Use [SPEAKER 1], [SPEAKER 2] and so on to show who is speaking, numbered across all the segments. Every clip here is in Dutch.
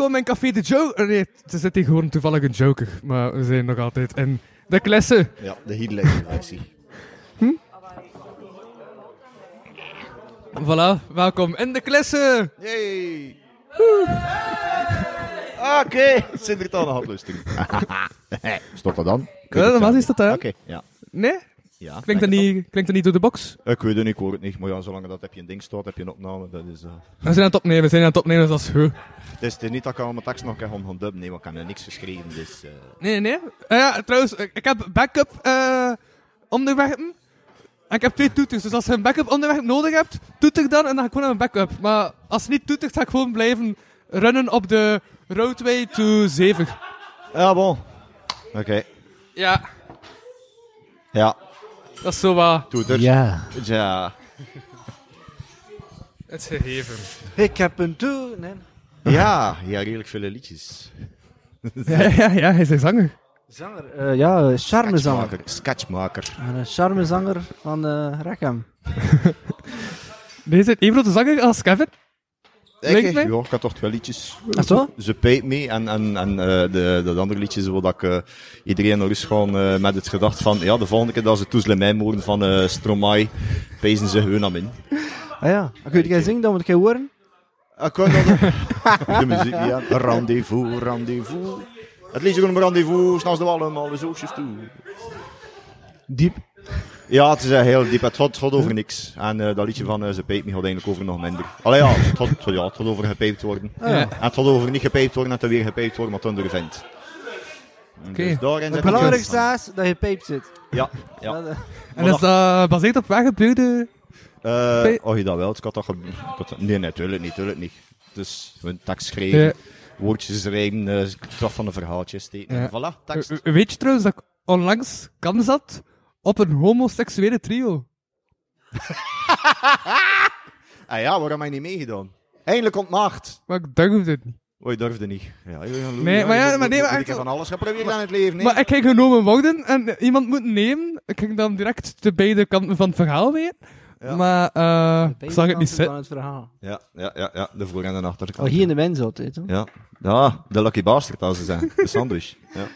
[SPEAKER 1] Welkom in Café de Joker. Nee, het is hier gewoon toevallig een joker, maar we zijn nog altijd in de klasse.
[SPEAKER 2] Ja, de headline versie.
[SPEAKER 1] Voilà, welkom in de klasse.
[SPEAKER 2] Yay! Oké, zit er dan een handlusting. Stop dat dan?
[SPEAKER 1] Ja, wat is dat dan?
[SPEAKER 2] Oké, ja.
[SPEAKER 1] Nee?
[SPEAKER 2] Ja.
[SPEAKER 1] Klinkt dat, niet, klinkt dat niet door de box?
[SPEAKER 2] Ik weet het niet, ik hoor het niet. Maar ja, zolang dat heb je een ding staat, heb je een opname. Dat is, eh,
[SPEAKER 1] We zijn aan het opnemen, we zijn aan het opnemen, dat is goed.
[SPEAKER 2] het, is, het is niet dat ik al mijn tekst nog kan gaan dubben. Nee, want ik heb niks geschreven. Dus, eh,
[SPEAKER 1] Nee, nee. Ah ja, trouwens, ik heb backup eh onderwerpen. En ik heb twee toeters, dus als je een backup onderwerp nodig hebt, toeter dan en dan ga ik gewoon naar een backup. Maar als het niet toetert, ga ik gewoon blijven runnen op de roadway to 7.
[SPEAKER 2] Ja, bon. Oké.
[SPEAKER 1] Ja,
[SPEAKER 2] Ja,
[SPEAKER 1] dat is zo wat
[SPEAKER 2] toeter.
[SPEAKER 3] Ja.
[SPEAKER 2] Ja.
[SPEAKER 1] het gegeven.
[SPEAKER 3] Ik heb een toer. Nee.
[SPEAKER 2] Ja, ja, redelijk veel liedjes.
[SPEAKER 1] Ja, ja, ja, hij is een zanger.
[SPEAKER 3] Zanger. eh, ja, eh, charmezanger.
[SPEAKER 2] Sketchmaker. Sketchmaker.
[SPEAKER 3] En Een charmezanger van uh, Rackham.
[SPEAKER 1] Deze is even grote zanger als Kevin.
[SPEAKER 2] Ik, ja, ik had toch wel liedjes.
[SPEAKER 3] Ach zo?
[SPEAKER 2] Ze peet mee en, en, en eh, de, de andere liedjes waar dat ik eh, iedereen nog eens gewoon eh, met het gedacht van ja, de volgende keer dat ze Toezle mij horen van Stromae, pezen ze hun aan in.
[SPEAKER 3] Ah ja. Kun jij zingen, dan moet ik horen.
[SPEAKER 2] Ik kan dat De muziek niet aan. Rendezvous, rendezvous. Het liedje gewoon een rendezvous, s'nachts de wallen, alle zoosjes toe.
[SPEAKER 3] Diep.
[SPEAKER 2] Ja, het is eh, heel diep. Het gaat, het gaat over niks. En eh, dat liedje van eh, Ze peet me gaat eigenlijk over nog minder. Allee ja, het gaat, het gaat- ja, het gaat over gepijpt worden.
[SPEAKER 3] Ah, ja.
[SPEAKER 2] En het gaat over niet gepijpt worden en dan weer gepijpt worden, maar toen er vindt.
[SPEAKER 1] Oké.
[SPEAKER 2] Dus
[SPEAKER 3] Het belangrijkste is dat je pijpt zit.
[SPEAKER 2] Ja, ja.
[SPEAKER 3] Dat,
[SPEAKER 1] En is dat gebaseerd op waar gebeurde...
[SPEAKER 2] Eh, oh, je dat wel? Ik had dat ge- Nee, natuurlijk niet, natuurlijk niet. Dus een tekst schrijven,
[SPEAKER 1] Ja.
[SPEAKER 2] woordjes rijmen, uh, traf van een verhaaltje steken.
[SPEAKER 1] Ja.
[SPEAKER 2] Voilà, tekst.
[SPEAKER 1] Weet je trouwens dat ik onlangs kans had op een homoseksuele trio?
[SPEAKER 2] Ah ja, waarom heb je niet meegedaan? Eindelijk ontmaagd.
[SPEAKER 1] Maar ik durfde het niet.
[SPEAKER 2] Oh, je durfde niet. Ja,
[SPEAKER 1] Nee, maar ja, maar nee, maar
[SPEAKER 2] moet
[SPEAKER 1] echt-
[SPEAKER 2] van alles geprobeerd aan het leven, nee?
[SPEAKER 1] Maar ik ging genomen worden en iemand moet nemen. Ik ging dan direct de beide kanten van het verhaal.
[SPEAKER 2] Ja.
[SPEAKER 1] Maar eh, ik zag het niet zitten.
[SPEAKER 3] van het verhaal.
[SPEAKER 2] Ja, ja, ja, ja, de voor- en de achterkant.
[SPEAKER 3] Oh, hier in de mens altijd. Hoor.
[SPEAKER 2] Ja. ja, de lucky bastard, als ze zeggen. De sandwich. Ja.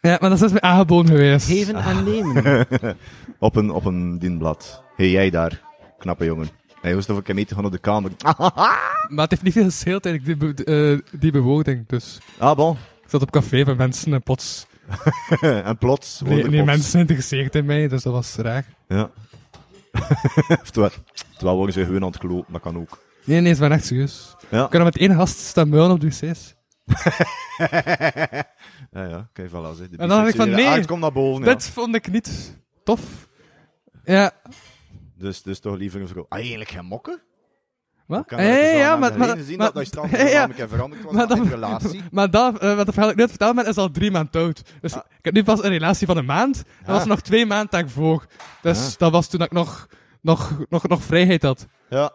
[SPEAKER 1] Ja, maar dat is bij aangeboden geweest.
[SPEAKER 3] Geven en nemen.
[SPEAKER 2] Op een, op een dienblad. Hey, jij daar. Knappe jongen. Hij moest of ik hem gaan op de kamer.
[SPEAKER 1] Maar het heeft niet veel gescheeld eigenlijk, die, be- eh, die bewoording. Dus
[SPEAKER 2] Ah, bon.
[SPEAKER 1] ik zat op café met mensen en plots...
[SPEAKER 2] en plots.
[SPEAKER 1] Nee, nee, mensen geïnteresseerd in mij, dus dat was raar.
[SPEAKER 2] Ja. terwijl, terwijl worden ze gewoon aan het dat kan ook.
[SPEAKER 1] Nee, nee, het was echt serieus.
[SPEAKER 2] Ja.
[SPEAKER 1] Ik kan met één gast staan muilen op de wc's.
[SPEAKER 2] ja, ja, kijk, voilà. zeg. De
[SPEAKER 1] En dan dacht ik van, nee,
[SPEAKER 2] komt naar boven, ja.
[SPEAKER 1] Dit vond ik niet tof. Ja,
[SPEAKER 2] Dus, dus toch liever een vrouw. Ah, eigenlijk geen mokken?
[SPEAKER 1] wat?
[SPEAKER 2] Kan
[SPEAKER 1] Ja,
[SPEAKER 2] dat
[SPEAKER 1] maar... maar,
[SPEAKER 2] zien
[SPEAKER 1] maar-
[SPEAKER 2] dat dat strand
[SPEAKER 1] ja,
[SPEAKER 2] een veranderd was
[SPEAKER 1] Maar dat-
[SPEAKER 2] een relatie.
[SPEAKER 1] Maar dat, eh, wat de verhaal ik net verteld ben, is al drie maanden oud. Dus
[SPEAKER 2] Ah.
[SPEAKER 1] ik heb nu pas een relatie van een maand. Dat
[SPEAKER 2] Ah.
[SPEAKER 1] was nog twee maanden daarvoor. Dus
[SPEAKER 2] Ah.
[SPEAKER 1] dat was toen ik nog, nog, nog, nog vrijheid had.
[SPEAKER 2] Ja,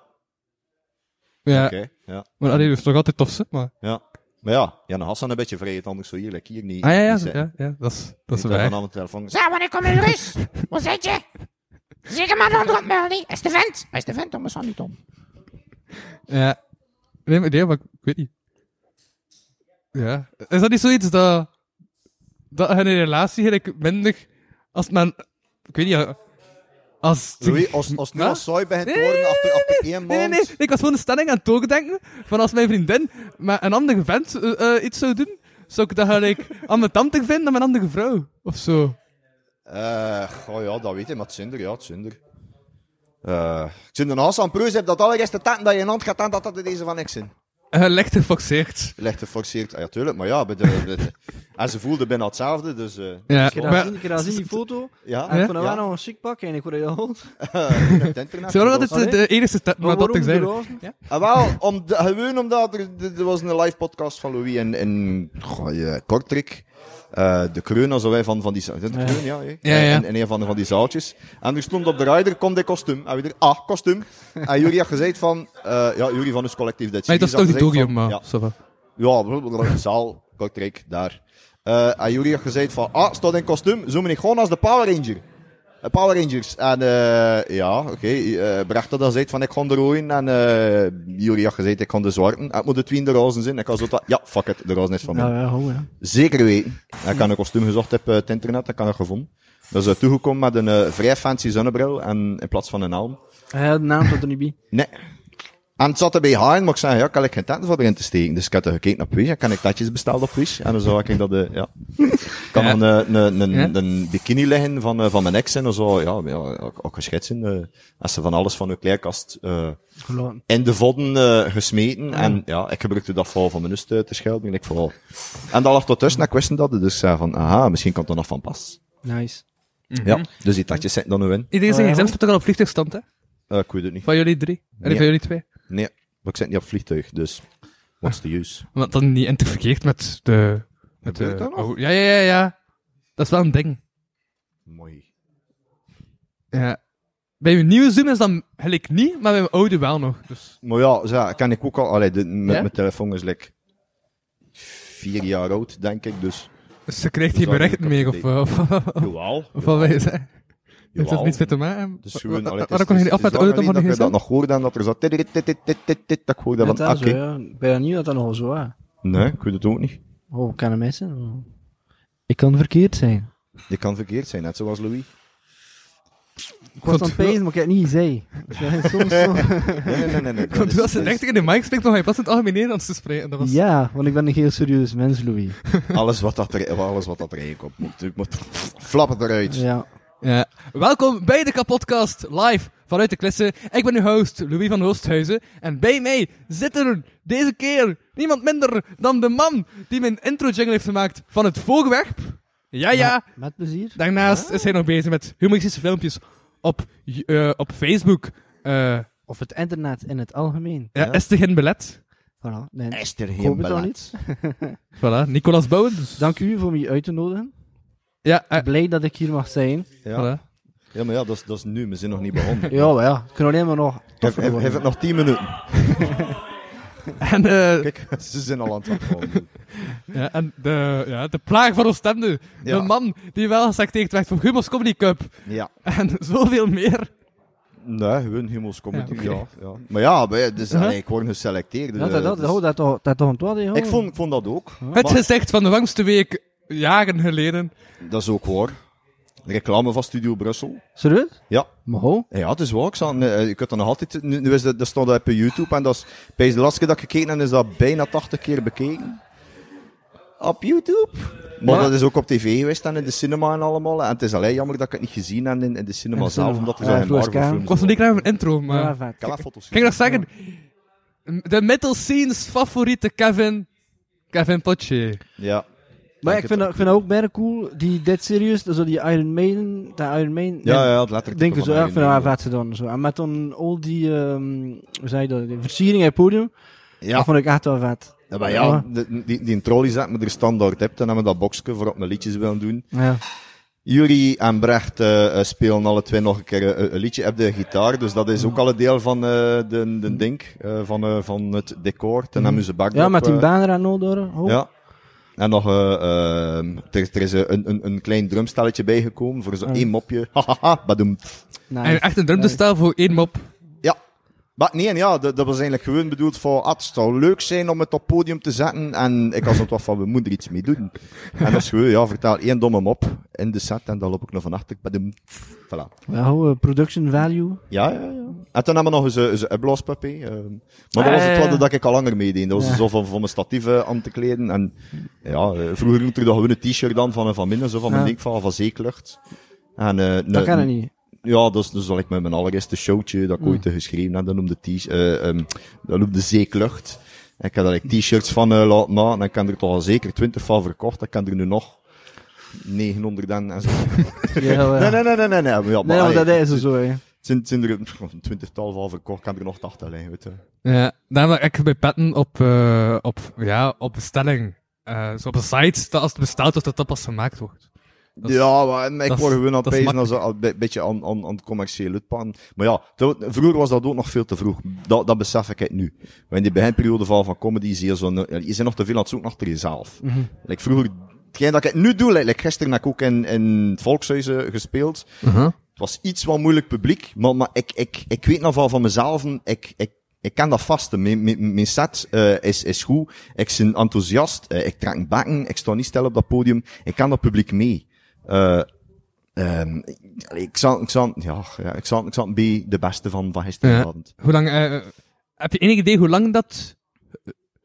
[SPEAKER 1] Ja,
[SPEAKER 2] oké. Ja,
[SPEAKER 1] maar allee, dus nog altijd tof, hè, maar...
[SPEAKER 2] ja. Maar ja, Jan Hassan een beetje vrijheid, anders zo hier, like hier niet.
[SPEAKER 1] Ah ja, ja,
[SPEAKER 2] niet
[SPEAKER 1] ja, ja dat is, dat is
[SPEAKER 2] dan aan de telefoon.
[SPEAKER 4] Zeg, wanneer kom je rust? Hoe zit je? Zeg maar dan wat Melanie. Is de vent? Is de vent om mijn niet om?
[SPEAKER 1] Ja. Nee, maar, nee, maar ik weet niet. Ja. Is dat niet zoiets dat... Dat in een relatie eigenlijk minder... Als men... Ik weet niet... Als...
[SPEAKER 2] Louis, als, als nu
[SPEAKER 1] Wat?
[SPEAKER 2] al saai begint te worden, achter, achter één
[SPEAKER 1] Nee, nee. Ik was gewoon een stelling aan het doordenken. Van als mijn vriendin met een andere vent eh, eh, iets zou doen, zou ik dat gelijk aan mijn tante vinden dan mijn andere vrouw. Of zo.
[SPEAKER 2] Eh, oh ja, dat weet je, maar het zijn er, ja, het zijn er. Eh, ik zit een Hassan Preus heb dat allereerste taten dat je in hand gaat aan, dat dat er deze van niks zijn.
[SPEAKER 1] Eh, licht gefoxeerd.
[SPEAKER 2] Licht. Ah, ja, tuurlijk, maar ja, bij de, bij de- en ze voelden bijna hetzelfde, dus eh,
[SPEAKER 1] Ja,
[SPEAKER 3] Ik heb daar zien, die foto.
[SPEAKER 2] ja.
[SPEAKER 3] En ik vond dat
[SPEAKER 2] ja.
[SPEAKER 3] wel nog een chic pak en ik word heel oud.
[SPEAKER 2] het internet.
[SPEAKER 1] Ze waren altijd
[SPEAKER 3] Allee.
[SPEAKER 1] de, de enige stad, maar dat ik zei.
[SPEAKER 2] Ah, wel, om de, gewoon omdat er, er, was een live podcast van Louis in, in goh, ja, Kortrijk. Eh, de Kreun, zo wij van, van die de. Kreun, ja?
[SPEAKER 1] Ja, ja.
[SPEAKER 2] In, in een van, van die zaaltjes. En er stond op de rider, komt de kostuum. En we er, ah, kostuum. en Jury had gezegd van, eh, ja, Jury van ons collectief dat
[SPEAKER 1] Maar dat is toch niet Dorium, maar...
[SPEAKER 2] Ja, ja, blablabla, zaal, Kortrijk, daar. Eh, en Jury had gezegd van, ah, staat in kostuum, zo ben ik gewoon als de Power Ranger. De Power Rangers. En eh, ja, oké, eh Brecht had dan gezegd van, ik ga de rooien. En eh Jury had gezegd, ik ga de zwarten. En het moet de twin de rozen zijn. Ik had zo, ja, fuck it, de rozen is van mij.
[SPEAKER 3] Ja, ja, ho, ja.
[SPEAKER 2] Zeker weten. Ik heb een kostuum gezocht op eh, het internet, dat kan ik gevonden. Dat is eh, toegekomen met een eh, vrij fancy zonnebril en in plaats van een helm.
[SPEAKER 3] Hij had de naam tot er niet bij.
[SPEAKER 2] Nee. En het zat erbij haaien, maar ik zei, ja, kan ik geen tenten voor erin te steken. Dus ik had er gekeken op Wish, en kan ik tatjes besteld op Wish. En dan zou ik dat, eh, ja. Kan
[SPEAKER 1] Ja.
[SPEAKER 2] nog een, een, een,
[SPEAKER 1] Ja.
[SPEAKER 2] een bikini leggen van, eh, van mijn ex en zo. Ja, ja ook, ook geschetst zijn. eh, als ze van alles van hun kleerkast, eh, in de vodden eh, gesmeten. En ja, ik gebruikte dat voor van mijn nust te schelden. En ik vooral. En dat lag tot tussen, en ik wist dat. Dus ik zei van, aha, misschien komt er nog van pas.
[SPEAKER 3] Nice.
[SPEAKER 2] Ja, dus die tatjes zitten er nu in.
[SPEAKER 1] Iedereen zijn
[SPEAKER 3] Oh, ja.
[SPEAKER 1] staat toch al op vliegtuigstand, hè?
[SPEAKER 2] Eh, ik weet het niet.
[SPEAKER 1] Van jullie drie. En
[SPEAKER 2] Nee.
[SPEAKER 1] van jullie twee.
[SPEAKER 2] Nee, maar ik zit niet op vliegtuig, dus what's the use?
[SPEAKER 1] Want dan niet interfereert met de... Met
[SPEAKER 2] Gebeurt
[SPEAKER 1] de
[SPEAKER 2] dat nog?
[SPEAKER 1] oh, ja, ja, ja, ja. Dat is wel een ding.
[SPEAKER 2] Mooi.
[SPEAKER 1] Ja. Bij uw nieuwe Zoom is dan gelijk niet, maar bij mijn oude wel nog. Dus.
[SPEAKER 2] Maar ja, zo, kan ik ook al, allee, de, met
[SPEAKER 1] Ja?
[SPEAKER 2] mijn telefoon is like vier jaar oud, denk ik, dus.
[SPEAKER 1] Dus ze krijgt geen
[SPEAKER 2] dat
[SPEAKER 1] berichten
[SPEAKER 2] is
[SPEAKER 1] meer,
[SPEAKER 2] ook
[SPEAKER 1] of, of, of,
[SPEAKER 2] Jawel.
[SPEAKER 1] wat zeggen. Heeft dat niets mee te maken?
[SPEAKER 2] Dus gewoon, allee, het is-
[SPEAKER 1] je
[SPEAKER 2] het
[SPEAKER 1] af met auto van de
[SPEAKER 2] dat dat nog hoorde en dat er zo dit, dit, dit, dit, dit, dit, dit, dat ik hoorde van,
[SPEAKER 3] dat ja. Ben niet dat dat nog zo is.
[SPEAKER 2] Nee, ik weet het ook niet.
[SPEAKER 3] Oh, kan een missen? Ik kan verkeerd zijn.
[SPEAKER 2] Die kan verkeerd zijn, net zoals Louis.
[SPEAKER 3] Ik was aan het pezen, maar ik heb het niet gezegd. Dus soms zo...
[SPEAKER 2] Nee, nee, nee, nee. nee.
[SPEAKER 1] Want
[SPEAKER 2] Dat
[SPEAKER 1] als ze
[SPEAKER 2] is-
[SPEAKER 1] echt in de mic spreekt, nog hij pas in het algemeen Nederlands te spreken. Dat was...
[SPEAKER 3] Ja, want ik ben een heel serieus mens, Louis.
[SPEAKER 2] alles wat dat er, alles wat dat er eigenlijk op moet. Moet flappen eruit.
[SPEAKER 3] Ja.
[SPEAKER 1] Ja. Welkom bij de Kapodcast, live vanuit de Klisse. Ik ben uw host, Louis van Oosthuizen. En bij mij zit er deze keer niemand minder dan de man die mijn intro-jingle heeft gemaakt van het voorwerp. Ja, ja.
[SPEAKER 3] Met plezier.
[SPEAKER 1] Daarnaast is hij nog bezig met humoristische filmpjes op, eh, op Facebook. Eh
[SPEAKER 3] Of het internet in het algemeen.
[SPEAKER 1] ja,
[SPEAKER 2] Ja.
[SPEAKER 1] is er geen belet?
[SPEAKER 3] Voilà. Nee,
[SPEAKER 2] Is er geen
[SPEAKER 3] hoop het al
[SPEAKER 2] belet?
[SPEAKER 3] niet.
[SPEAKER 1] Voilà, Nicolas Bouwens.
[SPEAKER 3] Dank u voor me uit te nodigen.
[SPEAKER 1] Ja, eh,
[SPEAKER 3] Blij dat ik hier mag zijn.
[SPEAKER 2] Ja.
[SPEAKER 1] voilà.
[SPEAKER 2] ja, maar ja, dat is, dat is nu. We zijn nog niet begonnen.
[SPEAKER 3] Ja, maar ja. Ik kan alleen maar nog
[SPEAKER 2] geef het nog 10 minuten.
[SPEAKER 1] En, eh,
[SPEAKER 2] Kijk, ze zijn al aan het
[SPEAKER 1] ja, en de, ja, de plaag van Oostende.
[SPEAKER 2] Ja.
[SPEAKER 1] De man die wel geselecteerd werd voor Humo's Comedy Cup.
[SPEAKER 2] Ja.
[SPEAKER 1] En zoveel meer.
[SPEAKER 2] Nee, gewoon Humo's Comedy,
[SPEAKER 1] Ja,
[SPEAKER 2] ja,
[SPEAKER 1] oké.
[SPEAKER 2] ja. Maar ja, bij- dus,
[SPEAKER 1] Uh-huh.
[SPEAKER 2] allee, ik word geselecteerd.
[SPEAKER 3] Ja,
[SPEAKER 2] eh,
[SPEAKER 3] dat, dat,
[SPEAKER 2] dus-
[SPEAKER 3] oh, dat, toch- dat toch een twaalf,
[SPEAKER 2] ik, vond, ik vond dat ook.
[SPEAKER 1] Het
[SPEAKER 2] Maar
[SPEAKER 1] gezicht van de langste week jaren geleden.
[SPEAKER 2] dat is ook waar. Reclame van Studio Brussel.
[SPEAKER 3] Serieus?
[SPEAKER 2] Ja.
[SPEAKER 3] Maar ho.
[SPEAKER 2] Ja, het is waar. Ik, zag, eh, had dat nog altijd... Nu, nu is dat, dat staat op YouTube en dat is... Bij de laatste keer dat ik gekeken heb, is dat bijna 80 keer bekeken. Op YouTube. Maar
[SPEAKER 3] Ja.
[SPEAKER 2] dat is ook op tv geweest en in de cinema en allemaal. En het is alleen jammer dat ik het niet gezien heb in, in de cinema
[SPEAKER 3] In de
[SPEAKER 2] zelf,
[SPEAKER 3] cinema.
[SPEAKER 2] omdat er zo'n
[SPEAKER 3] Floris
[SPEAKER 2] Marvel
[SPEAKER 3] Kaan.
[SPEAKER 1] Ik was nog niet klaar met mijn intro, maar...
[SPEAKER 3] Ja, vet.
[SPEAKER 2] Ik
[SPEAKER 1] Kan ik nog zeggen? De metal scenes favoriete Kevin... Kevin Potje.
[SPEAKER 2] Ja.
[SPEAKER 3] Maar ik vind, dat, ik vind dat ook bijna cool. Die Dead Serious, zo die Iron Maiden, dat Iron Maiden.
[SPEAKER 2] Ja, ja, het letterlijk.
[SPEAKER 3] Ik denk zo, ja, ik vind dat wel vet gedaan. Zo. En met dan al die, ehm hoe zei je dat, die versiering in het podium,
[SPEAKER 2] Ja,
[SPEAKER 3] dat vond ik echt wel vet.
[SPEAKER 2] ja, maar ja, de- die, die trolley zet me er standaard hebt en hebben we dat boxje voor op mijn liedjes willen doen.
[SPEAKER 3] Ja.
[SPEAKER 2] Jury en Brecht eh, spelen alle twee nog een keer eh, een liedje op de gitaar, dus dat is ook al een deel van eh, de, de ding, eh, van, van het decor. Ten hebben ze backdrop,
[SPEAKER 3] ja, met die banner en al door. Oh.
[SPEAKER 2] Ja. En nog, eh, ehm, er, is- er is een, een, een klein drumstelletje bijgekomen voor zo
[SPEAKER 3] Ah.
[SPEAKER 2] één mopje. Hahaha, badoem.
[SPEAKER 3] Nice.
[SPEAKER 1] En echt een drumtestel voor één mop.
[SPEAKER 2] Maar nee, en ja, dat, dat was eigenlijk gewoon bedoeld voor, ah, het zou leuk zijn om het op podium te zetten. En ik had zoiets van, we moeten er iets mee doen. En dat is gewoon, ja, vertel één domme mop in de set en dan loop ik nog van achter. Badoem. Voilà.
[SPEAKER 3] Ja, ho, eh, production value.
[SPEAKER 2] Ja, ja, ja. En toen hebben we nog eens een, eens een upblaaspuppy. ehm. maar dat was het wat dat ik al langer meedeed. Dat was
[SPEAKER 3] Ja.
[SPEAKER 2] zo van, van mijn statieven aan te kleden. En ja, eh, vroeger doe ik er gewoon een t-shirt dan van, van binnen, zo van mijn
[SPEAKER 3] Ja.
[SPEAKER 2] ding van, van Zeeklucht. En, eh,
[SPEAKER 3] Dat kan het niet.
[SPEAKER 2] Ja, dat is, dat is like mijn, mijn allereerste showtje dat ik ooit geschreven heb. Dat noemde, t- eh, ehm, dat noemde Zeeklucht. Ik heb daar like, t-shirts van eh, laten maken. En ik heb er toch al zeker 20 van verkocht. Ik heb er nu nog 900 en, en zo.
[SPEAKER 3] Ja,
[SPEAKER 2] Nee, nee, nee, nee, nee. nee. Maar, ja, maar,
[SPEAKER 3] Nee, maar
[SPEAKER 2] allee,
[SPEAKER 3] dat is zo, hè.
[SPEAKER 2] Het zijn, het zijn er een twintigtal van verkocht. Ik heb er nog 80 liggen, weet je.
[SPEAKER 1] Ja, dat ik bij petten op, eh, op, ja, op bestelling. eh zo op een site, dat als het besteld wordt, dat dat pas gemaakt wordt. Dat is-
[SPEAKER 2] ja, maar ik
[SPEAKER 1] is-
[SPEAKER 2] word gewoon aan het
[SPEAKER 1] is
[SPEAKER 2] pezen als een beetje aan, aan, aan het commerciële uitpakken. Maar ja, vroeger was dat ook nog veel te vroeg. Dat, dat besef ik het nu. Maar in die beginperiode van, van comedy zie je zo, je bent nog te veel aan het zoeken achter jezelf. Like vroeger, hetgeen dat ik nu doe, like, like gisteren heb ik ook in, in het Volkshuizen gespeeld. Het was iets wat moeilijk publiek, maar, maar ik, ik, ik weet nog wel van mezelf, ik, ik, ik ken dat vast. Mijn, mijn, mijn set eh, is, is goed. Ik ben enthousiast. eh, ik trek een bakken. Ik sta niet stil op dat podium. Ik kan dat publiek mee. Ehm, allee, ik zal, ik zal, ja, ja, ik zal, ik zal bij de beste van, van gisteravond.
[SPEAKER 1] Hoe lang, eh, heb je enig idee hoe lang dat,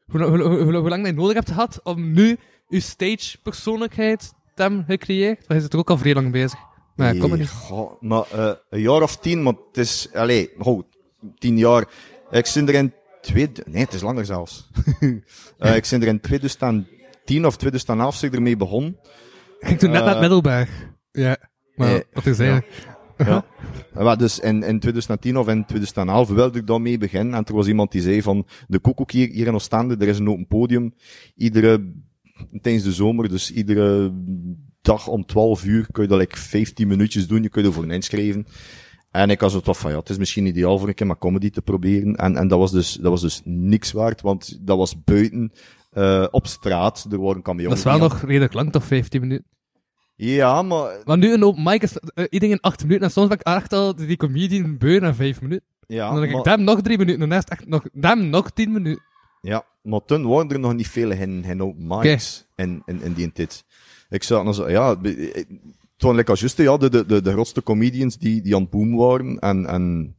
[SPEAKER 1] hoe, hoe, hoe, hoe, lang dat je nodig hebt gehad om nu je stage persoonlijkheid te hebben gecreëerd? Want je zit er ook al vrij lang bezig. Maar ja, kom maar
[SPEAKER 2] Nee,
[SPEAKER 1] niet.
[SPEAKER 2] goh, maar eh, een jaar of tien, maar het is, allee, oh, tien jaar. Ik zit er in twee, nee, het is langer zelfs. Eh, ik zit er in 2010 of 2011 zit ik ermee begonnen.
[SPEAKER 1] Ik ging toen net
[SPEAKER 2] Eh,
[SPEAKER 1] naar het Middelberg. Ja, maar
[SPEAKER 2] eh,
[SPEAKER 1] wat ik zei.
[SPEAKER 2] Ja. Ja, dus in, in 2010 of in 2011 wilde ik daarmee beginnen. En er was iemand die zei van, de koekoek hier, hier in Oostende, er is een open podium. Iedere, tijdens de zomer, dus iedere dag om 12 uur kun je dat like 15 minuutjes doen. Je kunt ervoor inschrijven. En ik was het toch van, ja, het is misschien ideaal voor een keer maar comedy te proberen. En, en dat was dus, dat was dus niks waard, want dat was buiten, eh, op straat. Er waren kamioenen.
[SPEAKER 1] Dat is wel nog redelijk lang, toch? 15 minuten.
[SPEAKER 2] Ja, maar,
[SPEAKER 1] Want nu een open mic is uh, iedereen 8 minuten. En soms ben ik echt al die comedian beu na 5 minuten.
[SPEAKER 2] ja,
[SPEAKER 1] en dan denk
[SPEAKER 2] maar-
[SPEAKER 1] ik, damn, nog 3 minuten. En dan is echt nog, damn, nog 10 minuten.
[SPEAKER 2] Ja, maar toen waren er nog niet veel in, in open mics in, in, in die tijd. Ik zag nog zo, ja, be- eh, toen like als juist, ja, de, de, de, de grootste comedians die, die aan het boom waren. En, en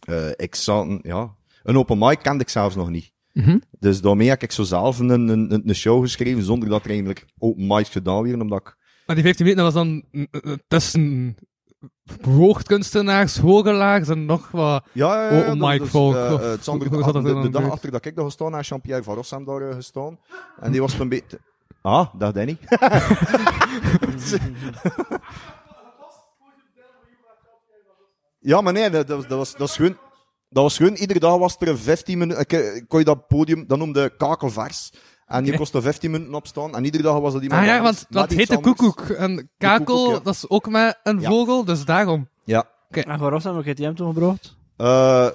[SPEAKER 2] eh ik zat, ja, een open mic kende ik zelfs nog niet.
[SPEAKER 1] Mhm.
[SPEAKER 2] Dus daarmee heb ik zo zelf een, een, een show geschreven, zonder dat er eigenlijk open mics gedaan werden, omdat ik...
[SPEAKER 1] Maar die 15 minuten dat was dan mm, uh, tussen woordkunstenaars, hooggelaars en nog wat.
[SPEAKER 2] Ja, ja, ja,
[SPEAKER 1] mic
[SPEAKER 2] dus,
[SPEAKER 1] volk,
[SPEAKER 2] eh, eh, het is andere-
[SPEAKER 1] dat
[SPEAKER 2] de, de dag achter dat ik daar gestaan heb, Jean-Pierre Van Rossum daar eh, gestaan. En die was een beetje... Ah, dat Danny. ja, maar nee, dat, dat, was, dat, was, dat was gewoon... Dat was gewoon, iedere dag was er een 15 minuten, ik, eh, kon je dat podium, dat noemde kakelvers. En je kostte 15 minuten opstaan, en iedere dag was dat iemand
[SPEAKER 1] Ah ja,
[SPEAKER 2] anders
[SPEAKER 1] want dat heet de koekoek. En kakel,
[SPEAKER 2] koekoek, ja.
[SPEAKER 1] dat is ook met een
[SPEAKER 2] Ja.
[SPEAKER 1] vogel, dus daarom.
[SPEAKER 2] Ja.
[SPEAKER 3] En waarom heb je hem toen gebracht?
[SPEAKER 2] Eh,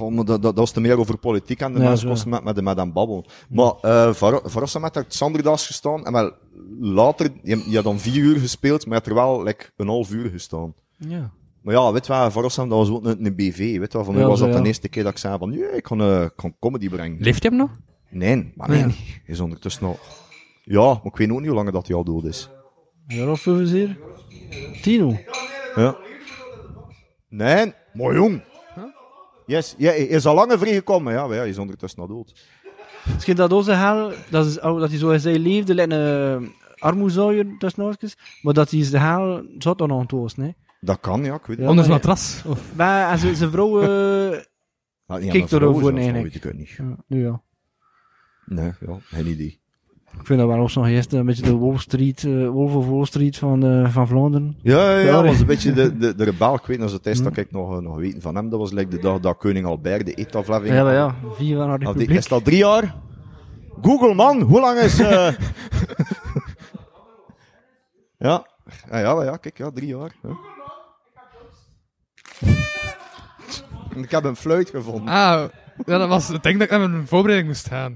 [SPEAKER 2] oh, dat, dat, dat was te meer over politiek en de
[SPEAKER 3] Ja,
[SPEAKER 2] mensen kosten met, met, met een babbel. Maar uh, Varossa met het Sanderdags gestaan en wel later, je, je had dan vier uur gespeeld, maar je had er wel like, een half uur gestaan.
[SPEAKER 3] Ja.
[SPEAKER 2] Maar ja, weet je wat, Varossa dat was ook een, een BV, weet je wel, van
[SPEAKER 3] Ja,
[SPEAKER 2] nu was
[SPEAKER 3] zo,
[SPEAKER 2] dat
[SPEAKER 3] ja.
[SPEAKER 2] de eerste keer dat ik zei van, ja, ik kan, uh, kan comedy brengen.
[SPEAKER 1] Leeft hij hem nog?
[SPEAKER 2] Nee, maar nee,
[SPEAKER 1] Ja.
[SPEAKER 2] nee. Hij is ondertussen al... Ja, maar ik weet ook niet hoe lang dat hij al dood is.
[SPEAKER 3] Ja, of hoeveer? Tino.
[SPEAKER 2] Ja. Nee, maar jong. Yes, ja, hij is al lang vrijgekomen, ja, maar ja, hij is ondertussen al dood.
[SPEAKER 3] Misschien dat onze haal, dat, is, oh, dat hij zo in zijn leefde, lijkt een uh, armoezuier tussen oortjes, maar dat hij is de haal zat dan aan het oosten, hè.
[SPEAKER 2] Dat kan, ja, ik weet het.
[SPEAKER 3] Ja,
[SPEAKER 1] Onder zijn
[SPEAKER 3] maar-
[SPEAKER 1] matras? Of...
[SPEAKER 3] Maar en zijn zijn vrouw, eh,
[SPEAKER 2] Ah, ja,
[SPEAKER 3] Kijk
[SPEAKER 2] maar vrouw
[SPEAKER 3] erover, nee,
[SPEAKER 2] dat weet ik ook niet.
[SPEAKER 3] ja, nu ja.
[SPEAKER 2] Nee, ja, geen idee.
[SPEAKER 3] Ik vind dat wel ook nog eerst een beetje de Wall Street, eh, Wolf of Wall Street van, eh, van Vlaanderen.
[SPEAKER 2] Ja, ja, ja,
[SPEAKER 3] Ja,
[SPEAKER 2] was een beetje de, de, de rebel. Ik weet nog, het is
[SPEAKER 3] Hm.
[SPEAKER 2] dat ik nog, nog weten van hem. Dat was like de dag dat Koning Albert de eetaflevering...
[SPEAKER 3] Ja, ja, vier de
[SPEAKER 2] is dat drie jaar? Google, man, hoe lang is... eh ja. Ja, ja, maar ja, kijk, ja, drie jaar. Ja. Ik heb een fluit gevonden.
[SPEAKER 1] Ah, ja, dat was ik denk dat ik naar mijn voorbereiding moest gaan.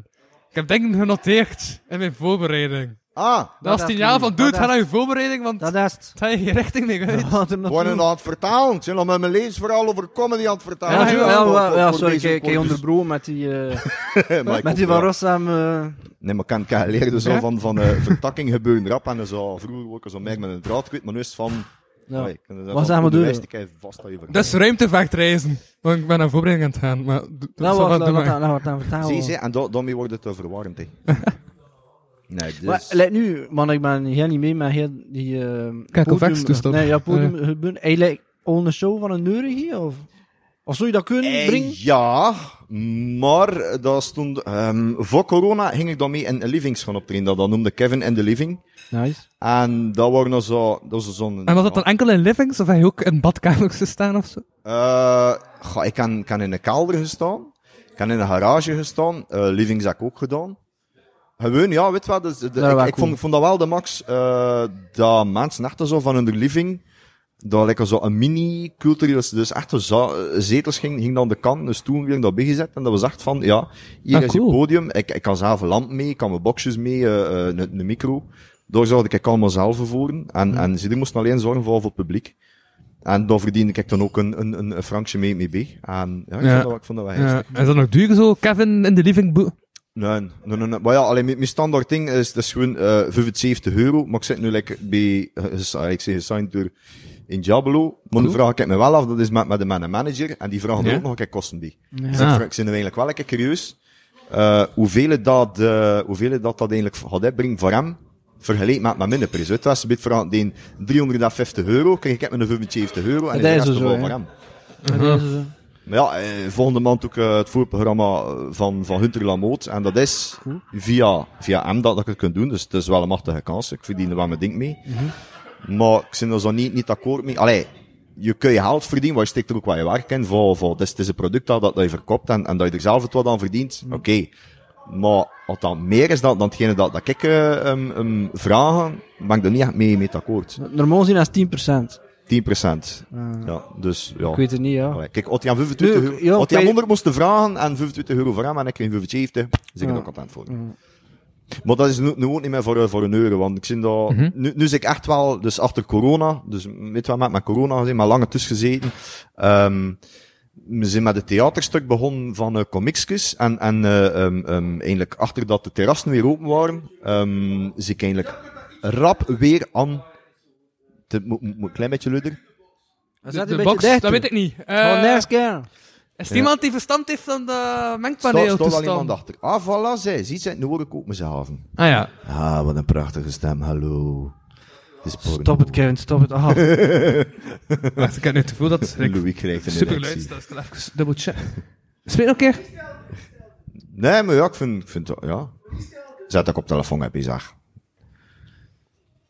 [SPEAKER 1] Ik heb denk ik genoteerd in mijn voorbereiding.
[SPEAKER 2] Ah,
[SPEAKER 1] Dat was jaar
[SPEAKER 3] niet.
[SPEAKER 1] van, dude,
[SPEAKER 3] dacht-
[SPEAKER 1] ga naar je voorbereiding, want
[SPEAKER 3] Dat is het.
[SPEAKER 1] ga je geen richting mee uit.
[SPEAKER 3] Naartoe.
[SPEAKER 2] worden aan het vertalen. Ik ben nog met mijn leesverhaal over comedy aan het vertalen.
[SPEAKER 1] Ja,
[SPEAKER 3] Ja,
[SPEAKER 1] ja,
[SPEAKER 3] sorry, ik ik
[SPEAKER 2] podcast.
[SPEAKER 3] onderbroken met die, eh, met die van. Rossam. eh,
[SPEAKER 2] Nee, maar ik kan, ik leren zo van, van uh, vertakking gebeuren rap. En zo, vroeger ook zo meer met een draad kwijt, maar nu is het van...
[SPEAKER 3] ja. Wat zijn we doen?
[SPEAKER 2] dat.
[SPEAKER 1] Dat is ruimtevechtreizen. Want ik ben naar voorbereiding aan het gaan. Maar,
[SPEAKER 3] Nou, wat, wat aan vertalen.
[SPEAKER 2] Zie je, en da daarmee wordt het te verwarrend. Nee, dus...
[SPEAKER 3] Maar, let nu, man, ik ben heel niet mee met heel die uh,
[SPEAKER 1] Kijk, of
[SPEAKER 3] podium...
[SPEAKER 1] toestand.
[SPEAKER 3] Nee, ja, podium gebeuren. Hij lijkt al een show van een neurie hier, of? Of zou je dat kunnen
[SPEAKER 2] Eh,
[SPEAKER 3] brengen?
[SPEAKER 2] Ja, maar dat stond, ehm, voor corona ging ik dan mee in een livings gaan optreden. Dat, dat noemde Kevin in the Living.
[SPEAKER 3] Nice.
[SPEAKER 2] En dat waren nog zo, dat was zo'n...
[SPEAKER 1] En was dat dan enkel in livings, of heb je ook in badkamers gestaan of zo?
[SPEAKER 2] Eh, goh, ik kan, kan in een kelder gestaan. Ik kan in een garage gestaan. Eh livings heb ik ook gedaan. Gewoon, ja, weet wat, dus, de- ik,
[SPEAKER 3] wel
[SPEAKER 2] ik
[SPEAKER 3] cool.
[SPEAKER 2] vond, vond dat wel de max, eh dat mensen echt zo van hun living, dat lekker zo een mini cultureel, dus echt zo zetels ging, ging dan de kant, dus toen weer dat bijgezet, en dat was echt van, ja, hier
[SPEAKER 1] Ah,
[SPEAKER 2] is
[SPEAKER 1] cool.
[SPEAKER 2] je podium, ik, ik kan zelf een lamp mee, ik kan mijn boxjes mee, een, een micro, daar zou ik allemaal zelf voeren, en,
[SPEAKER 1] Mhm.
[SPEAKER 2] en ze moesten alleen zorgen voor, voor het publiek. En daar verdiende ik dan ook een, een, een, een frankje mee, mee bij. En ja, ik,
[SPEAKER 1] Ja.
[SPEAKER 2] Vond, dat, ik vond dat wel
[SPEAKER 1] Ja. Is dat nog duur zo, Kevin in de living?
[SPEAKER 2] Nee, nee, nee, nee. Maar ja, alleen mijn, standaard ding is, dat is gewoon eh 75 euro. Maar ik zit nu lekker bij, eh, ah, ik zeg gesigned door in Diablo. Maar dan vraag ik me wel af, dat is met, met de mijn manager. En die vragen
[SPEAKER 1] Ja.
[SPEAKER 2] ook nog een keer kosten bij. Dus ik, vraag- ik ben nu eigenlijk wel lekker curieus. eh hoeveel dat, eh hoeveel dat, dat eigenlijk gaat uitbrengen voor hem. Vergeleken met mijn minnenprijs. Het was een beetje voor die 350 euro. Krijg ik met een 75 euro. En
[SPEAKER 3] Dat is
[SPEAKER 2] is wel voor hem. Maar ja, eh, volgende maand ook eh, het voorprogramma van, van Hunter Lamoot. En dat is via, via hem dat, dat ik het kan doen. Dus het is wel een machtige kans. Ik verdien er wel mijn ding mee. Maar ik ben er zo niet, niet akkoord mee. Allee, je kun je geld verdienen, maar je steekt er ook wat je werk in. Voor, voor, dus het is een product dat, dat je verkoopt en, en dat je er zelf het wat aan verdient. Oké. Maar als dat meer is dan, dan hetgene dat, dat ik eh um, um, vragen, ben ik er niet echt mee, mee akkoord.
[SPEAKER 3] Normaal zien als 10%.
[SPEAKER 2] 10%. Ja, dus ja.
[SPEAKER 3] Ik weet het niet, ja.
[SPEAKER 2] Allee, Kijk, als hij aan 25
[SPEAKER 3] Nu,
[SPEAKER 2] euro,
[SPEAKER 3] ja,
[SPEAKER 2] hij aan
[SPEAKER 3] bij-
[SPEAKER 2] 100 moest vragen en 25 euro voor hem en ik kreeg 75, zeg ik
[SPEAKER 3] Ja.
[SPEAKER 2] er ook content voor. Maar dat is nu, nu ook niet meer voor, eh, voor een euro, want ik zie dat,
[SPEAKER 1] Mhm.
[SPEAKER 2] nu, nu zit ik echt wel, dus achter corona, dus weet je wat, met, met corona gezien, maar lange tussen gezeten, Ehm we zijn met het theaterstuk begonnen van uh, comicsjes en, en uh, um, um, eigenlijk achter dat de terrassen weer open waren, um, zie ik eigenlijk rap weer aan, het moet, moet moet een klein beetje luider,
[SPEAKER 1] De, de
[SPEAKER 3] een beetje
[SPEAKER 1] box,
[SPEAKER 3] dichter.
[SPEAKER 1] dat weet ik niet. Eh,
[SPEAKER 3] Gewoon nergens keer.
[SPEAKER 1] is er
[SPEAKER 2] Ja.
[SPEAKER 1] iemand die verstand heeft van de mengpaneel te
[SPEAKER 2] al
[SPEAKER 1] staan?
[SPEAKER 2] iemand achter. Ah, voilà, zij, ziet zij, nu hoor ik ook mezelf.
[SPEAKER 1] Ah ja.
[SPEAKER 2] Ah, wat een prachtige stem, hallo. Is porno.
[SPEAKER 3] Stop het, Kevin, stop het. Ah,
[SPEAKER 1] Wacht, ik heb nu het gevoel dat ik
[SPEAKER 2] Louis krijgt een
[SPEAKER 1] super luid ik ga even dubbel. Spreek nog een keer.
[SPEAKER 2] Nee, maar ja, ik vind, ik vind dat, ja. Zet ik op telefoon, heb je zeg.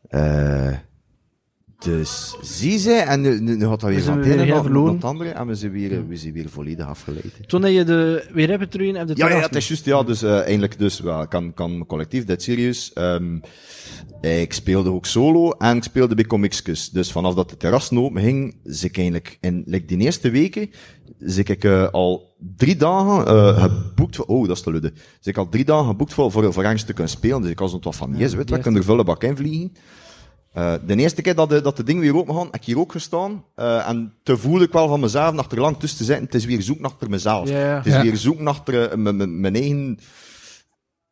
[SPEAKER 2] Eh, dus zie ze, en nu, nu, nu gaat dat weer van het ene naar het andere, en we zijn weer, we zijn weer volledig afgeleid.
[SPEAKER 3] Toen dat je de weer hebt terug en de
[SPEAKER 2] Ja, ja, het is juist, ja, dus uh, eindelijk dus, wel, kan, kan mijn collectief, dit serieus. Um, ik speelde ook solo en ik speelde bij Comicskus. Dus vanaf dat de terras open ging, zit ik eigenlijk in like, die eerste weken, zit ik uh, al drie dagen uh, geboekt voor, oh, dat is te lude. Zit ik al drie dagen geboekt voor, voor, voor te kunnen spelen. Dus ik was wat van, yes, weet je, ik kan er vulle bak in vliegen. Uh, de eerste keer dat de, dat de ding weer open gaan, heb ik hier ook gestaan. Uh, en te voel ik wel van mezelf, naar er lang tussen te zitten, het is weer zoek naar mezelf. Het is
[SPEAKER 1] Ja.
[SPEAKER 2] weer zoek naar uh, mijn eigen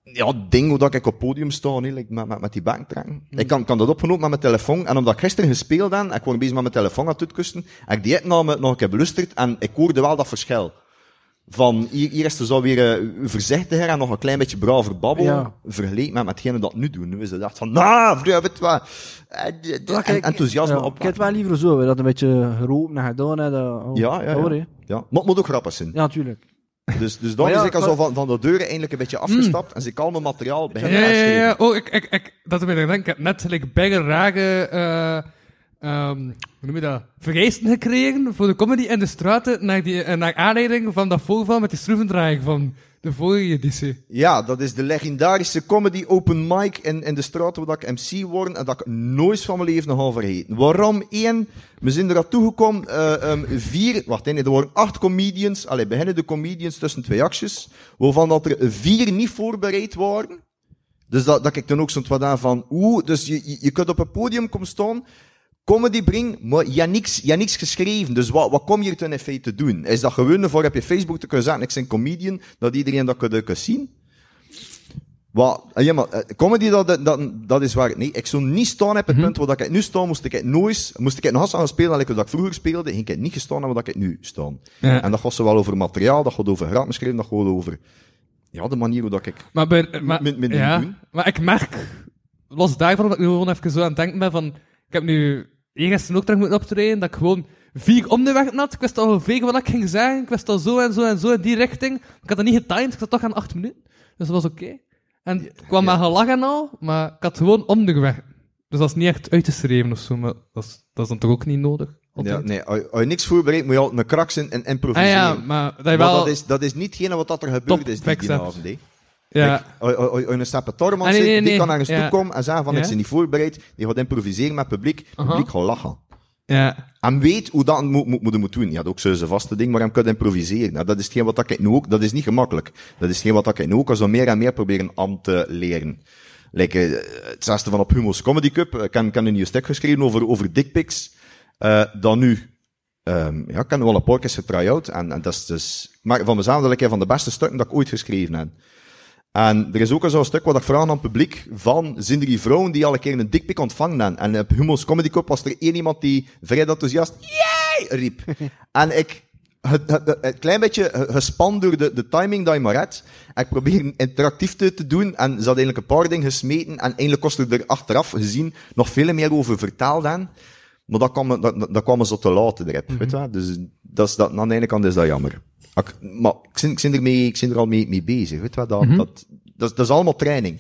[SPEAKER 2] ja, ding hoe dat ik op het podium sta, nee, like, met, met, met die bank trekken. Ik kan, kan dat opgenomen met mijn telefoon, en omdat ik gisteren gespeeld heb, ik was bezig met mijn telefoon aan het uitkusten, heb ik die nog, nog een keer belusterd, en ik hoorde wel dat verschil. Van, hier, hier is er zo weer uh, voorzichtiger en nog een klein beetje braver babbel,
[SPEAKER 3] Ja.
[SPEAKER 2] vergeleken met hetgene dat nu doen. Nu is het echt van, nou, vriend, weet je wat, en, en, enthousiasme
[SPEAKER 3] ja,
[SPEAKER 2] op.
[SPEAKER 3] Ik heb het wel liever zo, hè, dat een beetje geroepen en gedaan. Hè, dat, oh,
[SPEAKER 2] Ja, ja,
[SPEAKER 3] hoor,
[SPEAKER 2] ja. Ja, maar het moet ook grappig zijn.
[SPEAKER 3] Ja, natuurlijk.
[SPEAKER 2] Dus, dus dan
[SPEAKER 3] ja,
[SPEAKER 2] is ik al zo van, van de deuren eigenlijk een beetje afgestapt, en ik al mijn materiaal beginnen
[SPEAKER 1] ja, ja, ja. Oh, ik, ik, ik, dat ik me denk, ik heb net rage, eh ehm, hoe noem je dat, vereisten gekregen voor de comedy in de straten naar, die, eh, naar aanleiding van dat voorval met die schroevendraaiing van de vorige editie.
[SPEAKER 2] Ja, dat is de legendarische comedy open mic in, in de straat waar ik MC word en dat ik nooit van mijn leven nog ga vergeten. Waarom? Eén, we zijn er naartoe gekomen, eh, ehm, vier, wacht, nee, er waren acht comedians, allee, beginnen de comedians tussen twee acties, waarvan dat er vier niet voorbereid waren. Dus dat, dat ik dan ook zo'n wat aan van, oeh, dus je, je, je kunt op een podium komen staan, comedy brengen, maar je hebt niks, je hebt niks geschreven. Dus wat, wat kom je er toen in feite doen? Is dat gewoon voor op je Facebook te kunnen zeggen, ik ben comedian, dat iedereen dat kan, kan zien? Wat, ja, maar, eh, comedy, dat, dat, dat, dat is waar. Nee, ik zou niet staan op het punt waar dat ik nu sta, moest ik het nooit, moest ik het nog eens gaan spelen, like wat ik vroeger speelde, ging ik het niet gestaan hebben waar ik het nu sta.
[SPEAKER 1] Ja.
[SPEAKER 2] En dat gaat zowel over materiaal, dat gaat over grappenschrijven, dat gaat over, ja, de manier hoe dat ik,
[SPEAKER 1] Maar, bij, maar,
[SPEAKER 2] met- met
[SPEAKER 1] ja,
[SPEAKER 2] doen.
[SPEAKER 1] maar ik merk, los daarvan, dat ik nu gewoon even zo aan het denken ben van, ik heb nu eergisteren ook terug moeten optreden, dat ik gewoon vier onderwerpen had. Ik wist al ongeveer wat ik ging zeggen. Ik wist al zo en zo en zo in die richting. Ik had dat niet getimed. Ik zat toch aan acht minuten. Dus dat was oké. En het kwam
[SPEAKER 2] ja.
[SPEAKER 1] maar gelach en al, maar ik had gewoon onderwerpen. Dus dat is niet echt uit te schrijven of zo, maar dat is, dat is dan toch ook niet nodig?
[SPEAKER 2] Ja, nee, als je- als je niks voorbereidt, moet je altijd een kraks en
[SPEAKER 1] ah
[SPEAKER 2] improviseren.
[SPEAKER 1] ja, maar dat je
[SPEAKER 2] Maar
[SPEAKER 1] wel...
[SPEAKER 2] dat, is, dat is niet wat dat er gebeurd is die, avond.
[SPEAKER 1] Ja.
[SPEAKER 2] Als- als- als je een Seppe Tormans
[SPEAKER 1] Ah, nee, nee,
[SPEAKER 2] die kan naar een stoel
[SPEAKER 1] Ja.
[SPEAKER 2] komen en zeggen van, ik ben niet voorbereid. Die gaat improviseren met het publiek. Het
[SPEAKER 1] Aha.
[SPEAKER 2] publiek gaat lachen.
[SPEAKER 1] ja.
[SPEAKER 2] En weet hoe dat moet, moet, moet, moet doen. Ja, dat is ook zo'n vaste ding, maar hem kan improviseren. Nou, dat is hetgeen wat ik nu ook, dat is niet gemakkelijk. Dat is hetgeen wat ik nu ook al zo meer en meer proberen aan te leren. Like, eh, het zesde van op Humo's Comedy Cup, ik heb, ik heb een nieuw stuk geschreven over, over dickpics. Eh dan nu, ehm ja, ik heb nu al een paar keer getry-out. En, en dat is dus, maar van mezelf dat ik een van de beste stukken dat ik ooit geschreven heb. En er is ook zo'n stuk wat ik vraag aan het publiek van, zijn er die vrouwen die al een keer een dikpik ontvangen hebben? En op Humo's Comedy Cup was er één iemand die vrij enthousiast, yay, riep. en ik, het, het, het- het klein beetje ge- gespan door de, de timing dat je maar hebt. En ik probeer interactief te, te doen. En ze had eigenlijk een paar dingen gesmeten. En eigenlijk kostte er achteraf gezien nog veel meer over vertaald dan. Maar dat kwam, dat, dat, kwam zo te laat erop. Weet je? Dus dat is, dat, aan de ene kant is dat jammer. Ik, maar ik ben, ik ben, ermee, ik ben er al mee, mee bezig. Weet je wel? Dat, dat, dat, is- dat is allemaal training.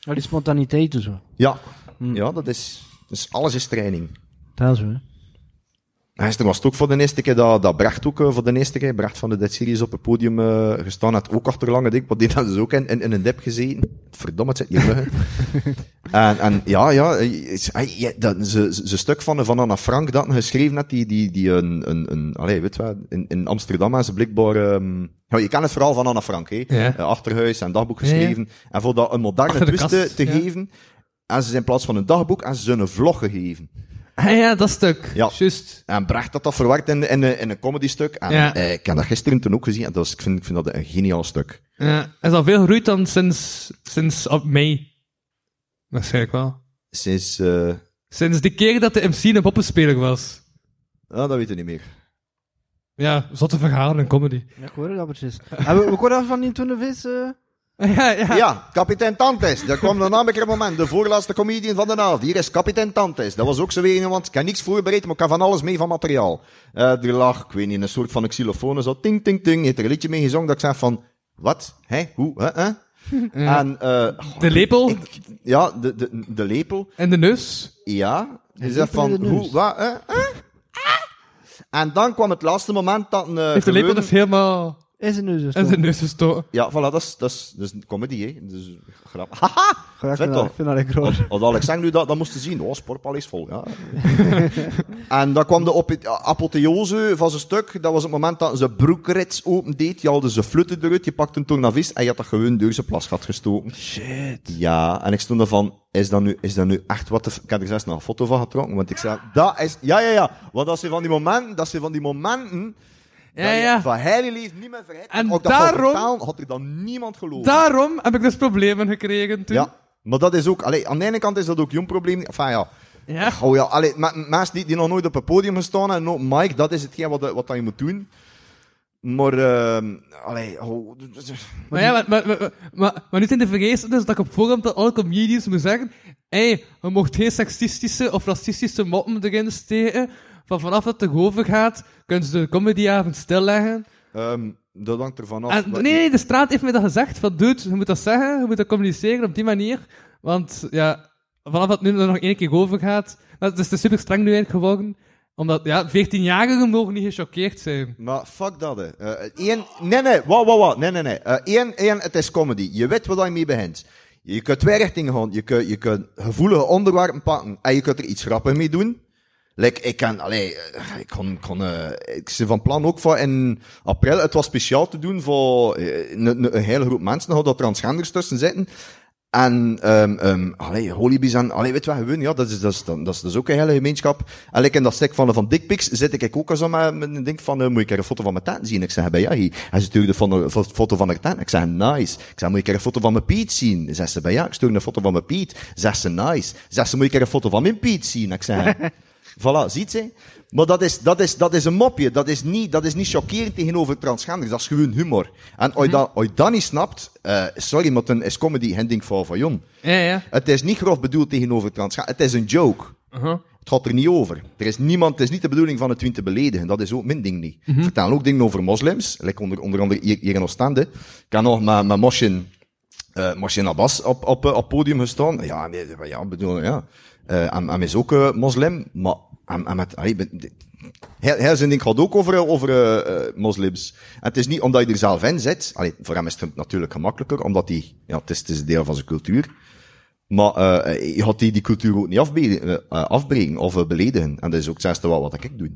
[SPEAKER 3] Ja, die spontaniteit zo.
[SPEAKER 2] Ja, ja dat is, dus alles is training.
[SPEAKER 3] Dat is zo, hè.
[SPEAKER 2] En Gisteren was het ook voor de eerste keer dat, dat Brecht ook eh, voor de eerste keer, Brecht van de Dead Series op het podium eh, gestaan had, ook achter lange dik, maar die had dus ook in, in, in een dip gezeten. Verdomme, het zit hier en, en ja, ja, eh, ja, dat ze, ze, stuk van, van Anna Frank dat geschreven had, die, die, die een, een, een allee, weet wat, in, in Amsterdam en ze blijkbaar, ehm ja, je kent het verhaal van Anna Frank, hè?
[SPEAKER 1] Ja.
[SPEAKER 2] Achterhuis en dagboek
[SPEAKER 1] Ja, ja.
[SPEAKER 2] geschreven. En voor dat een moderne twist te, geven, en ze in plaats van een dagboek, en ze zijn een vlog gegeven.
[SPEAKER 1] Ah ja, dat stuk.
[SPEAKER 2] Ja.
[SPEAKER 1] Juist.
[SPEAKER 2] En Brecht had dat verwerkt in, in, een- in een comedy stuk. En
[SPEAKER 1] Ja.
[SPEAKER 2] eh, ik heb dat gisteren toen ook gezien. En dat is, ik, vind, ik vind dat een geniaal stuk.
[SPEAKER 1] Ja. Is al veel gegroeid dan sinds, sinds op mei. Waarschijnlijk wel.
[SPEAKER 2] Sinds, eh
[SPEAKER 1] Sinds de keer dat de MC een poppenspeler was.
[SPEAKER 2] ah, dat weet ik niet meer.
[SPEAKER 1] Ja, zotte verhalen en comedy.
[SPEAKER 3] Ja, ik hoor dat precies. En we, we horen van die toen de vis... eh,
[SPEAKER 1] Ja, ja.
[SPEAKER 2] Ja, kapitein Tantes. Daar kwam dan een moment. De voorlaatste comedian van de avond. Hier is kapitein Tantes. Dat was ook zo weer want ik heb niks voorbereid, maar ik heb van alles mee van materiaal. Eh er lag, ik weet niet, een soort van xylofoon. Zo ting, ting, ting. Heeft er een liedje mee gezongen dat ik zei van, wat? Hé? Hoe? Hè? Hè? En, eh,
[SPEAKER 1] De lepel
[SPEAKER 2] ik- ja, de, de, de lepel.
[SPEAKER 1] en de neus.
[SPEAKER 2] Ja. Je
[SPEAKER 3] En
[SPEAKER 2] zegt
[SPEAKER 3] lepel in
[SPEAKER 2] van, hoe, wat, hè? Hè? En dan kwam het laatste moment dat een... eh,
[SPEAKER 1] Heeft de lepel dus helemaal
[SPEAKER 3] in zijn neus.
[SPEAKER 1] in zijn neus gestoken.
[SPEAKER 2] Ja, voilà, dat is, dat is, dat is een comedy, hè. Dus, grap. Haha!
[SPEAKER 3] Ik
[SPEAKER 2] Vet
[SPEAKER 3] vind, dat, ik vind dat echt groot.
[SPEAKER 2] Als Alex zegt nu dat, dat moest je zien. Oh, Sportpal is vol, ja. en dan kwam de op- apotheose van zijn stuk. Dat was het moment dat ze broekrits opendeed. Je haalde ze flutten eruit, je pakte een tournavis en je had dat gewoon door zijn plasgat gestoken.
[SPEAKER 3] Shit.
[SPEAKER 2] Ja, en ik stond ervan, is dat nu, is dat nu echt wat de... Ik heb er zelfs nog een foto van getrokken, want ik zei, dat is... Ja, ja, ja. Want dat zijn van die momenten, dat zijn van die momenten...
[SPEAKER 1] Ja,
[SPEAKER 2] dat
[SPEAKER 1] ja.
[SPEAKER 2] Van heilig leeft niet meer vergeten.
[SPEAKER 1] En
[SPEAKER 2] ik dat zou
[SPEAKER 1] daarom-
[SPEAKER 2] vertalen, had er dan niemand geloofd.
[SPEAKER 1] Daarom heb ik dus problemen gekregen toen.
[SPEAKER 2] Ja, maar dat is ook... Allee, aan de ene kant is dat ook jong probleem. Enfin ja...
[SPEAKER 1] Ja.
[SPEAKER 2] Oh ja, allee, mensen die, die nog nooit op een podium gestaan en no, Mike, dat is hetgeen wat, wat dat je moet doen. Maar, ehm allee, oh,
[SPEAKER 1] Maar ja, maar, maar, maar, maar, maar nu zijn de vergezen dus dat ik op voorhand dat alle comedians moet zeggen hey, we mocht geen seksistische of racistische moppen erin steken. Van vanaf dat het over gaat, kunnen ze de comedyavond stilleggen.
[SPEAKER 2] ehm, dat hangt ervan af.
[SPEAKER 1] En, nee, nee, de straat heeft me dat gezegd. Van, dude, je moet dat zeggen, je moet dat communiceren op die manier. Want, ja, vanaf dat het nu er nog één keer over gaat... Dat is dus super streng nu eigenlijk geworden. Omdat, ja, 14-jarigen mogen niet gechoqueerd zijn.
[SPEAKER 2] Maar fuck dat, hè. Eh, één, nee, nee, wat, wat, nee, nee, nee. Eh, één, één, het is comedy. Je weet wat je mee begint. Je kunt twee richtingen gaan. Je kunt, je kunt gevoelige onderwerpen pakken en je kunt er iets grappigs mee doen. Like, ik kan, allee, eh, ik kon, kon, eh, ik ben van plan ook voor in april het was speciaal te doen voor eh, een, hele groep mensen, nog dat transgenders tussen zitten. En, um, um, allee, holibies en, allee, weet je wat, gewoon, ja, dat is, dat is, dat is, is ook een hele gemeenschap. En like in dat stuk van, van dickpics zit ik ook al zo met, een ding van, uh, moet ik er een foto van mijn tent zien? Ik zeg, bij jou. Hij stuurde een fo- foto van haar tent. Ik zeg, nice. Ik zeg, moet ik een foto van mijn Piet zien? Zegt ze, bij jou. Ik stuurde een foto van mijn Piet. Zegt ze, nice. Zegt ze, moet ik er een foto van mijn Piet zien? Ik zeg, voilà, ziet ze? Maar dat is, dat is, dat is een mopje. Dat is niet, dat is niet chockerend tegenover transgenders. Dat is gewoon humor. En als je dat, als je dat niet snapt, eh, sorry, maar dan is comedy geen ding voor van jong.
[SPEAKER 1] Ja, ja.
[SPEAKER 2] Het is niet grof bedoeld tegenover transgenders. Het is een joke.
[SPEAKER 1] Uh-huh.
[SPEAKER 2] Het gaat er niet over. Er is niemand, het is niet de bedoeling van het twin te beledigen. Dat is ook mijn ding niet. Ik vertel ook dingen over moslims. Like onder, onder andere hier, hier in Oostende. Ik heb nog met, met Moshin, eh Moshin Abbas op, op, eh, op podium gestaan. Ja, nee, ja, bedoel, ja. Eh en, is ook moslim, maar en, en met, allee, ben- heel zijn ding gaat ook over, eh, over eh, moslims. En het is niet omdat je er zelf in zit. Allee, voor hem is het natuurlijk gemakkelijker, omdat hij, ja, het is, het is een deel van zijn cultuur. Maar eh, je gaat die, die cultuur ook niet afbreken, eh, afbreken of beledigen. En dat is ook het zesde wel wat ik doe.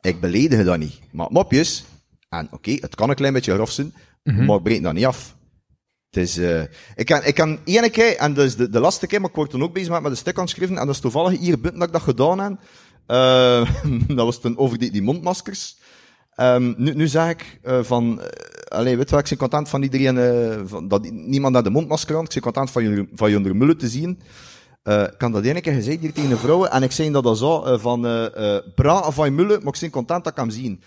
[SPEAKER 2] Ik beledig dat niet. Maar mopjes, en oké, het kan een klein beetje grof zijn, maar ik breek dat niet af. Het is, eh, ik kan, ik kan ene keer, en dat is de, de laatste keer, maar ik word toen ook bezig met, met een stuk aan schrijven, en dat is toevallig hier buiten dat ik dat gedaan heb. Eh, dat was toen over die, mondmaskers. Ehm, nu, nu zeg ik eh, van, uh, allee, weet je wat, ik ben content van iedereen, eh, dat niemand naar de mondmasker had. Ik ben content van jullie, van jullie mullen te zien. Eh, ik kan dat ene keer gezegd hier tegen de vrouwen, en ik zei dat dat zo, eh, van, eh eh bra van je mullen, maar ik ben content dat ik hem zien.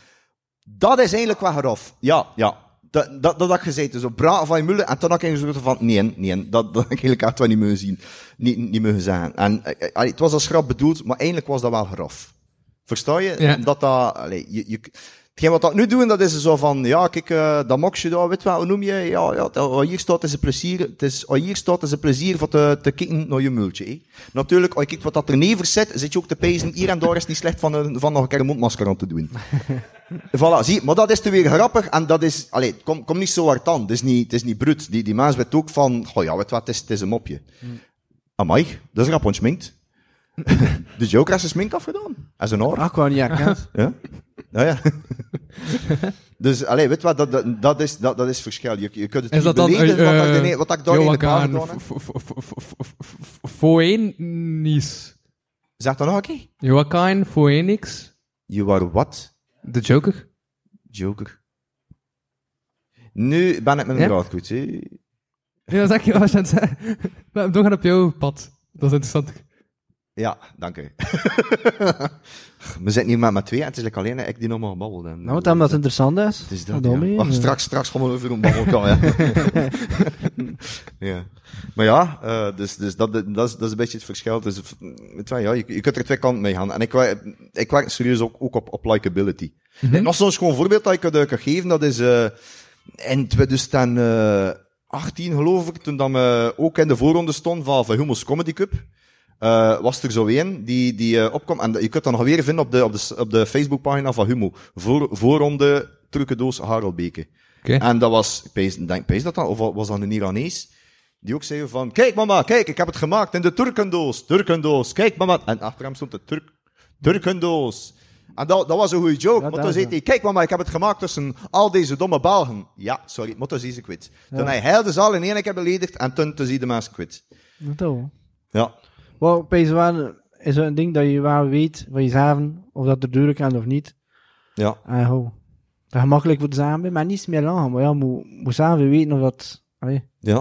[SPEAKER 2] Dat is eigenlijk wel grof. Ja, ja. Dat, dat, dat had ik gezegd. Zo bra van je mullen. En toen had ik zo van, nee, nee, dat, dat had ik eigenlijk echt niet mogen zien. Niet, niet mogen zeggen. En, eh, eh, allee, het was als grap bedoeld, maar eigenlijk was dat wel grof. Versta je?
[SPEAKER 1] Ja.
[SPEAKER 2] Dat dat, allee, je, je, hetgeen wat dat nu doen, dat is zo van, ja, kijk, eh, dat moksje daar, weet wel, hoe noem je? Ja, ja, wat hier staat is een plezier, het is, wat hier staat is een plezier voor te, te kijken naar je multje, hè. Natuurlijk, als je kijkt wat dat er never zit, zit je ook te pezen, hier en daar is het niet slecht van, een, van nog een keer een mondmasker aan te doen. Voilà, zie, maar dat is te weer grappig en dat is, allee, kom, kom niet zo hard aan. Het is niet, het is niet brut. Die, die mens weet ook van, oh ja, weet wat, het is, het is een mopje. Amai, dat is rap ontsminkt. dus je ook eens een smink afgedaan? Als een?
[SPEAKER 3] Ach, ik wou niet herkend.
[SPEAKER 2] Ja? Ja, ja. dus, allee, weet wat, dat, dat, dat, is, dat, dat is verschil. Je, je kunt het
[SPEAKER 1] Is
[SPEAKER 2] niet
[SPEAKER 1] dat dan...
[SPEAKER 2] beledigen, wat, ik wat ik daar in de kaart
[SPEAKER 1] Joaquin
[SPEAKER 2] gedaan heb.
[SPEAKER 1] F- F- F- F- F- F- Phoenix.
[SPEAKER 2] Zeg dat nog een keer.
[SPEAKER 1] Joaquin Phoenix.
[SPEAKER 2] You are what?
[SPEAKER 1] De Joker.
[SPEAKER 2] Joker. Nu ben ik met mijn raad goed, hè.
[SPEAKER 1] Ja, zeg je wat je aan het zeggen. Nou, op jouw pad. Dat is interessant.
[SPEAKER 2] Ja, dank u. We zitten hier maar met twee en het is like alleen ik die nog maar
[SPEAKER 3] Nou, wat hem dat interessant is.
[SPEAKER 2] Het is dat,
[SPEAKER 3] dan
[SPEAKER 2] ja. Ach, straks, straks gaan we over een babbel ja. ja. Maar ja, eh, dus, dus dat, dat, is, dat is een beetje het verschil. Dus, wel, ja, je, je kunt er twee kanten mee gaan. En ik, ik werk serieus ook, ook op, op likability. En nog zo'n schoon voorbeeld dat ik kan kan geven, dat is eh, in 2018 geloof ik, toen dat we ook in de voorronde stond van, van Humo's Comedy Cup. Eh, was er zo een die, die opkwam. En je kunt dat nog weer vinden op de, op de, op de Facebookpagina van Humo. Voor, voorronde trucendoos Harelbeke.
[SPEAKER 1] Oké.
[SPEAKER 2] En dat was, ik pees, denk, pees dat dan, of was dat een Iranees? Die ook zei van, kijk mama, kijk, ik heb het gemaakt in de Turkendoos, Turkendoos, kijk mama. En achter hem stond de Turk, Turkendoos. En dat, dat was een goede joke.
[SPEAKER 3] Ja,
[SPEAKER 2] maar toen zei hij, kijk mama, ik heb het gemaakt tussen al deze domme Belgen. Ja, sorry, maar toen zie ze kwijt. Toen hij heel de zaal in één keer beledigd en toen, toen zie je de mensen kwijt.
[SPEAKER 3] Dat wel.
[SPEAKER 2] Ja.
[SPEAKER 3] Wel, opeens wel, is het een ding dat je wel weet van jezelf, of dat er duur kan of niet.
[SPEAKER 2] Ja.
[SPEAKER 3] En ho. Dat gemakkelijk voor de samen, maar niet meer lang. Maar ja, moet, moet zelf weten of dat... Allee,
[SPEAKER 2] Ja.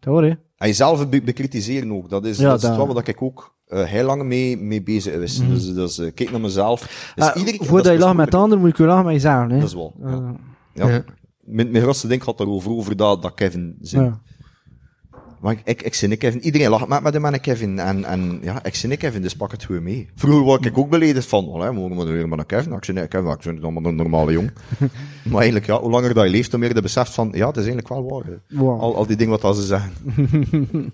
[SPEAKER 3] dat hoor je.
[SPEAKER 2] En jezelf be bekritiseren ook. Dat is,
[SPEAKER 3] Ja,
[SPEAKER 2] dat is
[SPEAKER 3] dat-
[SPEAKER 2] wel wat ik ook eh, heel lang mee, mee bezig was. Dus, dus eh, kijk naar mezelf. Dus
[SPEAKER 3] Ah,
[SPEAKER 2] iedere keer-
[SPEAKER 3] voordat
[SPEAKER 2] dat
[SPEAKER 3] je
[SPEAKER 2] is
[SPEAKER 3] lacht met de
[SPEAKER 2] moeilijk.
[SPEAKER 3] ander, moet je lachen met jezelf. Hè?
[SPEAKER 2] Dat is wel. Ja.
[SPEAKER 3] Eh,
[SPEAKER 2] Ja.
[SPEAKER 1] Ja.
[SPEAKER 2] Mijn, mijn grootste ding gaat daarover, over dat, dat Kevin zin.
[SPEAKER 3] ja.
[SPEAKER 2] Maar ik, ik, zin ik Kevin. Iedereen lacht met, met hem en Kevin. En, en ja, ik zin ik Kevin, dus pak het goed mee. Vroeger was ik ook beledigd van, oh, hè, mogen we weer met een Kevin? Ik zin ik Kevin, ik vind het allemaal een normale jong. maar eigenlijk, ja, hoe langer dat je leeft, hoe meer je beseft van, ja, het is eigenlijk wel waar.
[SPEAKER 3] Wow.
[SPEAKER 2] Al, al die dingen wat dat ze zeggen.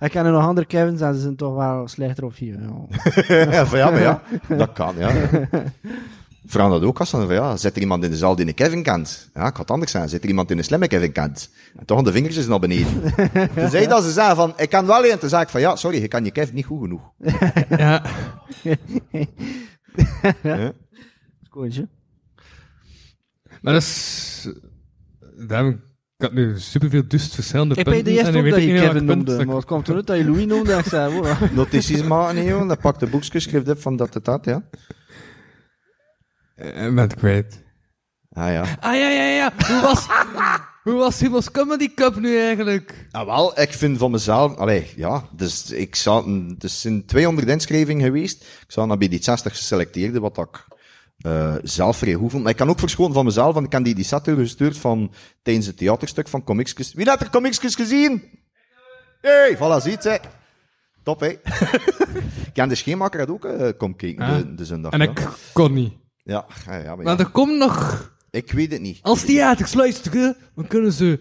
[SPEAKER 3] Ik ken er nog andere Kevins en ze zijn toch wel slechter of hier. Ja.
[SPEAKER 2] ja, van ja, maar ja, dat kan, ja. Vraag dat ook als dan van ja, zit er iemand in de zaal die een Kevin kent? Ja, ik het anders zijn. Zit er iemand die een slimme Kevin kent? En toch de vingertjes naar beneden. Toen zei dat ze zeggen van, ik kan wel een. Toen zei ik van, ja, sorry, je kan je Kevin niet goed genoeg.
[SPEAKER 1] Ja.
[SPEAKER 2] Ja.
[SPEAKER 3] Skootje.
[SPEAKER 1] Maar dat is... Daarom, ik had nu superveel dust verschillende
[SPEAKER 3] Ik
[SPEAKER 1] punten.
[SPEAKER 3] weet eerst
[SPEAKER 1] weet
[SPEAKER 3] dat
[SPEAKER 1] ik
[SPEAKER 3] je Kevin noemde,
[SPEAKER 1] dat ik-
[SPEAKER 3] maar het kwam toen uit dat je Louis noemde ik zei.
[SPEAKER 2] Notities maken, hè, joh. Dan pak de boekjes, schrijf dit van dat tot dat, ja.
[SPEAKER 1] Ik ben het kwijt.
[SPEAKER 2] Ah ja.
[SPEAKER 1] Ah, ja, ja, ja. Hoe was... Hoe was Humo's Comedy Cup nu eigenlijk?
[SPEAKER 2] Ah, wel, ik vind van mezelf, allee, ja, dus ik zat, er zijn 200 inschrijvingen geweest. Ik zat naar bij die 60 geselecteerde, wat ik eh zelf vrij goed vond. Maar ik kan ook verschonen van mezelf, want ik heb die, die set gestuurd van, tijdens het theaterstuk van Comicskus. Wie had er Comicskus gezien? Hey, voilà, ziet ze. Top, hè? Jan de Scheenmaker had ook uh, kom kijken
[SPEAKER 1] Ah.
[SPEAKER 2] de, de zondag.
[SPEAKER 1] En
[SPEAKER 2] ja.
[SPEAKER 1] ik kon niet.
[SPEAKER 2] Ja, ja, ja, maar
[SPEAKER 1] er komt nog...
[SPEAKER 2] Ik weet het niet.
[SPEAKER 1] Als theaters luisteren, dan kunnen ze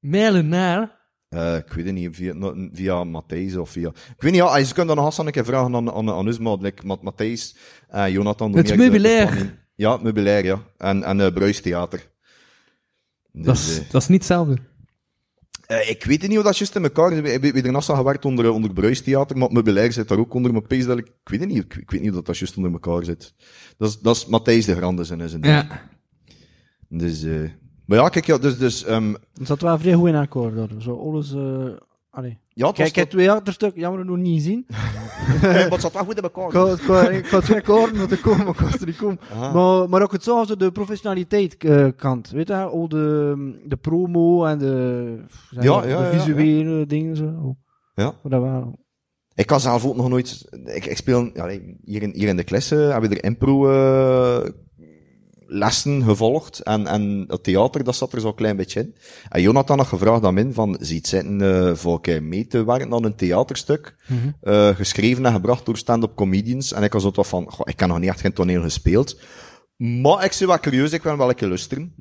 [SPEAKER 1] mailen naar...
[SPEAKER 2] Eh, ik weet het niet, via, no- via Matthijs of via... Ik weet niet, ja, je kunt dan nog eens een keer vragen aan, aan, aan ons, maar like, Mat- Matthijs en Jonathan... doen
[SPEAKER 1] Het
[SPEAKER 2] meer de- de
[SPEAKER 1] meubilair.
[SPEAKER 2] planning. Ja, het meubilair, ja. En, en Bruistheater. Dus,
[SPEAKER 1] Dat is,
[SPEAKER 2] eh,
[SPEAKER 1] dat is niet hetzelfde.
[SPEAKER 2] Eh, ik weet het niet hoe dat juist in elkaar is. Ik heb bij daarnaast al gewerkt onder, onder het Bruistheater, maar het meubilair zit daar ook onder. Maar pees dat ik... Ik weet het niet, ik, ik weet niet hoe dat, dat juist onder elkaar zit. Dat is, dat is Matthijs de Grande zijn, is
[SPEAKER 1] Ja.
[SPEAKER 2] Dus... eh maar ja, kijk, ja, dus... dus ehm
[SPEAKER 3] Het zat wel vrij goed in akkoord. hoor. Zo alles... eh allee.
[SPEAKER 2] ja, het
[SPEAKER 3] Kijk, ik heb twee achterstuk, jammer nog niet zien.
[SPEAKER 2] toch- maar het zat wel goed in elkaar.
[SPEAKER 3] Ik had- twee akkoorden moeten komen, maar ik was er niet komen.
[SPEAKER 2] Aha.
[SPEAKER 3] Maar, maar ook het zo, zo de professionaliteit eh, kant. Weet je, al de, de promo en de,
[SPEAKER 2] Ja, ja,
[SPEAKER 3] de
[SPEAKER 2] ja,
[SPEAKER 3] visuele dingen zo.
[SPEAKER 2] Ja.
[SPEAKER 3] Maar dat wel.
[SPEAKER 2] Ik had zelf ook nog nooit... Ik, ik speel... Ja, hier, in, hier in de klas eh, hebben we er impro eh, lessen gevolgd. En, en het theater, dat zat er zo'n klein beetje in. En Jonathan had gevraagd aan min van... Ziet zitten eh, voor een mee te werken aan een theaterstuk. eh, geschreven en gebracht door stand-up comedians. En ik was ook wat van... Goh, ik heb nog niet echt geen toneel gespeeld. Maar ik ben wel curieus, ik wil wel een keer luisteren.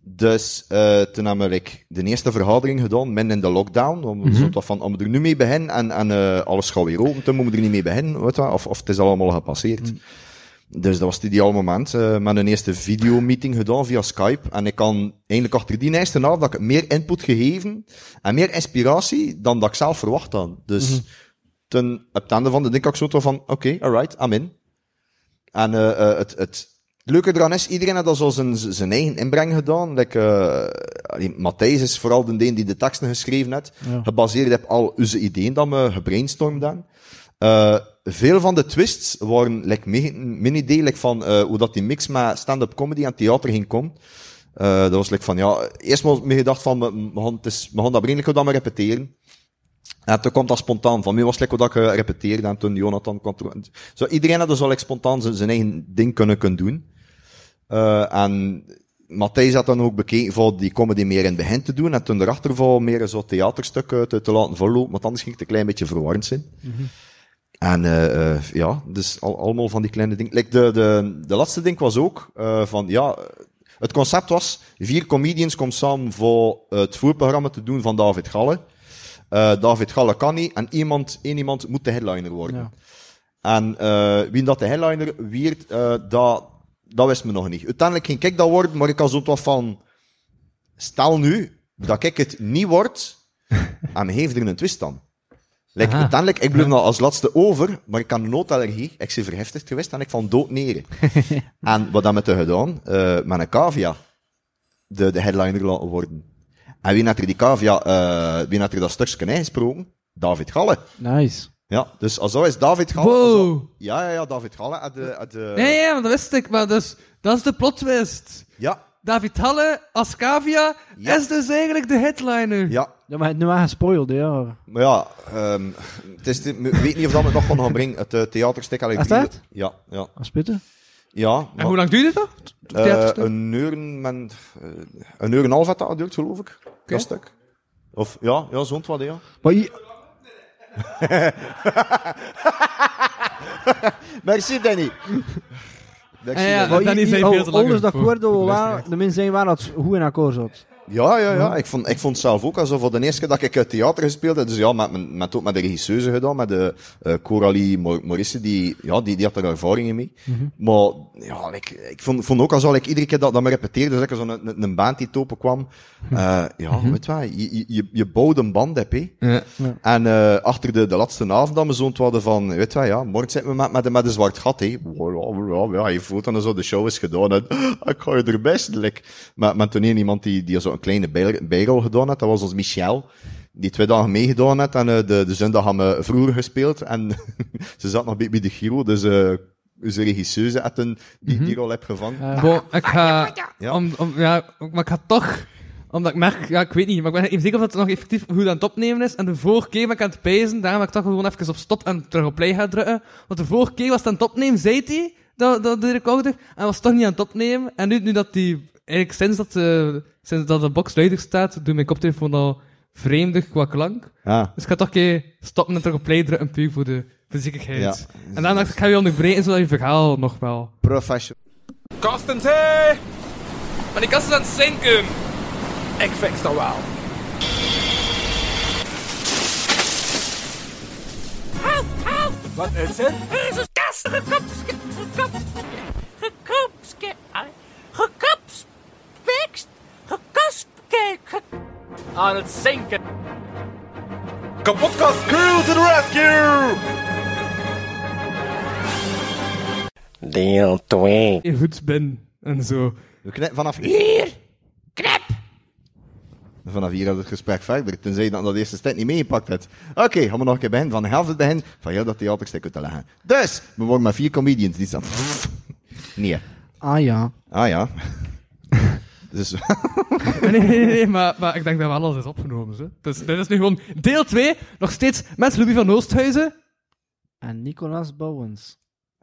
[SPEAKER 2] Dus eh toen we like, de eerste vergadering gedaan, min in de lockdown. Om, mm wat van, om er nu mee beginnen en, en alles gaat weer open, toen moeten we er niet mee beginnen. Weet wel, of, of het is allemaal gepasseerd. Dus dat was het ideaal moment. eh met een eerste videomeeting gedaan via Skype. En ik kan eigenlijk achter die eerste avond dat ik meer input gegeven en meer inspiratie dan dat ik zelf verwacht had. Dus toen, op het einde van de had ik zo van, oké, alright, I'm in. En eh, eh, het, het leuke eraan is, iedereen had al zo zijn, zijn eigen inbreng gedaan. Like, Matthijs is vooral de die de teksten geschreven heeft.
[SPEAKER 3] Ja.
[SPEAKER 2] Gebaseerd op al onze ideeën dat we gebrainstormd hebben. Veel van de twists waren like, mijn idee like, van eh, hoe dat die mix met stand-up comedy en theater ging komen. Eh, dat was like, van, ja, eerst maar me gedacht van, we, gaan, het is, dat vriendelijk dan maar repeteren. En toen komt dat spontaan. Van mij was het wat ik repeteerde en toen Jonathan kwam. Zo, iedereen had dus like, spontaan zijn, eigen ding kunnen, kunnen doen. Eh, en Matthijs had dan ook bekeken voor die comedy meer in het begin te doen en toen erachter voor meer zo theaterstukken te, te laten vollopen, want anders ging het een klein beetje verwarrend zijn. Eh, eh, ja, dus al, allemaal van die kleine dingen. Like de, de, de laatste ding was ook eh, van, ja, het concept was, vier comedians komen samen voor het voorprogramma te doen van David Galle. Eh, David Galle kan niet en iemand, één iemand moet de headliner worden.
[SPEAKER 3] Ja.
[SPEAKER 2] En eh, wie dat de headliner werd, eh dat, dat wist me nog niet. Uiteindelijk ging ik dat worden, maar ik had zo wat van... Stel nu dat ik het niet word, en geef er een twist aan. Like, uiteindelijk, ik bleef nog als laatste over, maar ik had een noodallergie. Ik ben verheftigd geweest en ik van dood neren. en wat dan met de gedaan? eh met een cavia. De, de headliner laten worden. En wie had er die cavia, eh wie had er dat stukje ingesproken? David Galle.
[SPEAKER 3] Nice.
[SPEAKER 2] Ja, dus als is David Galle.
[SPEAKER 1] Wow.
[SPEAKER 2] zo- ja, ja, ja, David Galle. De, de,
[SPEAKER 1] Nee, ja, maar dat wist ik. Maar dus, dat is de plot twist.
[SPEAKER 2] Ja,
[SPEAKER 1] David Halle als cavia
[SPEAKER 2] Ja.
[SPEAKER 1] is dus eigenlijk de headliner.
[SPEAKER 2] ja.
[SPEAKER 3] Ja, maar het nu wel gespoild, ja.
[SPEAKER 2] Maar ja, ehm, het is, ik weet niet of dat me nog gaan gaan brengen. Het uh, theaterstuk ik
[SPEAKER 3] Is dat?
[SPEAKER 2] Ja, ja.
[SPEAKER 3] Als Pieter?
[SPEAKER 2] Ja,
[SPEAKER 1] En
[SPEAKER 2] maar,
[SPEAKER 1] hoe lang duurde dat? Het
[SPEAKER 2] eh,
[SPEAKER 1] theaterstuk?
[SPEAKER 2] een uur eh, een uur en een half had dat geduurd, geloof ik. Dat stuk. Of, ja, ja, zo'n wat, ja.
[SPEAKER 3] Maar je,
[SPEAKER 2] Merci, Danny. Merci,
[SPEAKER 1] Ah, ja,
[SPEAKER 2] Danny.
[SPEAKER 1] maar Danny zei veel te lang
[SPEAKER 3] Alles dat
[SPEAKER 1] de
[SPEAKER 3] mensen zijn wel dat het goed in akkoord zat.
[SPEAKER 2] Ja, ja, ja. Ik vond, ik vond het zelf ook alsof voor de eerste keer dat ik het theater gespeeld heb. Dus ja, met, met, met, ook met de regisseuse gedaan, met de uh, Coralie Mor- Morisse, die, ja, die, die had er ervaringen mee. Maar ja, ik, ik vond, vond ook alsof ik iedere keer dat, dat me repeteerde, dus ik zo'n een, een, band die topen kwam. Uh, ja, weet je wel, je, je, je bouwt een band, heb je.
[SPEAKER 1] Ja.
[SPEAKER 2] En uh, achter de, de laatste avond dat we zo'n hadden van, weet je wel, ja, morgen zitten we met, met, met een zwart gat, hè. Ja, ja, je voelt dan zo, de show is gedaan en ik ga je er best, like. Maar, maar toen een iemand die, die zo'n kleine bij- bijrol gedaan had, dat was ons Michel. Die twee dagen meegedaan had en uh, de, de zondag hebben we vroeger gespeeld en ze zat nog bij, bij de Giro, dus uh, onze regisseuse had een, die, die rol heb gevangen.
[SPEAKER 3] Uh,
[SPEAKER 1] Bon, ik ga...
[SPEAKER 2] Ja.
[SPEAKER 1] Om, om, ja, maar ik ga toch... Omdat ik merk... Ja, ik weet niet. Maar ik ben even zeker of het nog effectief hoe dat aan het opnemen is. En de vorige keer ben ik aan het pijzen. Daarom heb ik toch gewoon even op stop en terug op play gaan drukken. Want de vorige keer was het aan het opnemen, zei hij... Dat, dat de recorder. En was toch niet aan het opnemen. En nu, nu dat die... Eigenlijk sinds dat, de sinds dat de box luider staat, doe mijn koptelefoon al vreemdig qua klank.
[SPEAKER 2] Ja.
[SPEAKER 1] Dus ik ga toch een keer stoppen en terug op play drukken, puur voor de fysiekheid.
[SPEAKER 2] Ja.
[SPEAKER 1] En dan dacht ik, ik ga je onderbreken, zodat je verhaal nog wel...
[SPEAKER 2] Professional.
[SPEAKER 5] Kastens, hé!
[SPEAKER 1] Maar die kast is aan het zinken!
[SPEAKER 5] Ik fix dat wel. Wat is het?
[SPEAKER 6] Er is een kast gekapske, gekap, gekapske, gekapspekst, aan het zinken.
[SPEAKER 5] Kapotkast crew to the rescue!
[SPEAKER 6] Deel 2.
[SPEAKER 1] Je goed ben en zo.
[SPEAKER 2] We knippen vanaf hier. Knip. Vanaf hier gaat het gesprek verder. Tenzij je dat dat eerste stuk niet meegepakt hebt. Oké, gaan we nog een keer beginnen. Van de helft het begin van heel dat theaterstuk te leggen. Dus, we worden maar vier comedians die staan. Nee.
[SPEAKER 3] Ah ja.
[SPEAKER 2] Ah ja. Dus,
[SPEAKER 1] Nee, nee, nee, nee, maar, maar ik denk dat wel alles is opgenomen. Zo. Dus dit is nu gewoon deel 2, nog steeds met Louis van Oosthuizen.
[SPEAKER 3] En Nicolas Bouwens.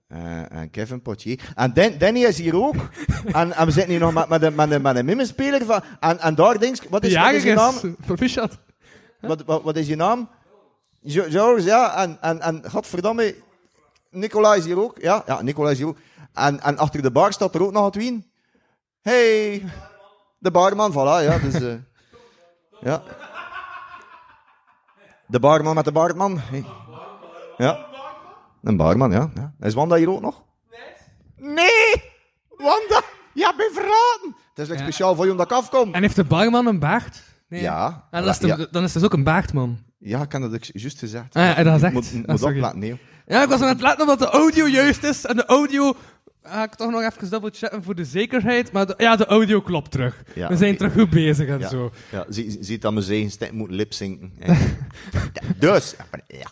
[SPEAKER 2] eh, en Kevin Potier. En Dan- Danny is hier ook. en, en we zitten hier nog met, met, een- met, een- met een mimespeler van. En, en daar denk ik, wat is, wat is je naam?
[SPEAKER 1] proficiat.
[SPEAKER 2] Wat, wat, wat is je naam? George, ja. En, en, en godverdamme, Nicola is hier ook. Ja, ja Nicola is hier ook. En, en achter de bar staat er ook nog het wien. Hey, de barman, voilà, ja. Dus, eh, ja. De barman met de barman. Hey. Ja. Een barman, ja. ja. Is Wanda hier ook nog? Nee. Nee! Wanda! Ja, ben verraden! Het is like speciaal voor je omdat ik afkom.
[SPEAKER 1] En heeft de barman een baard? Nee.
[SPEAKER 2] Ja.
[SPEAKER 1] En dan is, de,
[SPEAKER 2] Ja.
[SPEAKER 1] dan is het dus ook een baardman.
[SPEAKER 2] Ja, ik heb dat ook juist gezegd.
[SPEAKER 1] Ah, ja, dat is echt-
[SPEAKER 2] Moet, moet
[SPEAKER 1] ah,
[SPEAKER 2] nee.
[SPEAKER 1] Ja, ik was aan het letten omdat de audio juist is. En de audio ga ik toch nog even double checken voor de zekerheid. Maar de- ja, de audio klopt terug.
[SPEAKER 2] Ja,
[SPEAKER 1] We zijn terug goed bezig en
[SPEAKER 2] Ja.
[SPEAKER 1] zo.
[SPEAKER 2] Ja, zie, zie dat mijn stem moet lipzinken. dus, ja.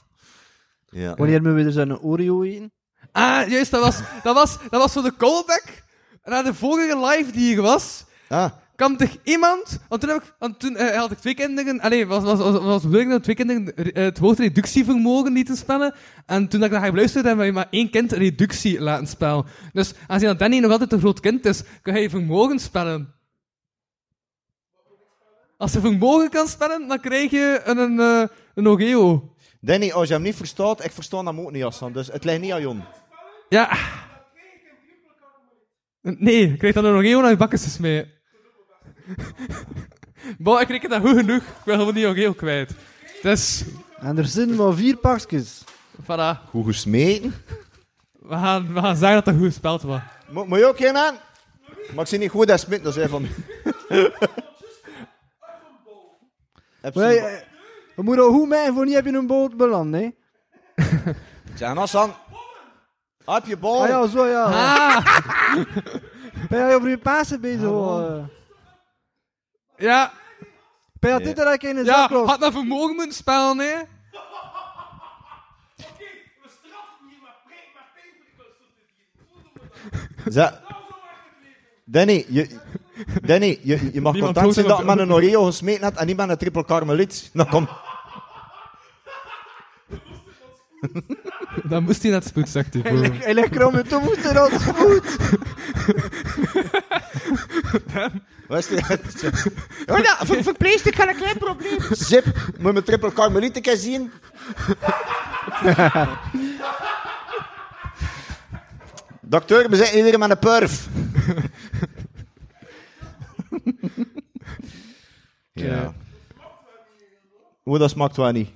[SPEAKER 2] Ja.
[SPEAKER 3] Wanneer moeten we dus een Oreo eten?
[SPEAKER 1] Ah, juist, dat was, dat was, dat was voor de callback. Naar de vorige live die hier was.
[SPEAKER 2] Ah,
[SPEAKER 1] kwam toch iemand, want toen, heb ik, want toen eh, had ik twee kinderen, allee, was, was, was, was twee kinderen eh, het woord reductievermogen lieten spellen. En toen dat ik naar haar beluisterde, hebben we maar één kind reductie laten spellen. Dus aangezien dat Danny nog altijd een groot kind is, kan hij vermogen spellen. Als je vermogen kan spellen, dan krijg je een, een, eh, een Ogeo.
[SPEAKER 2] Danny, als je hem niet verstaat, ik versta hem ook niet, Hassan. Dus het ligt niet aan Jon.
[SPEAKER 1] Ja. Nee, je krijgt dan een Ogeo naar je bakken mee. Bon, ik reken dat goed genoeg. Ik wil gewoon die Ogeo kwijt. Dus,
[SPEAKER 3] En er zijn maar vier pakjes.
[SPEAKER 1] voilà.
[SPEAKER 2] Goed gesmeten.
[SPEAKER 1] We gaan, we gaan zeggen dat dat goed gespeeld was.
[SPEAKER 2] Mo- Moet je ook geen aan? Maar ik zie niet goed dat smit, dat is van... Heb
[SPEAKER 3] Maar,
[SPEAKER 2] ze-
[SPEAKER 3] eh, we moeten ook goed mee, voor niet heb je een boot beland, hè?
[SPEAKER 2] Zeg, Hassan. Heb je bal?
[SPEAKER 3] Ah ja, zo ja.
[SPEAKER 1] Ah!
[SPEAKER 3] Ben je over je Pasen bezig? hoor?
[SPEAKER 1] Ja,
[SPEAKER 3] Ben je dit dat ik in een
[SPEAKER 1] ja,
[SPEAKER 3] zak los?
[SPEAKER 1] had dat vermogen moeten spelen, hè?
[SPEAKER 2] Zeg. Danny, je, Danny, je, je mag
[SPEAKER 1] Niemand
[SPEAKER 2] content zijn dat
[SPEAKER 1] hem
[SPEAKER 2] met een Oreo gesmeten hebt en niet met een triple karmeliet. Nou kom.
[SPEAKER 1] Dan moest hij naar het spoed, zegt hij. voor.
[SPEAKER 3] Hij ligt krom en toen moest hij dat goed.
[SPEAKER 2] Wat ja, ver, verpleegster kan een klein probleem. Zip, moet je mijn triple keer zien? Dokter, we zitten hier weer met een purf. ja. Hoe dat smaakt wel niet.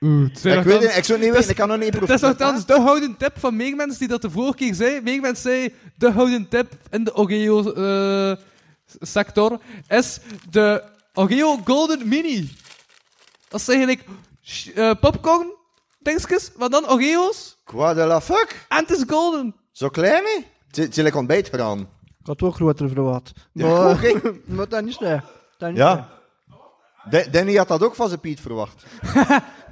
[SPEAKER 1] Oeh, het zijn
[SPEAKER 2] Ik weet het, ik zou het niet weten, ik kan nog niet proeven.
[SPEAKER 1] is nogthans de houden tip van Meegmens die dat de vorige keer zei. Meegmens zei, de houden tip in de Ogeo-sector is de Ogeo Golden Mini. Dat is eigenlijk sh- eh, popcorn, dingetjes, maar dan Oreo's
[SPEAKER 2] Quoi de la fuck?
[SPEAKER 1] en het is golden.
[SPEAKER 2] Zo klein, hè? Het is like ontbijt gedaan.
[SPEAKER 3] Ik had ook groter verwacht.
[SPEAKER 2] Ja,
[SPEAKER 3] Maar, maar dat is niet slecht. Dat is niet
[SPEAKER 2] Ja. Da- Danny had dat ook van zijn Piet verwacht.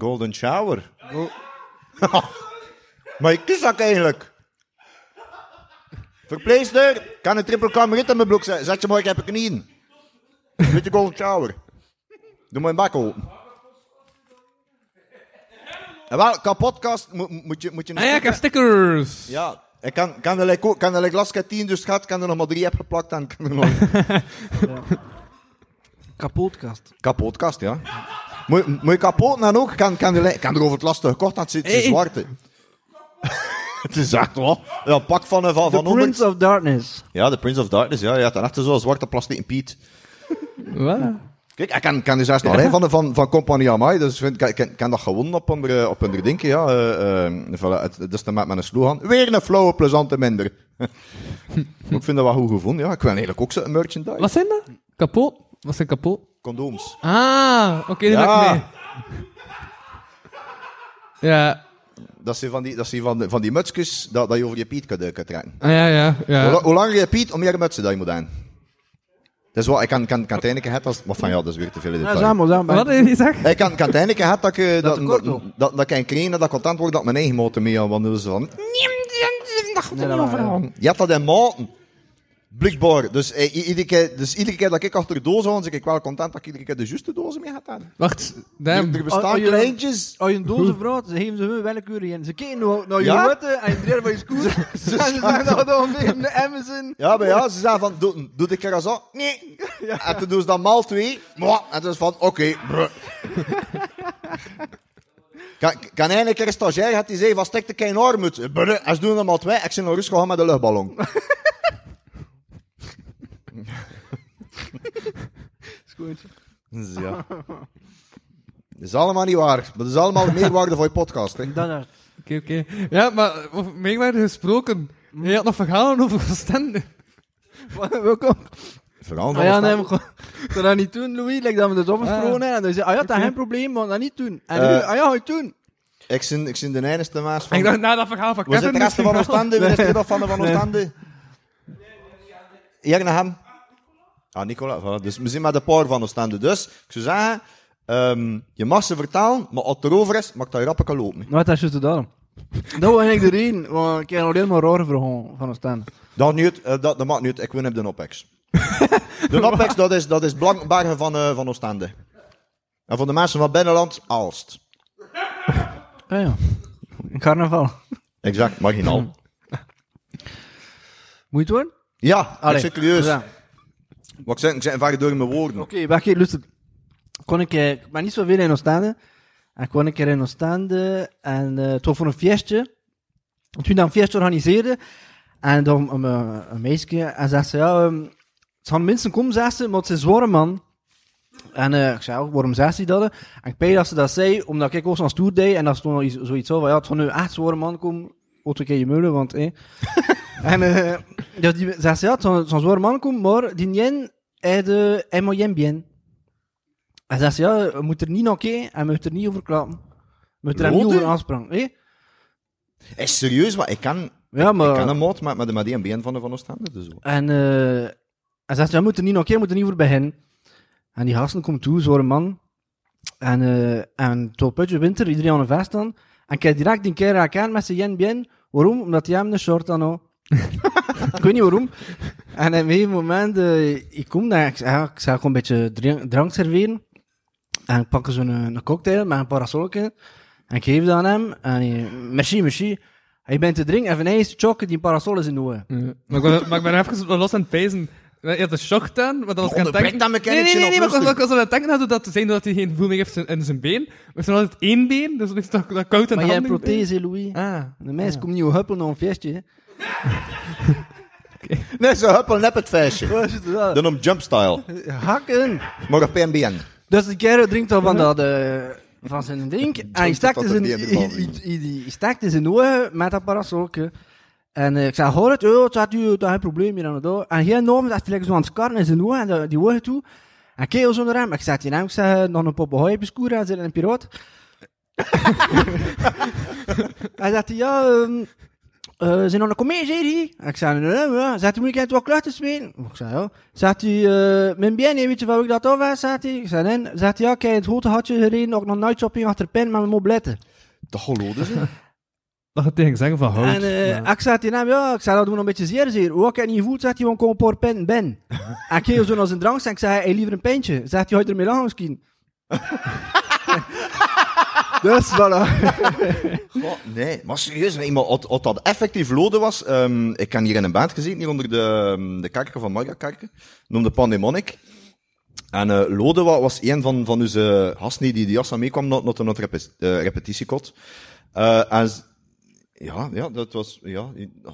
[SPEAKER 2] Golden shower. maar ik kies dat eigenlijk. Verpleegster, kan een triple kamerit in mijn broek zetten. Zet je maar, ik heb een knieën. Met de golden shower. Doe maar een bak open. En wel, qua podcast moet, moet je, moet je
[SPEAKER 1] Ah ja, ik heb
[SPEAKER 2] sticker-
[SPEAKER 1] stickers.
[SPEAKER 2] Ja, ik kan, kan er like, ook- kan er like last 10 dus gaat, kan er nog maar drie heb geplakt en kan er nog
[SPEAKER 3] Kapotkast.
[SPEAKER 2] kapotkast, ja. Moet, moet je kapot dan ook? Kan, kan, er, kan er over het lastige kort aan zitten,
[SPEAKER 1] Hey.
[SPEAKER 2] zwarte. het is echt wel. Ja, pak van, eh, van,
[SPEAKER 3] The
[SPEAKER 2] van onder.
[SPEAKER 3] Prince of Darkness.
[SPEAKER 2] Ja, de Prince of Darkness, ja. Je had dan echt zo'n zwarte plastic Piet. Kijk, ik kan, kan dus juist alleen van, de- van, van Compagnie Amai, dus ik vind, ik kan, kan dat gewoon op onder, op onder denken, ja. eh eh, voilà, het, het is dan met mijn slogan. Weer een flauwe, plezante minder. Ik vind dat wel goed gevonden, ja. Ik wil eigenlijk ook zo'n merchandise.
[SPEAKER 1] Wat zijn dat? Kapot? Wat zijn kapot?
[SPEAKER 2] Condooms.
[SPEAKER 1] Ah, oké, die
[SPEAKER 2] Ja.
[SPEAKER 1] heb ik mee. Ja,
[SPEAKER 2] Dat zijn van die, dat zijn van, die- van die mutsjes dat, dat je over je piet kunt, eh, kunt trekken.
[SPEAKER 1] ah, ja, ja.
[SPEAKER 2] Hoe,
[SPEAKER 1] ja.
[SPEAKER 2] la- hoe langer je piet, hoe meer mutsen dat je moet aan. Dat is wat, ik kan, kan, kan het het als, maar van ja, dat is weer te veel in
[SPEAKER 3] Ja,
[SPEAKER 2] detail.
[SPEAKER 3] samen, samen.
[SPEAKER 1] Wat heb je gezegd?
[SPEAKER 2] Ik kan, kan het eindelijk het dat ik, eh, dat, dat,
[SPEAKER 3] hoor.
[SPEAKER 2] dat, dat ik kan krijgen dat ik content word dat mijn eigen motor mee aan wandelen is van.
[SPEAKER 3] Nee, dat waar, ja.
[SPEAKER 2] Je hebt dat in maten. Blikbaar. Dus, eh, i- iedere keer, dus iedere keer dat ik achter de doos aan, zeg ik wel content dat ik iedere keer de juiste doos mee had aan.
[SPEAKER 1] Wacht,
[SPEAKER 2] Er,
[SPEAKER 1] damn.
[SPEAKER 2] er bestaan
[SPEAKER 3] je-
[SPEAKER 2] kleintjes.
[SPEAKER 3] Als je een doos vraagt, ze geven ze hun willekeurig in. Ze kijken naar, naar je
[SPEAKER 2] Ja?
[SPEAKER 3] witte en je dreigt van je scooter. en ze zeggen dat dan weer een Amazon.
[SPEAKER 2] Ja, maar ja, ze zeggen van, doe, doe de keer zo. Nee. En toen doen ze dan maal twee. Mwah. En toen is van, oké. bruh. kan, kan eigenlijk een stagiair had die zei van, stek de kein arm uit. Bruh. En ze doen er maar twee. Ik ben naar rust gegaan met de luchtballon. Dus ja. Dat is allemaal niet waar. Maar dat is allemaal meerwaarde voor je podcast. Hè.
[SPEAKER 3] Dan,
[SPEAKER 1] Oké, oké. Ja, maar over meerwaarde gesproken. Je had nog verhalen over Oostende.
[SPEAKER 3] welkom.
[SPEAKER 2] Vooral
[SPEAKER 3] Ah ja, nee, maar gewoon- dat dat niet doen, Louis. Like dat we het opgesproken hebben. En dan zei ah ja, dat is geen probleem, maar dat niet doen. En nu,
[SPEAKER 2] Eh,
[SPEAKER 3] ah ja, ga je het doen.
[SPEAKER 2] Ik ben, ik ben de enigste maas van...
[SPEAKER 1] ik dacht, na dat verhaal van
[SPEAKER 2] Waar zit
[SPEAKER 1] Kevin...
[SPEAKER 2] de rest van Oostende? Waar is de van, van Oostende? Hier naar hem. Ah, Nicola. voilà. Dus we zijn met een paar van Oostende. Dus, ik zou zeggen, ehm, je mag ze vertalen, maar als het erover is, mag dat je rappen kan lopen.
[SPEAKER 3] Wat is juist daarom? Dat was eigenlijk de reden, want ik heb nog helemaal rare verhaal van ons staan.
[SPEAKER 2] Dat, niet, eh, dat, dat maakt niet uit, ik win op de OPEX. de OPEX, dat is, dat is Blankbergen van, eh van Oostende. En voor de mensen van binnenland, Aalst.
[SPEAKER 3] Ah ja, carnaval.
[SPEAKER 2] Exact, marginaal.
[SPEAKER 3] Moet je het doen?
[SPEAKER 2] Ja, ik
[SPEAKER 3] Allee,
[SPEAKER 2] zit serieus. Wat ik zeg, ik vaak door mijn woorden.
[SPEAKER 3] Oké, wacht luister. Kon ik, eh, ik ben niet zoveel in Oostende. En ik kwam een keer in Oostende. En eh het voor een feestje. En toen dat een feestje organiseerde. En dan een, een, meisje. En zei ze, ja, um, het gaan mensen komen, zei ze, maar het is zware man. En eh, ik zei, waarom zei ze dat? En ik weet dat ze dat zei, omdat ik ook zo'n stoer deed. En dat stond iets, zoiets zo van, ja, het gaan nu echt zware man komen. Een keer je mullen, want, eh. en eh, dus die zei ze, ja, het zware man komen, maar die jen, hij de, hij moet jen bien. Hij zei ze, ja, we moeten er niet naar kijken en we moeten er niet over klappen. We moeten er niet over aanspreken, eh?
[SPEAKER 2] Is serieus, maar ik kan,
[SPEAKER 3] Ja, maar...
[SPEAKER 2] ik kan een moot met, met, met die been van de van Oostende. Dus.
[SPEAKER 3] En eh hij zegt, ja, we moeten niet nog een keer, we moeten niet voor beginnen. En die gasten komt toe, zo'n man. En, eh en tot putje winter, iedereen aan een vest dan. En heb direct een keer herkend met zijn yen bien. Waarom? Omdat hij hem een short aan had. ik weet niet waarom. En op een gegeven moment, eh, ik kom daar, ik zeg, ja, ik zeg gewoon een beetje drank, drank serveren. En ik pak zo'n eh, een cocktail met een parasolje. En ik geef dat aan hem. En hij, merci, merci. Hij bent te drinken en ineens chokken die parasol is in de ogen.
[SPEAKER 1] Ja. Maar, ik ben, maar ik ben even los aan het pezen. Je had een shock gedaan, maar dat was
[SPEAKER 2] Onderbrek
[SPEAKER 1] denken...
[SPEAKER 2] dat
[SPEAKER 1] Nee, nee, nee, nee, maar ik was, ik aan het denken dat dat te zijn dat hij geen gevoel meer heeft in- zijn been. Maar heeft nog altijd één been, dus dan is dat, dat koud aan
[SPEAKER 3] Maar
[SPEAKER 1] de
[SPEAKER 3] jij hebt prothese, Louis.
[SPEAKER 1] Ah.
[SPEAKER 3] De mensen komen niet op huppelen naar een feestje.
[SPEAKER 2] Nee, zo huppel nep het feestje.
[SPEAKER 3] Wat is het wel?
[SPEAKER 2] Dan om jumpstyle.
[SPEAKER 3] Hakken.
[SPEAKER 2] Maar op PNBN.
[SPEAKER 3] Dus die kerel drinkt dan van, dat, eh, van zijn drink. En hij stak
[SPEAKER 2] tot
[SPEAKER 3] dus
[SPEAKER 2] op
[SPEAKER 3] in,
[SPEAKER 2] die
[SPEAKER 3] hij-
[SPEAKER 2] bal.
[SPEAKER 3] hij- hij- hij stak dus in de ogen met dat parasolke. En eh, ik zei, hoor het, oh, het staat u, dat geen probleem hier aan het door. En geen norm, dat is lekker zo aan het skarren in zijn ogen, en de- die ogen toe. En keel zonder hem. Ik zei, die naam, ik zei, nog een papegaai op je en zit een piraat. hij zegt, ja, ehm eh zijn nog een comedie? Ik zei, nee, nee, ja. Zegt hij, moet ik het wel kluchten spelen? Ik zei, ja. Zegt hij, eh mijn bien, weet je waar ik dat af was? Zegt hij. Ik zei, nee. Zegt hij, ja, ik heb het grote hatje gereden, ook nog night shopping achter pen met mijn mobletten.
[SPEAKER 2] Dat geloden ze.
[SPEAKER 1] Dat gaat tegen zeggen van hout.
[SPEAKER 3] En eh
[SPEAKER 1] Ja.
[SPEAKER 3] ik zei tegen hem, ja, ik zei, dat doen we nog een beetje zeer zeer. Hoe ik het niet gevoeld, zegt hij, want ik kom een paar pen ben. en ik kreeg zo naar zijn drank, en ik zei, hey, liever een pintje. Zegt hij, houdt er mee lang misschien. dus voilà.
[SPEAKER 2] Goh, nee, maar serieus, nee, maar wat, wat dat effectief loden was, um, ik kan hier in een bad gezeten, hier onder de, ehm, de kerken van Marga Kerken, noemde Pandemonic. En eh, uh, Lode was een van, van onze gasten die die jas aan meekwam naar, naar de repet, uh, repetitiekot. Uh, en ja, ja, dat was, ja.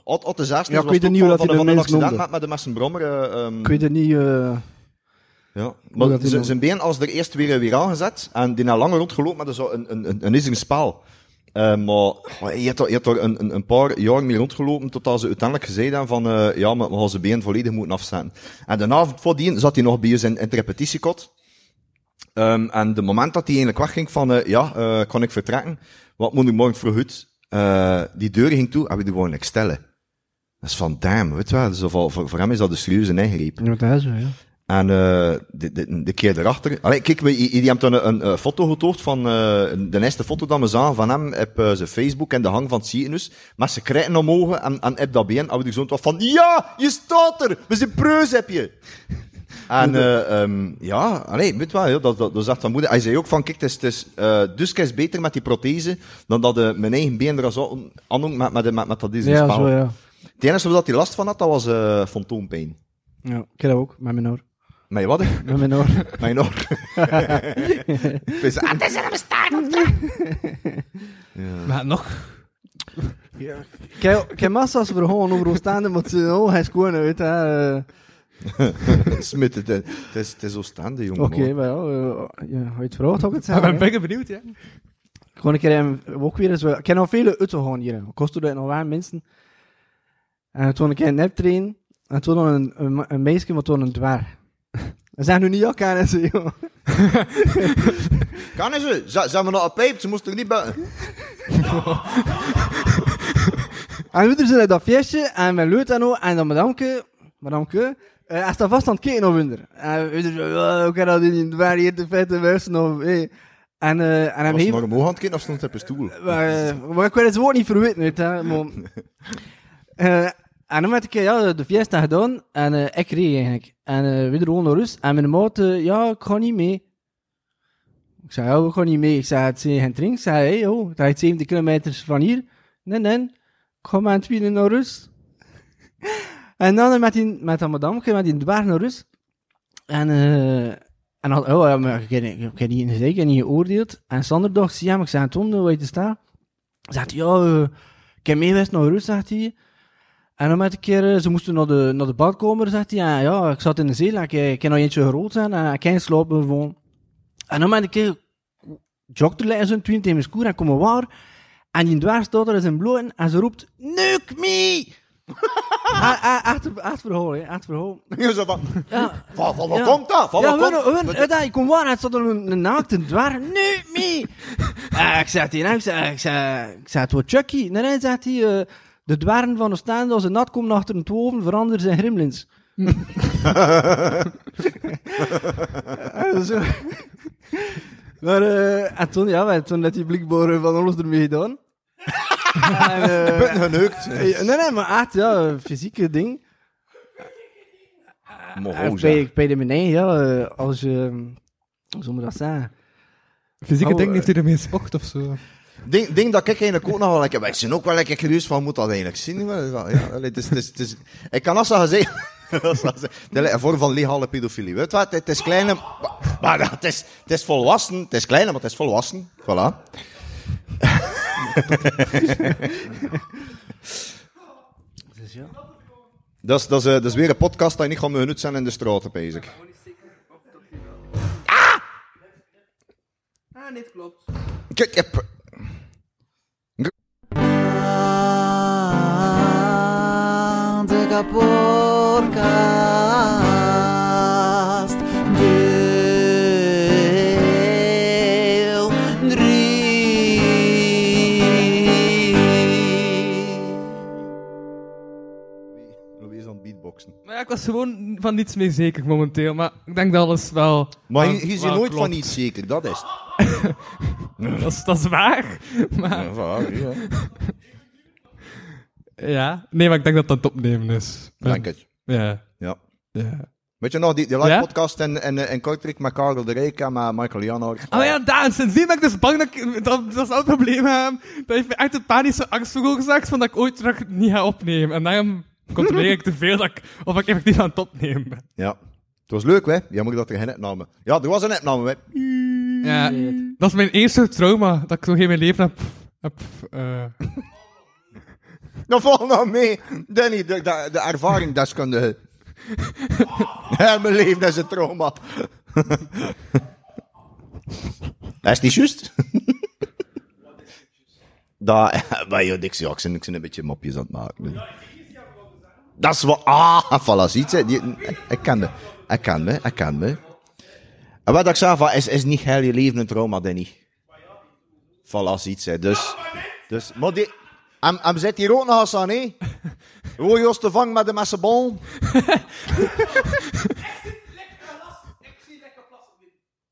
[SPEAKER 2] Ad, ad de zesde
[SPEAKER 3] ja, ik weet niet dat
[SPEAKER 2] van,
[SPEAKER 3] van,
[SPEAKER 2] van een accident met, met de Messenbrommer. Uh, um, ehm.
[SPEAKER 3] ik weet het niet, uh
[SPEAKER 2] ja, maar
[SPEAKER 3] dat hij
[SPEAKER 2] z-
[SPEAKER 3] nou-
[SPEAKER 2] zijn been als er eerst weer, weer aangezet en die had langer rondgelopen met zo een, een, een, een spaal. Eh, maar goh, je hebt er, je hebt er een, een, een paar jaar mee rondgelopen totdat ze uiteindelijk gezegd hebben van eh, ja, maar we gaan zijn been volledig moeten afzetten. En de avond voordien zat hij nog bij ons in, repetitiekot. Ehm, en de moment dat hij eigenlijk wegging van eh, ja, kan ik vertrekken? Wat moet ik morgen vroeg uit? Die deur ging toe en we die gewoon stellen. Dat is van damn, weet je wel. Dus voor, voor, hem is dat een serieuze ingreep.
[SPEAKER 3] Ja, dat is zo, ja.
[SPEAKER 2] En eh de, de, de keer erachter... Allee, kijk, we, die hebben toen een, een, foto getoond van... eh de eerste foto dat we zagen van hem op eh, zijn Facebook en de hang van het ziekenhuis. Met zijn krijten omhoog en, en op dat been. En we die zo van... Ja, je staat er! We zijn preus, heb je! En ehm ja, allee, weet wel, dat, dat, dat zegt van moeder. Hij zei ook van, kijk, het is, het is dus is beter met die prothese dan dat eh, mijn eigen been er zo aan doen met, met, met, met dat deze
[SPEAKER 3] Ja,
[SPEAKER 2] spaal.
[SPEAKER 3] zo, ja.
[SPEAKER 2] Het enige wat hij last van had, dat was eh fantoonpijn.
[SPEAKER 3] Ja, ik heb dat ook, met mijn oor.
[SPEAKER 2] Maar wat?
[SPEAKER 3] Met mijn oor.
[SPEAKER 2] Mijn oor. Ik zei, ah, het is een bestaan.
[SPEAKER 1] Maar nog...
[SPEAKER 3] Ik ik heb massa's verhogen over Oostende, maar zijn ogen hij is gewoon, weet je.
[SPEAKER 2] Smit, het, is, het is zo staande, jongen.
[SPEAKER 3] Oké,
[SPEAKER 2] man.
[SPEAKER 3] maar ja, eh, ja, had je het verhoogd, had ik het
[SPEAKER 1] Ik ben
[SPEAKER 3] zeggen. hè?
[SPEAKER 1] bijna benieuwd, ja.
[SPEAKER 3] Gewoon een keer hem ook weer eens. Ik heb nog vele uitgegaan hier. Kost er nog wel mensen. En toen een keer een nep trainen. En toen een, een, een meisje, maar toen een dwerg. We zijn nu niet al kennen ze, joh.
[SPEAKER 2] Kan ze? Ze hebben nog een pijp, ze moesten er niet buiten.
[SPEAKER 3] En we zijn uit dat feestje. En mijn leut en. En dan madamke. Madamke. eh hij staat vast aan het kijken naar onder. En we hoe kan dat in die dwerg hier te vette wussen of, hey. En, eh en hem
[SPEAKER 2] Was
[SPEAKER 3] heeft...
[SPEAKER 2] nog omhoog aan het kijken of stond hij op een stoel?
[SPEAKER 3] Maar, eh, maar ik weet het woord niet verweten, weet je. Maar, En dan heb ik eh, ja, de fiesta gedaan. En eh, ik reed eigenlijk. En uh, weer naar rust. En mijn maat, eh, ja, ik ga niet mee. Ik zei, ja, ik ga niet mee. Ik zei, het is geen drink. Ik zei, hey, joh, het rijdt 70 kilometer van hier. Nee, nee. Ik ga een tweede naar rust. en dan met, die, met dat madame, met die dwerg naar rust. En, eh en dan, oh, ja, maar ik heb, ik heb niet niet geoordeeld. En Sander dacht, ja, maar ik zei, Tom, hoe je te staan? Zegt hij, ja, ik heb meegeweest naar rust, zegt hij. En dan met een keer, eh, ze moesten naar de, naar de badkamer, zegt hij. Ja, ja, ik zat in de zee, ik, ik kan nog eentje groot zijn en ik kan slapen gewoon. En dan met een keer, jogte er zo'n twintig in mijn skoer en komen waar. En die dwerg staat er zijn bloed en ze roept, nuke me! Ah, ah, Echt echt verhaal, hè, echt verhaal.
[SPEAKER 2] Je zo van,
[SPEAKER 3] Ja,
[SPEAKER 2] van, van wat
[SPEAKER 3] Ja.
[SPEAKER 2] komt dat? Van
[SPEAKER 3] ja,
[SPEAKER 2] wat
[SPEAKER 3] hun,
[SPEAKER 2] komt
[SPEAKER 3] hun, hun, ik kom waar, het zat er een, een naakte dwerg. Nu, me! Eh, ik zei tegen hem, ik zei, ik zei, ik het wordt Chucky. Nee, nee, zegt hij, eh, de dwergen van Oostende, als ze nat komen achter een toven, veranderen ze in gremlins. Zo. Maar, eh, en toen, ja, wij- toen had die blikboren van alles ermee gedaan. en, eh,
[SPEAKER 2] geneukt.
[SPEAKER 3] eh, nee, nee, maar echt, ja, fysieke ding.
[SPEAKER 2] Maar
[SPEAKER 3] Eh,
[SPEAKER 2] hoe
[SPEAKER 3] bij, de meneer, ja, als je, hoe zou je dat zeggen?
[SPEAKER 1] Fysieke
[SPEAKER 3] Oh,
[SPEAKER 1] ding heeft hij ermee gespokt of zo.
[SPEAKER 2] Ding, ding dat ik eigenlijk ook nog wel lekker... Ik ben ook wel lekker curieus van, moet dat eigenlijk zien? Maar, Ja, allee, het is, het is, het is, ik kan als ze zeggen... een vorm van legale pedofilie. Weet wat? Het is kleine... Maar, maar het, is, het is volwassen. Het is kleine, maar het is volwassen. Voilà.
[SPEAKER 3] Dus ja.
[SPEAKER 2] Dat is, dat, is, eh, dat is weer een podcast dat je niet gaat genut zijn in de straten, bezig.
[SPEAKER 3] Ah, dit klopt.
[SPEAKER 2] Kijk, ik heb...
[SPEAKER 7] de podcast. Deel 3.
[SPEAKER 2] Louis is aan het beatboxen.
[SPEAKER 1] Maar ja, ik was gewoon van niets mee zeker momenteel. Maar ik denk dat alles wel...
[SPEAKER 2] Maar je, je nooit
[SPEAKER 1] klopt.
[SPEAKER 2] van iets zeker, dat is het.
[SPEAKER 1] Dat is, dat is waar. Maar
[SPEAKER 2] Ja, ja.
[SPEAKER 1] Ja. Nee, maar ik denk dat dat het opnemen is.
[SPEAKER 2] Denk het.
[SPEAKER 1] Ja.
[SPEAKER 2] Ja.
[SPEAKER 1] Ja.
[SPEAKER 2] Weet je nog, die, die live
[SPEAKER 1] Ja?
[SPEAKER 2] podcast in, in, in Kortrijk met Karel de Rijk en met Michael Janhart.
[SPEAKER 1] Oh ja, Daan, sindsdien ben ik dus bang dat ik dat, dat zou het probleem hebben. Dat heeft me echt een panische angst veroorzaakt van dat ik ooit terug niet ga opnemen. En daarom controleer ik te veel dat ik, of ik effectief aan het opnemen ben.
[SPEAKER 2] Ja. Het was leuk, hè? Jammer dat er geen opname. Ja, er was een opname, hè?
[SPEAKER 1] Ja, dat is mijn eerste trauma dat ik zo in mijn leven heb. heb eh,
[SPEAKER 2] Nou, val nou mee. Danny, de, de, de leven is een trauma. Dat is niet juist. Dat, bij je dictie accent, ik ben een beetje mopjes aan het maken. Dat is wat, ah, voilà, ziet ze. Ik ken me, ik ken me, ik ken me. En wat ik zei, is, is niet heel je leven een trauma, Danny. Voilà, ziet ze. Dus, dus, maar die, en, en zit hier ook nog eens aan, hè? Hoe je ons te vangen met de messenbal?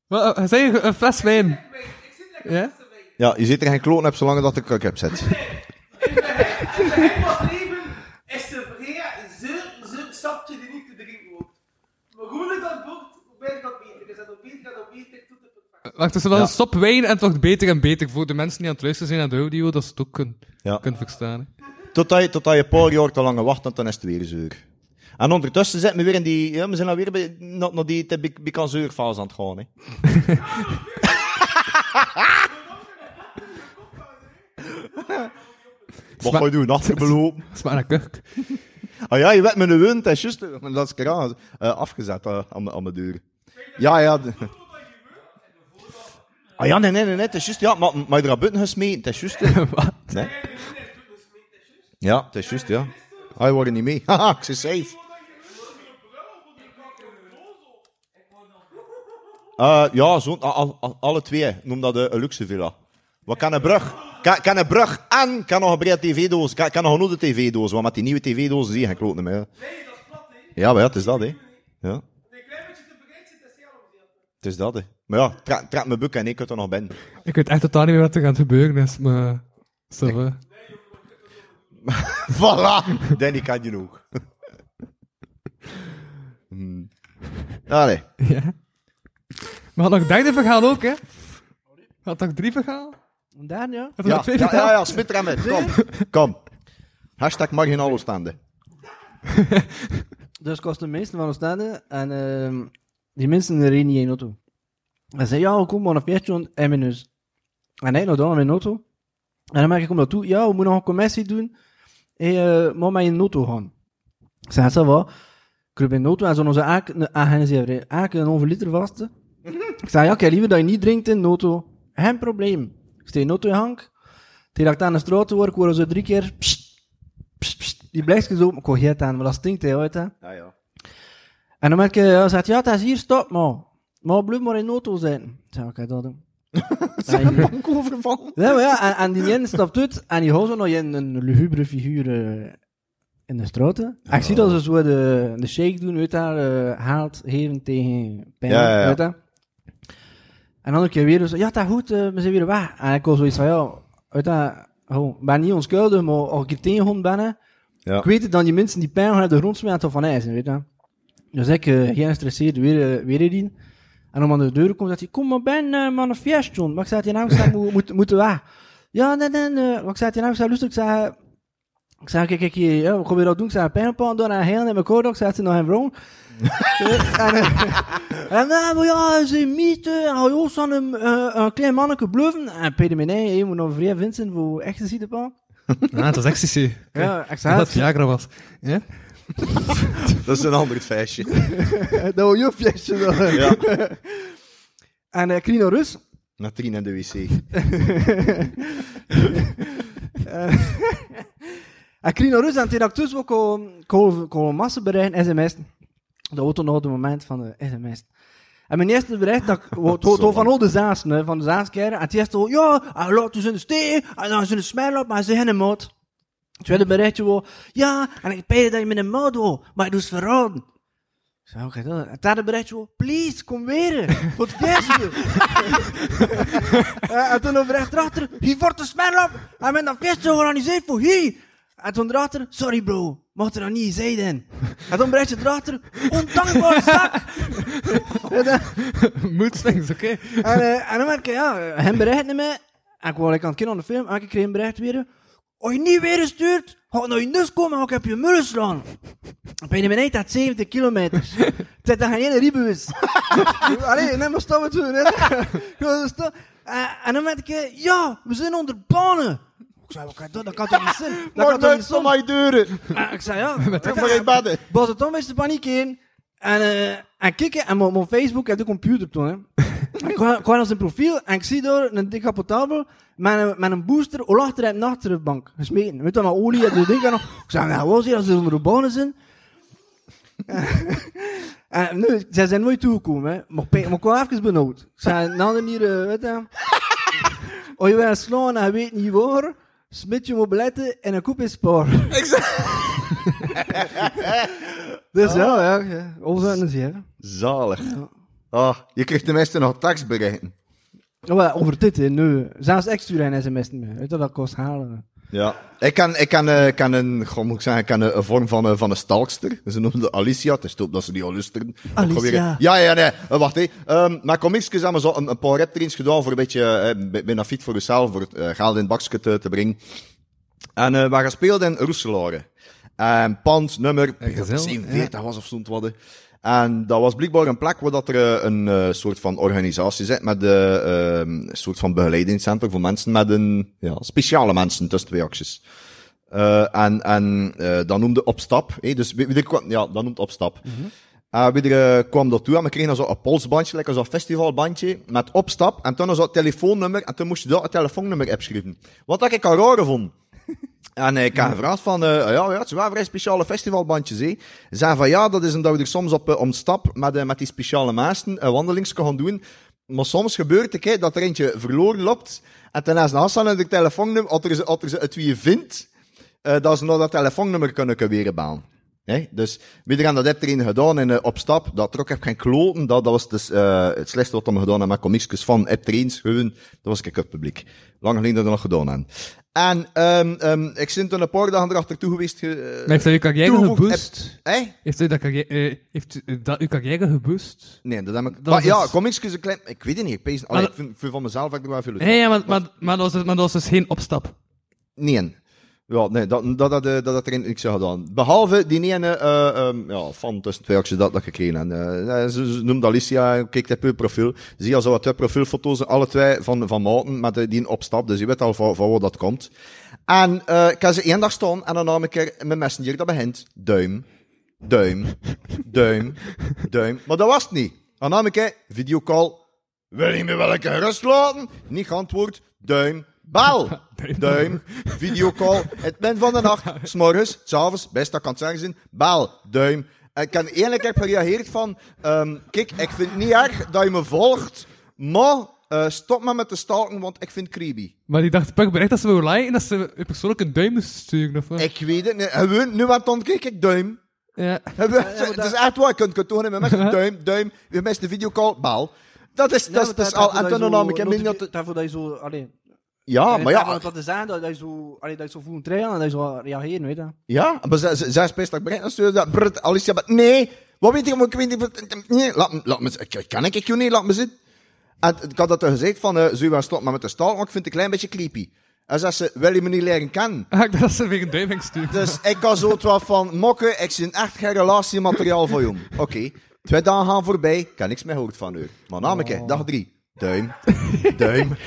[SPEAKER 1] Wat, uh, zei je een fles wijn? Ja?
[SPEAKER 2] Ja, je ziet er geen kloon hebt zolang dat ik heb zet.
[SPEAKER 8] leven is te vergeten, zo'n zo sapje die niet te drinken wordt. Maar hoe ik dat wordt, hoe ben ik dat beter? Is dat nog beter, dat nog beter, tot het.
[SPEAKER 1] Wacht, dus wel een stop wijn en het wordt beter en beter voor de mensen die aan het luisteren zijn naar de audio, dat ze het ook kunnen,
[SPEAKER 2] Ja.
[SPEAKER 1] kunnen verstaan. hè.
[SPEAKER 2] Totdat je, totdat je een paar jaar te lang wacht, en dan is het weer zuur. En ondertussen zitten we weer in die, ja, we zijn alweer bij, naar, naar die te bikanzeurfase aan het gaan, hè. Wat ga je doen? Nachten belopen?
[SPEAKER 1] Dat is maar een kurk.
[SPEAKER 2] Ah ja, je werd met een wind, dat is juist, eh, dat is eh, afgezet eh, aan, mijn- aan mijn deur. Ja, ja. Ah ja, nee, nee, nee, nee, het is juist, ja, maar, maar je er buiten gesmeten, het is juist. Nee. Ja, het is juist, ja. Ah, je wordt er niet mee. Haha, ik zit safe. Eh, ja, zo, al, al- alle twee. Noem dat een luxe villa. Wat kan een brug? Kan, kan een brug en kan nog een brede tv-doos. Kan, kan nog een oude tv-doos, want met die nieuwe tv-doos zie je geen kloot meer. hè. Ja, maar ja, het is dat, hè. Ja.
[SPEAKER 8] Dat is.
[SPEAKER 2] Het is dat, hè. Maar ja, trek, trek mijn boek en ik kan er nog ben.
[SPEAKER 1] Ik weet echt totaal niet meer wat er gaat gebeuren is, maar... Ça va.
[SPEAKER 2] Voilà! Danny kan je nog. Hmm. Allee.
[SPEAKER 1] Ja. Maar had nog derde verhaal ook, hè? Had nog drie verhaal?
[SPEAKER 3] En daar, ja.
[SPEAKER 1] Had
[SPEAKER 2] Ja,
[SPEAKER 1] nog twee
[SPEAKER 2] ja,
[SPEAKER 1] verhaal?
[SPEAKER 2] ja, ja, spit er aan met. Kom. Kom. Hashtag marginaal Oostende.
[SPEAKER 3] Dus kost de meeste van ons staande. En ehm, die mensen reden niet in auto. Hij zei, ja, kom maar naar Fiatje en mijn neus. En hij nog dan in mijn auto. En dan merk ik, kom naartoe. Ja, we moeten nog een commissie doen. En uh, moet met je auto gaan. Ik zei, ça va. Ik in de auto en zo onze eigenlijk een halve liter vast. ik zei, ja, ik heb liever dat je niet drinkt in de auto. Geen probleem. Ik in de auto in hang. Tegen dat ik aan de straat ik hoor zo drie keer... Psst, psst, psst. Die blijft zo, ik hoor het aan, maar dat stinkt heel uit, hè.
[SPEAKER 2] Ja, ja.
[SPEAKER 3] En dan merk je, hij zegt, ja, het is hier, stop maar. Maar blijf maar in de auto zijn. Ik zeg, oké, dat doen. En-
[SPEAKER 2] Bank overvallen.
[SPEAKER 3] Ja, maar ja, en, en die ene stapt uit en die houdt zo nog in een lugubere figuur eh, in de straat. hè. En ik zie dat ze zo de, de shake doen, weet je, eh, haalt, geven tegen pijn,
[SPEAKER 2] Ja, ja, ja.
[SPEAKER 3] weet je. En dan een keer weer zo, ja, dat is goed, eh, we zijn weer weg. En ik was zoiets van, ja, weet je, oh, ik ben niet onschuldig, maar als ik hier tegengekomen ben, ik weet het, dan die mensen die pijn gaan uit de grond smijten van ijs, weet je. Dus ik, geen gestresseerd, weer, uh, weer erin. En om aan de deur komt, zegt hij, kom maar ben, uh, man, een fiest, John. Maar ik zei, die nou, ik zei, moet, moet, moeten weg. Ja, nee, nee, nee. Maar ik zei, die nou, ik zei, luister, ik zei, ik zei, kijk, kijk, hier, ja, wat ga je dat doen? Ik zei, pijn op aan doen en heel in mijn koord, ik zei, het is nog een vrouw. en, uh, en, nou, maar ja, ze mythe, en ook zo'n uh, een klein manneke bluffen. En Peter Menej, je moet nog vrij Vincent voor echt te zien, de pa.
[SPEAKER 1] Ah, het was ecstasy.
[SPEAKER 3] Ja,
[SPEAKER 1] Ja, dat Viagra was. Ja?
[SPEAKER 2] Dat is een ander feestje.
[SPEAKER 3] dat was je fiestje. dan.
[SPEAKER 2] Ja.
[SPEAKER 3] En uh, Krino Rus,
[SPEAKER 2] Na tien in de wc.
[SPEAKER 3] En Krino Rus en dus ook kon massa berichten, sms. Dat was toen nog het moment van de sms. En mijn eerste bericht, dat to- van al de Zaas, hè, van de Zaaskeren. En het eerste ja, hij laat dus in de steen, en dan is in de smijl op, maar hij zegt een moed. Het tweede berichtje was, ja, en ik peide dat je met een moed was, maar je doet verraden. Ik zei, oké, dat. Het derde berichtje was, please, kom weer, het feestje. Ja, en toen bericht erachter, hier wordt de smijl op, en met dat feestje georganiseerd voor hier. En toen erachter, sorry bro, mocht er dan niet zijn. En dan bericht je erachter, ondankbaar zak!
[SPEAKER 1] Moedswings, oké.
[SPEAKER 3] en, eh, en dan merk ik, ja, hem bericht niet meer. En ik wou like, aan het kind aan de film, en ik kreeg een bericht weer. Als je niet weer stuurt, ga ik naar je neus komen en ik heb je mullen slaan. Ben je beneden dat 70 kilometer. Het daar geen ene ribus. Allee, neem maar stoppen toe. hè. Stop. En, en dan merk ik, eh, ja, we zijn onder banen. Ik zei, wat kan dat? Dat kan toch niet zijn? Dat kan toch niet zijn?
[SPEAKER 2] mijn deuren.
[SPEAKER 3] En ik zei, ja.
[SPEAKER 2] Maar in bedden.
[SPEAKER 3] Was het dan met de paniek in. En, eh en kijken, en mijn mijn Facebook heeft de computer toen, hè. Ik ga naar zijn profiel en ik zie daar een decapotable met een, met een booster al achter de bank gesmeten. Weet je, met olie en de dingen nog. Ik zei, nou, wat is hier als ze onder de banen zijn? en nu, zij zijn nooit toegekomen, hè. Maar, pe- maar ik was even benauwd. Ik zei, nou, dan hier, eh, weet je. Als je wil slaan en je weet niet waar, smit je mobiletten en een koep is spaar. Dus ja, ja, ja. Zo en zeer.
[SPEAKER 2] Zalig. Ah, je krijgt tenminste nog tekstberichten.
[SPEAKER 3] Oh, wel, over dit, hè, nu. Zelfs ik stuur een sms niet meer. Weet je, dat kost halen.
[SPEAKER 2] Ja. Ik kan, ik kan, eh, kan een, gewoon moet ik zeggen, ik kan een, een vorm van, een- van een stalkster. Ze noemen de Alicia. Het is top dat ze die al luisteren.
[SPEAKER 3] Alicia.
[SPEAKER 2] Ja, ja, nee. Eh, wacht, hé. Ehm maar comicsjes hebben zo een, een paar rettrains gedaan voor een beetje, eh, bij- bijna fit voor jezelf, voor het eh, geld in het bakje te, te brengen. En eh we gaan spelen in Roeselare. En pand, nummer, ik denk dat het
[SPEAKER 1] gezel,
[SPEAKER 2] 47 was of zo'n wat. En dat was blijkbaar een plek waar dat er eh, een eh, soort van organisatie zit met de, ehm, een soort van begeleidingscentrum voor mensen met een, ja, speciale mensen tussen twee acties. Eh, en en eh, dat noemde opstap. Hè? Dus wie, wie kwam, ja, dat noemt opstap. Wie er eh, kwam daartoe en we kregen dan zo een polsbandje, lekker zo'n festivalbandje, met opstap. En toen zo'n telefoonnummer, en toen moest je daar een telefoonnummer opschrijven. Wat dat ik al raar vond. En ik heb gevraagd van, eh, ja, ja, het zijn wel vrij speciale festivalbandjes, hè. Ze zeiden van, ja, dat is omdat we er soms op, eh, om stap met, eh, met die speciale mensen een wandelings gaan doen. Maar soms gebeurt het, hè, dat er eentje verloren loopt. En ten eerste afstaan en de telefoonnummer, als er, ze- als er ze het wie vindt, eh, dat ze nog dat telefoonnummer kunnen weer bellen. Hè? Dus wie er aan dat heb erin gedaan en op stap, dat trok heb geen kloten. Dat, dat was dus, het slechtste wat we gedaan hebben met comicsjes van App Trains. Gewoon, dat was ik het publiek. Lang geleden dat we dat nog gedaan hebben. En um, um, ik ben toen een paar dagen erachter toe geweest. Ge, eh,
[SPEAKER 1] Maar heeft dat je carrière geboost?
[SPEAKER 2] heb-?
[SPEAKER 1] Heeft u dat carrière, eh, heeft u dat uw carrière geboost?
[SPEAKER 2] Nee, dat heb ik.
[SPEAKER 1] Dat
[SPEAKER 2] maar ja, comicsjes een klein. Ik weet het niet. Ik, pees, allee,
[SPEAKER 1] Maar-
[SPEAKER 2] ik vind, vind van mezelf heb ik er wel veel.
[SPEAKER 1] Nee, ja, maar, maar, maar, dat was, maar dat was dus geen opstap.
[SPEAKER 2] Nee. Ja, nee, dat, dat, dat, dat, dat erin niks zou gedaan. Behalve die ene, eh um, ja, van tussen twee acties dat, dat gekregen. En, uh, ze, noemt Alicia, kijk op profiel. Zie al zo twee profielfoto's, alle twee van, van Maarten, met uh, die een opstap. Dus je weet al van, van waar dat komt. En uh, ik had ze één dag staan en dan nam ik er mijn messenger, dat begint. Duim, duim, duim, duim. Maar dat was het niet. Dan nam ik er, videocall. Wil je me wel een keer rust laten? Niet geantwoord. Duim, bel. Duim, videocall. Het moment van de nacht, s'morgens, s'avonds, best dat kan het zeggen zijn. Bel, duim. En ik heb eerlijk heb gereageerd van, um, kijk, ik vind het niet erg dat je me volgt, maar uh, stop maar met te stalken, want ik vind het creepy.
[SPEAKER 1] Maar die dacht pak bericht dat ze wil liken en dat ze een persoonlijk een duim moest sturen. Of wat?
[SPEAKER 2] Ik weet het niet. Gewoon, nu wat dan kijk ik duim.
[SPEAKER 1] Ja.
[SPEAKER 2] Het is echt waar, je kunt het tonen met. Duim, duim, je mist de videocall, bel. Dat is, dat is, dat is al, en toen nam ik hem dat...
[SPEAKER 3] Daarvoor dat je zo, alleen...
[SPEAKER 2] Ja, maar ja...
[SPEAKER 3] Dat te zijn, dat je zo, allee, dat je zo voelt trainen en dat je zo reageren, weet je.
[SPEAKER 2] Ja, maar zij, zij speelt dat brengt, stuurde dat, Alicia, maar nee, wat weet ik, maar ik weet niet, nee, laat, me- laat me, ik- kan ik, ik je niet, laat me zitten. En ik had dat er gezegd van, uh, zullen we stoppen maar met de stal, want ik vind het een klein beetje creepy. En zei ze, wil je me niet leren kennen?
[SPEAKER 1] Ik dacht dat ze weer een duim ging sturen.
[SPEAKER 2] Dus ik was zo wel van, mokken, ik zie echt geen relatiemateriaal voor jou. Oké, twee dagen gaan voorbij, ik heb niks meer gehoord van u. Maar namelijk, dag drie. Duim, duim,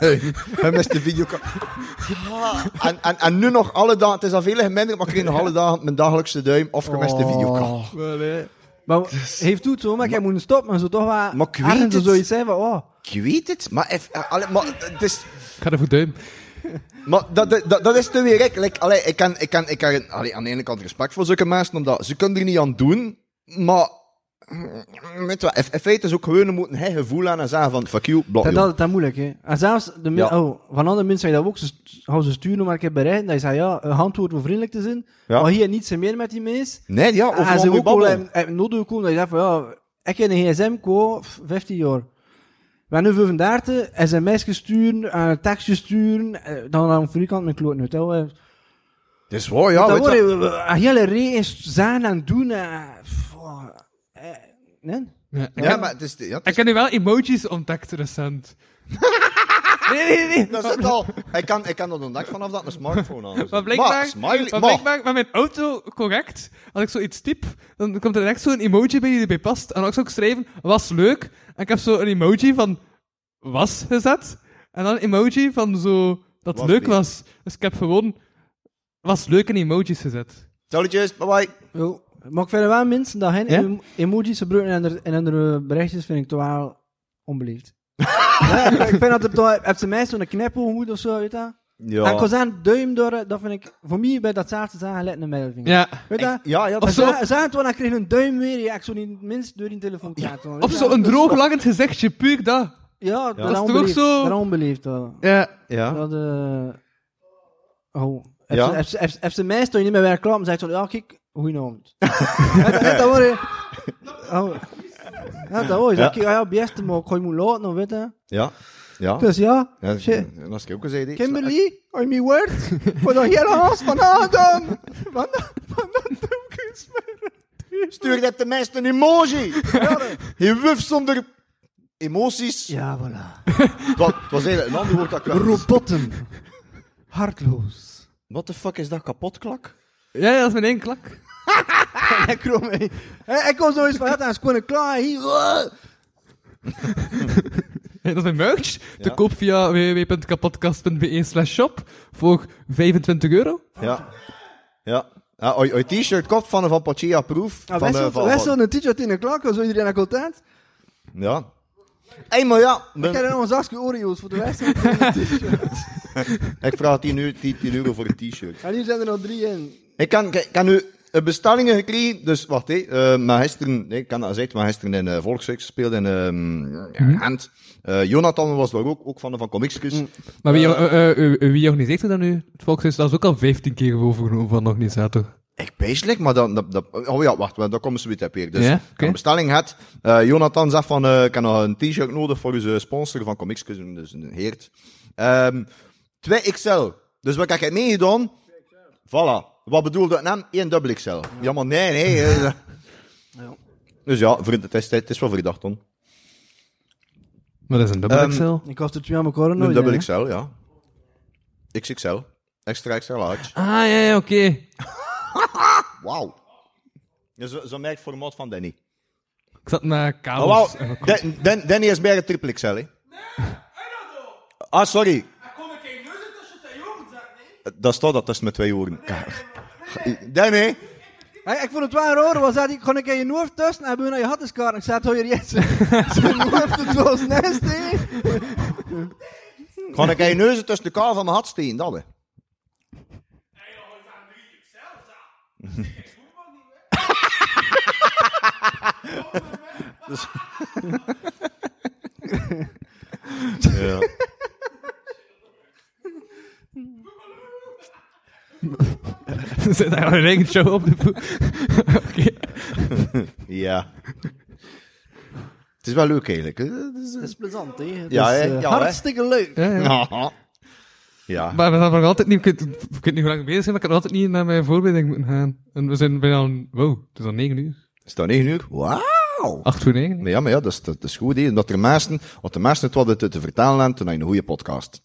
[SPEAKER 2] duim. En met de video. Ja. En, en, en nu nog alle dagen, het is al veel geminderd, maar ik kreeg nog alle dagen mijn dagelijkse duim of gemist de videocall.
[SPEAKER 3] Maar heeft u het zo, maar ik moet stoppen, maar zo toch wel...
[SPEAKER 2] Maar ik weet het.
[SPEAKER 3] zoiets zijn van, oh...
[SPEAKER 2] Ik weet het, maar, eff- eh, allee, maar het is...
[SPEAKER 1] Ik ga er voor duim.
[SPEAKER 2] Maar dat, dat, dat, dat is te weer ik. Like, allee, ik kan, ik kan, ik kan allee, aan de ene kant respect voor zulke mensen, omdat ze kunnen er niet aan doen, maar weet wat, in feite is ook gewoon moeten hij gevoel aan en zeggen van fuck you, blok
[SPEAKER 3] Dat, dat, dat is moeilijk, hè. En zelfs de
[SPEAKER 2] Ja.
[SPEAKER 3] oh, van andere mensen je dat ook. Ze gaan ze sturen maar ik heb bereid. Dat je zegt, ja, een handwoord om vriendelijk te zijn.
[SPEAKER 2] Ja.
[SPEAKER 3] Maar hier niets meer met die mensen.
[SPEAKER 2] Nee, ja, of
[SPEAKER 3] en ze ook wel hebben- nodig komen dat je zegt van, ja, ik heb een gsm, f- 15 jaar. We hebben nu 35, sms uh, tekstjes sturen, dan aan de kant mijn kloot uit. hè.
[SPEAKER 2] Het is waar, ja.
[SPEAKER 3] dat wordt een hele reeks zijn en doen. eh, oh, nee?
[SPEAKER 1] Ja, ik,
[SPEAKER 2] Ja, maar het is... Ja, het
[SPEAKER 1] ik heb nu wel emojis ontdekt recent. nee, nee, nee.
[SPEAKER 2] dat zit al... Ik kan, ik kan dat ontdekt vanaf dat een smartphone aan is.
[SPEAKER 1] Maar blijkbaar,
[SPEAKER 2] smiley...
[SPEAKER 1] maar
[SPEAKER 2] maar-
[SPEAKER 1] blijkbaar met mijn auto correct, als ik zoiets typ, dan komt er echt zo'n emoji bij die erbij past. En dan zou ik schrijven, was leuk. En ik heb zo een emoji van was gezet. En dan een emoji van zo, dat
[SPEAKER 2] Was
[SPEAKER 1] leuk
[SPEAKER 2] beter.
[SPEAKER 1] was. Dus ik heb gewoon was leuk in emojis gezet.
[SPEAKER 2] Salutjes, bye bye.
[SPEAKER 3] Maar ik vind het wel mensen dat geen
[SPEAKER 1] Ja?
[SPEAKER 3] em- emojis gebruiken in hun- in hun berichtjes, vind ik toch wel onbeleefd. ja, ik, vind dat er toch, heb ze mij zo'n knipoog moet of zo, weet je dat?
[SPEAKER 2] Ja.
[SPEAKER 3] En aan duim door, dat vind ik, voor mij bij dat zaterdag zeggen, let een middelvinger.
[SPEAKER 1] Ja.
[SPEAKER 3] Weet je dat?
[SPEAKER 2] Ja, ja,
[SPEAKER 1] Of zo-
[SPEAKER 3] het wel, dan kreeg een duim weer, ja, ik zo niet minst door die telefoon praten. weet
[SPEAKER 1] Of zo een droog lachend gezichtje, puur dat.
[SPEAKER 3] Ja, dat
[SPEAKER 1] is
[SPEAKER 3] is
[SPEAKER 1] toch
[SPEAKER 3] onbeleefd.
[SPEAKER 1] zo-
[SPEAKER 3] Dat is onbeleefd. wel.
[SPEAKER 1] Ja.
[SPEAKER 2] Ja.
[SPEAKER 3] Dat, eh oh. Heb
[SPEAKER 2] Ja?
[SPEAKER 3] ze- heb ze- heb ze- heb ze mij, stond je niet meer weer klaar, maar zei ze, ja, kijk, goedenavond. ja, dat, dat hoor je. Oh. Ja, dat ah ja, beste, maar ik ga je moet laten, weet je.
[SPEAKER 2] Ja. Ja.
[SPEAKER 3] Dus ja,
[SPEAKER 2] Ja, dat is ik ook gezegd.
[SPEAKER 3] Kimberly, are me word? Voor de hele haast van Adam. Van dat, dat doekjes.
[SPEAKER 2] Stuur dat tenminste een emoji. Je wuf zonder emoties.
[SPEAKER 3] Ja, voilà.
[SPEAKER 2] Het was, was eigenlijk een ander woord dat ik wel-
[SPEAKER 3] Robotten. Hartloos.
[SPEAKER 2] What the fuck is dat kapotklak?
[SPEAKER 1] Ja, ja, dat is mijn één klak.
[SPEAKER 3] Ik krom mee. Hè, Ik kom zoiets van, ja, dan is gewoon klaar. Hier.
[SPEAKER 1] Ja, dat is mijn merch. Te koop via www.kapodcast.be slash shop voor 25 euro.
[SPEAKER 2] Ja. Ja. Ja, een t-shirt koopt van een Van Paccia Proof.
[SPEAKER 3] Ah,
[SPEAKER 2] van,
[SPEAKER 3] wij
[SPEAKER 2] eh,
[SPEAKER 3] zo-
[SPEAKER 2] van-
[SPEAKER 3] wij
[SPEAKER 2] van-
[SPEAKER 3] zo'n t-shirt in de klak, zo iedereen naar content.
[SPEAKER 2] Ja. Hé, maar ja.
[SPEAKER 3] Ik
[SPEAKER 2] ben-
[SPEAKER 3] heb nog een zakje Oreo's voor de rest.
[SPEAKER 2] ik vraag 10 euro, 10 10 euro voor een t-shirt.
[SPEAKER 3] En hier zijn er nog drie in.
[SPEAKER 2] Ik kan, ik kan nu bestellingen gekregen, dus wacht hé. eh maar gisteren, nee, ik kan dat gezegd, maar gisteren in uh, Volkshuis gespeeld in Gent. Eh, Jonathan was daar ook, ook van de van Comicskus.
[SPEAKER 1] Maar wie, eh, eh, eh, wie organiseert er dan nu? Het Volkshuis, dat is ook al 15 keer overgenomen van de organisator.
[SPEAKER 2] Ik bezig, maar dan, dat, dat, oh ja, wacht, dat komen ze weer weer. Dus
[SPEAKER 1] Ja,
[SPEAKER 2] een bestelling had. Eh, Jonathan zegt van, eh, ik heb nog een t-shirt nodig voor onze sponsor van Comicskus, dus een heert. Ehm 2XL. Dus wat heb ik meegedaan? Voilà. Wat bedoelde ik nou? 1 dubbel XL. Ja, maar nee, nee. eh. Dus ja, het is, het is wel verdacht dan.
[SPEAKER 1] Maar dat is een dubbel
[SPEAKER 2] Ehm,
[SPEAKER 1] XL.
[SPEAKER 3] Ik was er twee aan elkaar
[SPEAKER 2] Een
[SPEAKER 3] nooit.
[SPEAKER 2] dubbel
[SPEAKER 3] hè.
[SPEAKER 2] XL, ja. XXL. Extra, extra large.
[SPEAKER 1] Ah, ja, ja, oké.
[SPEAKER 2] Wauw. Ja, zo, zo merkt het formaat van Danny.
[SPEAKER 1] Ik zat met
[SPEAKER 2] Oh,
[SPEAKER 1] kabels. wat-
[SPEAKER 2] Dan- Dan- Danny is bij het triple XL, hè? Ah, sorry.
[SPEAKER 8] Ik kon een keer tussen de jongen zetten, nee?
[SPEAKER 2] Dat staat dat tussen met twee oren. Danny.
[SPEAKER 3] Hey, ik vond het wel raar, was dat ik gewoon een keer je hoofd tussen en we naar je hatteskaart. Ik zei, het hoor je jetzt. Zijn hoofd, het was nest, hè.
[SPEAKER 2] Ga ik je neuzen tussen de kaal van mijn hat steken, dat hè? Dus- ja.
[SPEAKER 1] Er zit daar een eigen show op de. Oké.
[SPEAKER 2] ja. Het is wel leuk eigenlijk. hè. Het is,
[SPEAKER 3] Dat is plezant, hè. Het
[SPEAKER 2] Ja,
[SPEAKER 3] is,
[SPEAKER 2] hè,
[SPEAKER 3] eh,
[SPEAKER 2] ja, hè.
[SPEAKER 3] hartstikke leuk.
[SPEAKER 1] Ja, ja.
[SPEAKER 2] Ja. Ja.
[SPEAKER 1] Maar we zijn nog altijd niet... Ik weet, ik weet niet hoe lang we bezig zijn, maar ik had altijd niet naar mijn voorbereiding moeten gaan. En we zijn bijna... Wow, het is al 9 uur.
[SPEAKER 2] Is dat 9 uur? Wauw.
[SPEAKER 1] 8 voor 9.
[SPEAKER 2] Maar ja, maar ja, dat is, dat is goed. Hè. Omdat er mensen, wat de mensen het wat te, te vertellen hebben, toen heb je een goede podcast.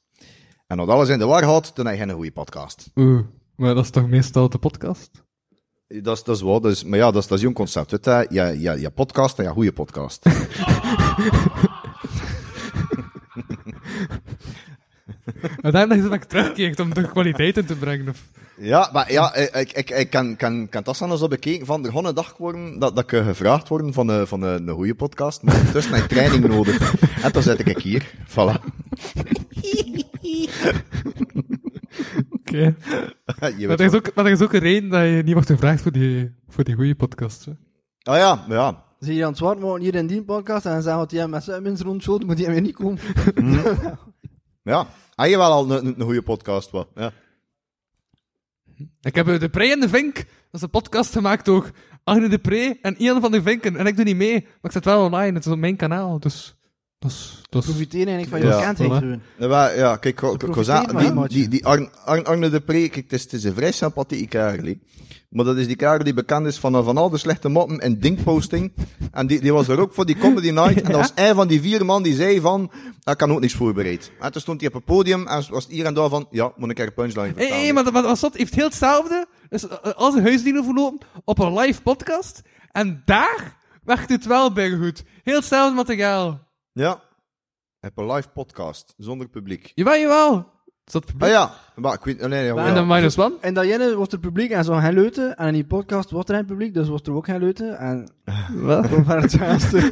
[SPEAKER 2] En als alles in de war houdt, dan heb je geen goede podcast.
[SPEAKER 1] Oeh, maar dat is toch meestal de podcast?
[SPEAKER 2] Dat is, dat is wat, dat is, maar ja, dat is, dat is concept. Weet je, ja, ja, ja, podcast en ja, goede podcast.
[SPEAKER 1] En daarom dat je zo vaak terugkeert om de kwaliteit in te brengen. Of...
[SPEAKER 2] ja, maar ja, ik, ik, ik kan, kan, kan dat eens op bekeken van, er gewoon een dag worden dat, dat ik eh, gevraagd worden van, een van een, een goede podcast, maar ondertussen heb ik training nodig. En dan zit ik hier. Voilà.
[SPEAKER 1] Oké.
[SPEAKER 2] Je
[SPEAKER 1] Maar er is ook, maar er is ook een reden dat je niet wordt gevraagd voor die, voor die goede podcast. Hè.
[SPEAKER 2] Oh ja, ja.
[SPEAKER 3] Zie je aan het zwart maken hier in die podcast en dan zeggen wat jij met zijn mensen rondschoot, moet die weer niet komen.
[SPEAKER 2] Ja. Heb je wel al een, een, goede podcast, wat? Ja.
[SPEAKER 1] Ik heb De Pre en de Vink. Dat is een podcast gemaakt door Agne de Pre en Ian van de Vinken. En ik doe niet mee, maar ik zet wel online. Het is op mijn kanaal, dus Dat is... Dat is...
[SPEAKER 3] Profiteren eigenlijk van je
[SPEAKER 2] Ja,
[SPEAKER 3] bekendheid
[SPEAKER 1] voilà.
[SPEAKER 3] gewoon.
[SPEAKER 2] Ja, ja, kijk,
[SPEAKER 3] profiteer
[SPEAKER 2] was die, die, die Arn, Arn, Arne de Pre, kijk, het is, het is een vrij sympathieke kerel. Maar dat is die kerel die bekend is van, van al de slechte moppen en dinkposting. En die, die was er ook voor die comedy night. En dat was een van die vier man die zei van, "Ah, ik kan ook niks voorbereid. En toen stond hij op het podium en was hier en daar van, ja, moet ik er een punchline
[SPEAKER 1] Hé,
[SPEAKER 2] vertellen.
[SPEAKER 1] hey, maar, maar wat dat heeft heel hetzelfde. Dus als een huisdienen verlopen op een live podcast. En daar werkt het wel bij goed. Heel hetzelfde materiaal.
[SPEAKER 2] Ja. Ik heb een live podcast, zonder publiek.
[SPEAKER 1] Jawel, jawel. Is dat
[SPEAKER 2] Ah
[SPEAKER 1] publiek?
[SPEAKER 2] ja, maar ik weet, nee, ja,
[SPEAKER 3] Maar-
[SPEAKER 1] En dan
[SPEAKER 2] ja.
[SPEAKER 1] minus one?
[SPEAKER 3] En dat ene wordt er publiek en zo geen leuten. En in die podcast wordt er geen publiek, dus wordt er ook geen leuten. En
[SPEAKER 1] Wel,
[SPEAKER 3] gewoon van hetzelfde.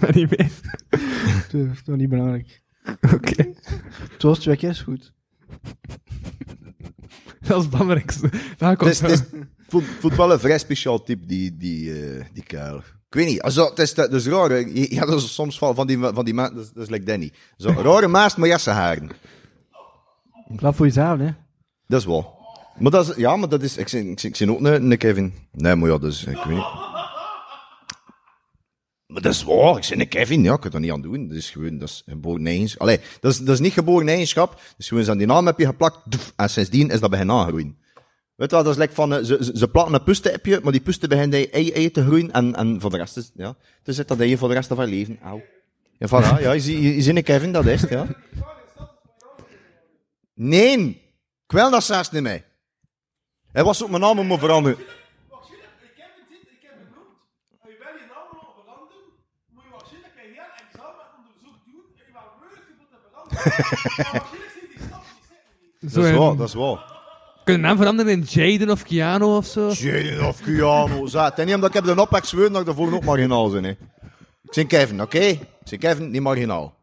[SPEAKER 1] ben niet mee.
[SPEAKER 3] Dat is toch niet belangrijk.
[SPEAKER 1] Oké.
[SPEAKER 3] Het was twee keer goed.
[SPEAKER 1] Dat is het belangrijkste. Daar
[SPEAKER 2] Het
[SPEAKER 1] komt
[SPEAKER 2] het voelt, voelt wel een vrij speciaal type, die, die, eh, die kuil. Ik weet niet, also, het is, dat is raar. hè. Je, je had dus soms van, van die, van die dat, is- dat is like Danny. Zo, rare maast met jassenharen.
[SPEAKER 3] Klap voor jezelf, hè.
[SPEAKER 2] Dat is wel. Maar dat is, ja, maar dat is, ik zie, ik zie, ik zie ook een, een Kevin. Nee, maar ja, dus, ik weet niet. Maar dat is waar, ik zie een Kevin, ja, ik kan er niet aan doen. Dat is gewoon, dat is geboren eigenschap. Allee, dat is, dat is niet geboren eigenschap. Dat is gewoon, aan die naam heb je geplakt, en sindsdien is dat beginnen aangroeien. Weet je dat is like van, eh, ze, ze, een puste maar die puste begint ei, ei, ei te groeien, en, en voor de rest is, ja, dus zit dat je voor de rest van je leven, auw. Ja, voilà, ja, je, je, je ziet Kevin, dat is het, ja. Nee, ik wil dat zelfs niet mee. Hij was ook mijn naam
[SPEAKER 8] moet veranderen.
[SPEAKER 2] Dat is
[SPEAKER 1] in-
[SPEAKER 2] waar, dat is waar.
[SPEAKER 1] Kun je naam veranderen in Jaden of Keanu of zo?
[SPEAKER 2] Jaden of Keanu, zat. En niet omdat ik heb de oppak zweer dat ik volgende ook marginaal zijn. Hè. Ik ben Kevin, oké? Ik ben Kevin, niet marginaal.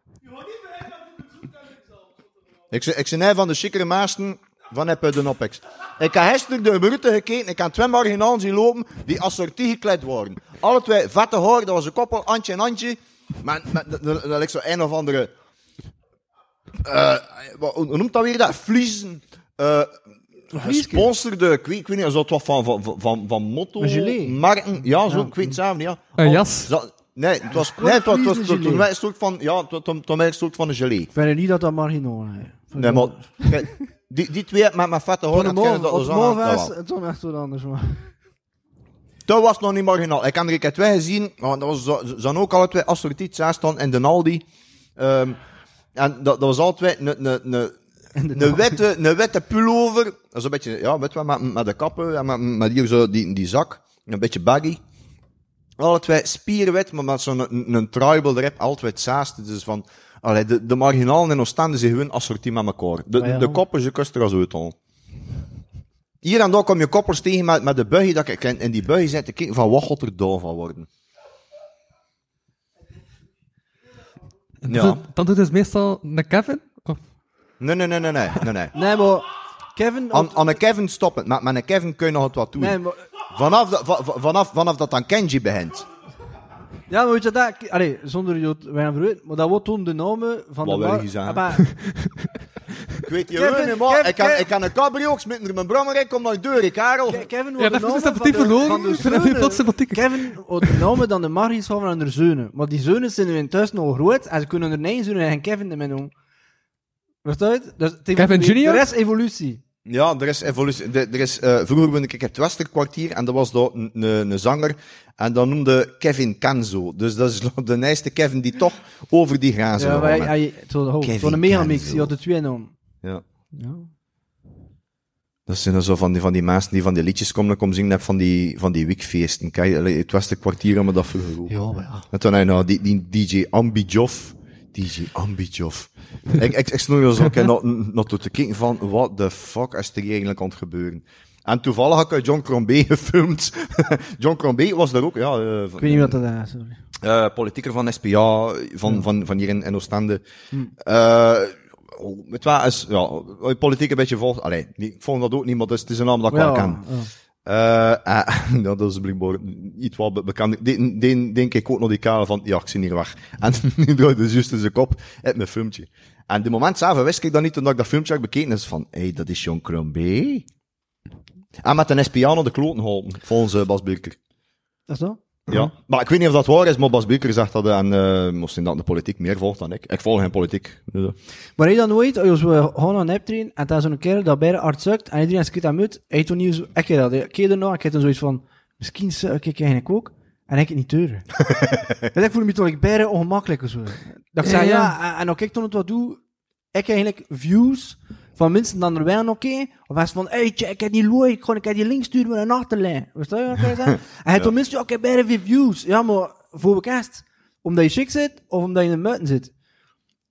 [SPEAKER 2] Ik ben, ik een van de chicere maasten van heb de Nopex. Ik heb gisteren de brute gekeken, ik heb twee marginalen zien lopen die assortie gekleed worden. Alle twee vette haar, dat was een koppel, Antje en Antje. Maar dat- lijkt zo een of andere... hoe noemt dat weer dat? Vliezen. eh gesponsorde, ik weet, ik weet niet, zo het wat van, van, van, van motto, marken, ja, zo, ik weet het zelf niet, ja.
[SPEAKER 1] Een
[SPEAKER 2] Al-
[SPEAKER 1] jas.
[SPEAKER 2] zo- nee, het was, nee, het was, het was, het was, was een soort van, ja, het was, was- was een soort van een gelé.
[SPEAKER 3] Ik vind niet dat dat marginaal is.
[SPEAKER 2] Nee, maar, die, die twee met, met vette
[SPEAKER 3] morgen,
[SPEAKER 2] dat
[SPEAKER 3] op
[SPEAKER 2] was wel.
[SPEAKER 3] het dan echt wat anders, man.
[SPEAKER 2] Dat was nog niet marginaal. Ik heb er een keer twee gezien, maar dat was, zo- ze zijn ook alle twee assortiet, zij staan in de Aldi. Ehm, en dat, dat was altijd een, een, een, een, witte, een witte pullover. Dat is een beetje, ja, weet wel, met, met de kappen en met, met hier zo die, die zak. Een beetje baggy. Alle twee spierwit, maar met zo'n een, een tribal erop, altijd saast. Dus van, allee, de, de marginalen in Oostende zijn gewoon assortiet met elkaar. De,
[SPEAKER 3] Ah, ja.
[SPEAKER 2] de koppen, je kust er als uit al. Hier en daar kom je koppels tegen met, met de buggy, dat ik in, in die buggy zit te kijken van wat er daar van worden. Ja.
[SPEAKER 1] Dan, dan doet het meestal een Kevin?
[SPEAKER 2] Nee, nee, nee, nee, nee, nee, nee.
[SPEAKER 3] Nee, maar Kevin...
[SPEAKER 2] Aan, aan een Kevin stoppen. Met, met een Kevin kun je nog het wat doen.
[SPEAKER 3] Nee, maar...
[SPEAKER 2] Vanaf, dat- va- va- vanaf, vanaf dat dan Kenji begint.
[SPEAKER 3] Ja, maar weet je dat... Allee, zonder je het weinig verweten, maar dat wordt toen de namen van
[SPEAKER 2] Wat
[SPEAKER 3] de...
[SPEAKER 2] wil je zeggen?
[SPEAKER 3] Ah, maar-
[SPEAKER 2] Ik weet je
[SPEAKER 3] Kevin,
[SPEAKER 2] niet, maar ik kan, ik kan een cabrio met mijn brommer, ik kom naar de deur, ik Karel.
[SPEAKER 3] Ke- Kevin
[SPEAKER 1] Ja,
[SPEAKER 3] wordt
[SPEAKER 1] dat
[SPEAKER 3] de
[SPEAKER 1] sympathiek
[SPEAKER 3] van de-
[SPEAKER 1] verloren.
[SPEAKER 3] Kevin wordt de namen dan de Margis van de zeunen. Maar die zeunen zijn nu intussen al groot en ze kunnen er nee zeunen en Kevin ermee doen. Verstaat? Dus het
[SPEAKER 1] Kevin Junior?
[SPEAKER 3] Er is evolutie.
[SPEAKER 2] Ja, er is evolutie. de- Er is, eh, vroeger woonde ik in het Westerkwartier en er was daar een, een, een zanger en dat noemde Kevin Kenzo. Dus dat is de eerste Kevin die toch over die grenzen
[SPEAKER 3] Ja,
[SPEAKER 2] ja,
[SPEAKER 3] wij, hij, zo, ho,
[SPEAKER 2] Kevin
[SPEAKER 3] zo'n megamix,
[SPEAKER 2] Kenzo.
[SPEAKER 3] had de twee namen.
[SPEAKER 2] ja.
[SPEAKER 3] Ja.
[SPEAKER 2] Dat zijn dan zo van die, van die mensen die van die liedjes komen, dan komen zingen net van die, van die weekfeesten. Kijk, allee, het Westerkwartier hebben we dat vroeger ook.
[SPEAKER 3] Ja, maar ja.
[SPEAKER 2] En toen had je nou die, die DJ Ambijoff. DJ Ambijoff. ik, ik, ik stond er zo een nog, nog toe te kijken van, what the fuck is er eigenlijk aan het gebeuren? En toevallig had ik John Crombie gefilmd. John Crombie was daar ook, ja, eh,
[SPEAKER 3] Ik weet niet wat dat is, sorry.
[SPEAKER 2] eh, politieker van SPA, van, van, van hier in, in Oostende.
[SPEAKER 3] Hm.
[SPEAKER 2] Eh, oh, het was, is, ja, je politiek een beetje volgt, allee, ik vond dat ook niet, maar is, het is een naam dat ik wel ken.
[SPEAKER 3] ja.
[SPEAKER 2] Eh, ja, dat is blijkbaar iets wat be- bekend. Die, die, denk ik ook nog die kale van, ja, ik zie hier weg. En nu draaide dus juist in zijn kop uit mijn filmpje. En de moment zelf wist ik dat niet, toen ik dat filmpje had bekeken, is van, hé, hey, dat is John Crombie. En met een naar de kloten geholpen, volgens eh, Bas Birker.
[SPEAKER 3] Dat is dat?
[SPEAKER 2] Ja, maar ik weet niet of dat waar is, maar Bas Beker zegt dat en eh misschien dat de politiek meer volgt dan ik. Ik volg geen politiek. Dus, eh.
[SPEAKER 3] Maar hij dan nooit, als we gaan een neptrain, en dan zo'n keer dat bij de arts sukt, en iedereen schiet hem uit, hij toen niet zo, ik heb dat, ik keer erna, ik heb dan zoiets van, misschien suk ik eigenlijk ook, en ik het niet teuren. en ik voel me toch like, bijna ongemakkelijk of zo. Dat ik zei,
[SPEAKER 1] Ja,
[SPEAKER 3] ja, en, en als ik toen het wat doe, ik heb eigenlijk views van mensen dan er wel oké, of hij is van, hey, tje, ik heb die looi, ik gewoon, ik heb die link sturen met een achterlijn. Weet je wat ik wil zeggen? En hij heeft dan mensen, ja, ik heb bijna veel views. Ja, maar voor bekast, omdat je chic zit, of omdat je in de muiten zit.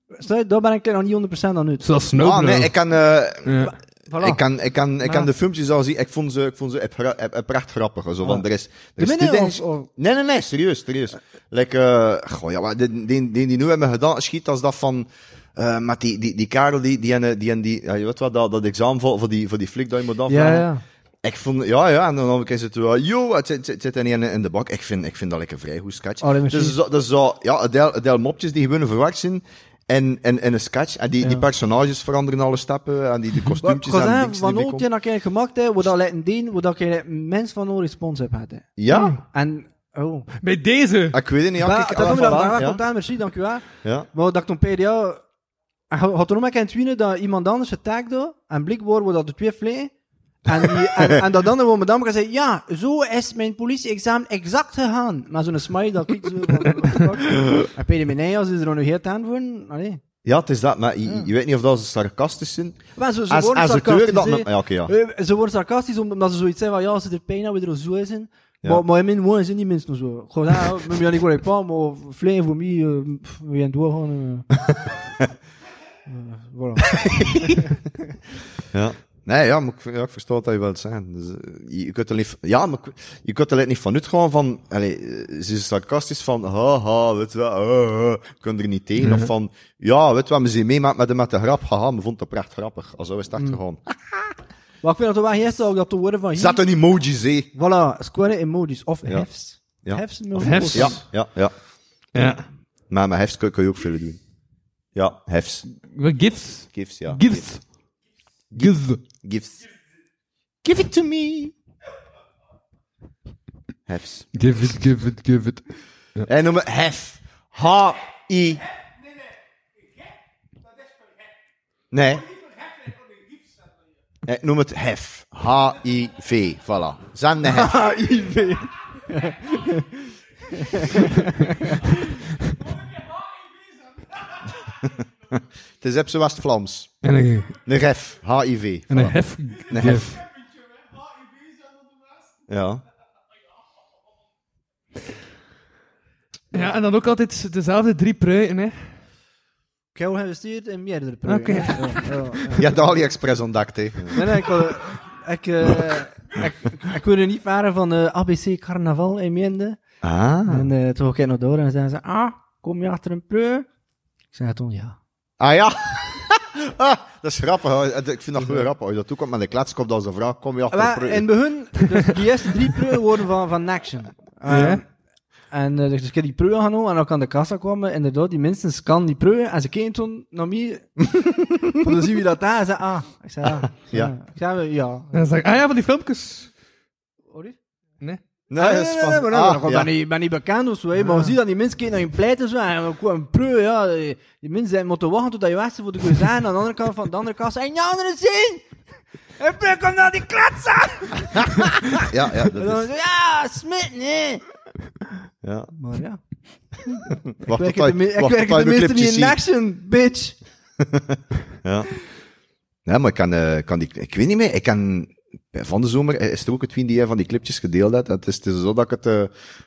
[SPEAKER 3] Stel je, daar ben ik er nog niet 100% aan uit.
[SPEAKER 1] Zoals
[SPEAKER 2] Ah, nee, ik kan, eh,
[SPEAKER 1] Ja.
[SPEAKER 3] Voilà.
[SPEAKER 2] ik kan, ik kan, ik kan de filmpjes al zien. Ik vond ze, ik vond ze oprecht grappig. Zo, van,
[SPEAKER 3] Ah.
[SPEAKER 2] er is, er is
[SPEAKER 3] of, of
[SPEAKER 2] Nee, nee, nee, serieus, serieus. Like, eh, goh, ja, maar die, die, die, die nu hebben gedaan, schiet als dat van, eh met die, die, die Karel, die, die, en, die, en die, ja, je weet wat, dat, dat examen voor, voor die, voor die flik dat je moet
[SPEAKER 3] ja,
[SPEAKER 2] afvragen.
[SPEAKER 3] ja.
[SPEAKER 2] Ik vond, ja, ja, en dan is het wel, yo, het zit, zit, zit er niet in, in de bak. Ik vind, ik vind dat lekker vrij goed sketch.
[SPEAKER 3] Oh, dat is
[SPEAKER 2] dus zo, dus zo, ja, een deel, deel mopjes die gewoon verwacht zijn. En, en, en een sketch. En die,
[SPEAKER 3] Ja.
[SPEAKER 2] die personages veranderen alle stappen. En die, die kostuumtjes en
[SPEAKER 3] Wat
[SPEAKER 2] dingen
[SPEAKER 3] van ooit
[SPEAKER 2] erbij
[SPEAKER 3] je dat gemaakt hebt, wat dat laten doen, wat dat je mens van een respons hebt gehad. hè.
[SPEAKER 2] Ja,
[SPEAKER 3] En, oh.
[SPEAKER 1] Bij deze.
[SPEAKER 2] ik weet het niet. Ja,
[SPEAKER 3] Maar,
[SPEAKER 2] kijk,
[SPEAKER 3] dat komt
[SPEAKER 2] ah,
[SPEAKER 3] maar
[SPEAKER 2] ja.
[SPEAKER 3] content, merci, dank u wel.
[SPEAKER 2] Ja.
[SPEAKER 3] Maar dat ik toen PDA, en je had er nog maar eens winnen dat iemand anders het tag doet, en blijkbaar wordt dat de twee vlee. En, die, en, en dat andere wordt madame gezegd, ja, zo is mijn politie-examen exact gegaan. Maar zo'n smile, dat ik zo. En Peter Meneas is er nog heel aan voor. Allee.
[SPEAKER 2] ja, het is dat. Maar je, je weet niet of dat ze sarcastisch zijn.
[SPEAKER 3] Maar ze, ze
[SPEAKER 2] Als,
[SPEAKER 3] worden
[SPEAKER 2] als
[SPEAKER 3] sarcastisch,
[SPEAKER 2] dat... Ja, oké, ja.
[SPEAKER 3] Eh, Ze worden sarcastisch omdat ze zoiets zeggen van ja, ze er pijn hebben, we er zo zijn.
[SPEAKER 2] Ja.
[SPEAKER 3] Maar, maar in mijn woorden zijn die mensen nog zo. Gewoon, ja, we gaan niet voor pas, maar vleien voor mij, eh, we gaan doorgaan. eh. Voilà.
[SPEAKER 2] Ja. Nee, ja, maar ik, ja, ik versta wat je wilt zeggen. Dus, eh, je kunt er niet, ja, maar ik- je kunt er niet van uitgaan van, allee, eh, ze is sarcastisch van, haha, weet je wel, uh, uh, er niet tegen. Of van, ja, weet je wat, we zijn mee met, met, de, met de grap, haha, we vonden het oprecht grappig. Al zo is het echt gegaan.
[SPEAKER 3] Maar ik vind dat er wel gisteren ook dat te worden van hier.
[SPEAKER 2] Zet een emojis, hé.
[SPEAKER 3] Voilà, square emojis. Of
[SPEAKER 2] Ja.
[SPEAKER 3] hefs.
[SPEAKER 2] Ja.
[SPEAKER 3] Hefs.
[SPEAKER 1] Of hefs.
[SPEAKER 2] Ja, ja, ja.
[SPEAKER 1] Ja.
[SPEAKER 2] Maar met hefs kun, kun je ook veel doen. Ja, hefs.
[SPEAKER 1] Gifts?
[SPEAKER 2] Gifs, ja.
[SPEAKER 1] Gifts. Gifts.
[SPEAKER 2] Gifs. Give it to me. Hefs.
[SPEAKER 1] Give it, give it, give it.
[SPEAKER 2] Hij noemt het hef. H-I. Nee. Ik noem het hef. H-I-V. Voilà. Zende hef.
[SPEAKER 3] HIV.
[SPEAKER 2] Het is Epse West-Vlaams.
[SPEAKER 1] En een,
[SPEAKER 2] Een hef. H-I-V.
[SPEAKER 1] en een hef.
[SPEAKER 2] Een hef. Ja.
[SPEAKER 1] Ja, en dan ook altijd dezelfde drie pruiken, hè.
[SPEAKER 3] Ik heb al geïnvesteerd in meerdere
[SPEAKER 1] Oké.
[SPEAKER 3] projecten. Ja, ja, ja.
[SPEAKER 2] Je hebt de AliExpress ontdekt, hè.
[SPEAKER 3] Nee, nee, ik wil... Ik, eh, ik, ik, ik wilde niet varen van eh, ABC Carnaval in Mende.
[SPEAKER 2] Ah.
[SPEAKER 3] En eh, toen ging ik nog door en zeiden ze, ah, kom je achter een preu? Ik zei toen, ja.
[SPEAKER 2] Ah ja. ah, dat is grappig. hoor. Ik vind dat goed grappig. Als je dat toekomt met een kletskop, dat is een vraag. Kom je achter
[SPEAKER 3] Maar
[SPEAKER 2] een
[SPEAKER 3] in begin, dus die eerste drie preuren worden van, van Action. Uh,
[SPEAKER 1] Ja.
[SPEAKER 3] En uh, dus ik heb die preuren genomen en dan kan de kassa kwamen. Inderdaad, die mensen scannen die preuren en ze keken toen naar mij. Dan zien we dat daar en zei, ah. Ik zei, ah.
[SPEAKER 2] Ja.
[SPEAKER 3] Ik zei, ja.
[SPEAKER 1] En dan zeg ik, ah ja, van die filmpjes.
[SPEAKER 3] Sorry?
[SPEAKER 1] Nee.
[SPEAKER 2] Nee,
[SPEAKER 3] Nee,
[SPEAKER 2] dat
[SPEAKER 3] nee,
[SPEAKER 2] is
[SPEAKER 3] nee,
[SPEAKER 2] van...
[SPEAKER 3] maar nee,
[SPEAKER 2] ah, ja.
[SPEAKER 3] ik ben, niet, ben niet bekend of zo, hè, maar je ziet dat die mensen kijken naar je pleit en zo, en een preu, ja, die, die mensen zijn moeten wachten tot je bent voor de gozijn, aan de andere kant van de andere kast, en de andere zin! En preu komt naar die kletsen!
[SPEAKER 2] Ja, ja, dat is...
[SPEAKER 3] ja, smit, nee!
[SPEAKER 2] Ja.
[SPEAKER 3] Maar ja,
[SPEAKER 2] Wacht
[SPEAKER 3] ik werk ik
[SPEAKER 2] mijn
[SPEAKER 3] tenminste
[SPEAKER 2] clipjes
[SPEAKER 3] niet in action, bitch!
[SPEAKER 2] Ja. Nee, maar ik kan, eh, kan die... Ik weet niet meer, ik kan... Van de zomer is er ook het wie die van die clipjes gedeeld had. Het is, het is zo dat ik het...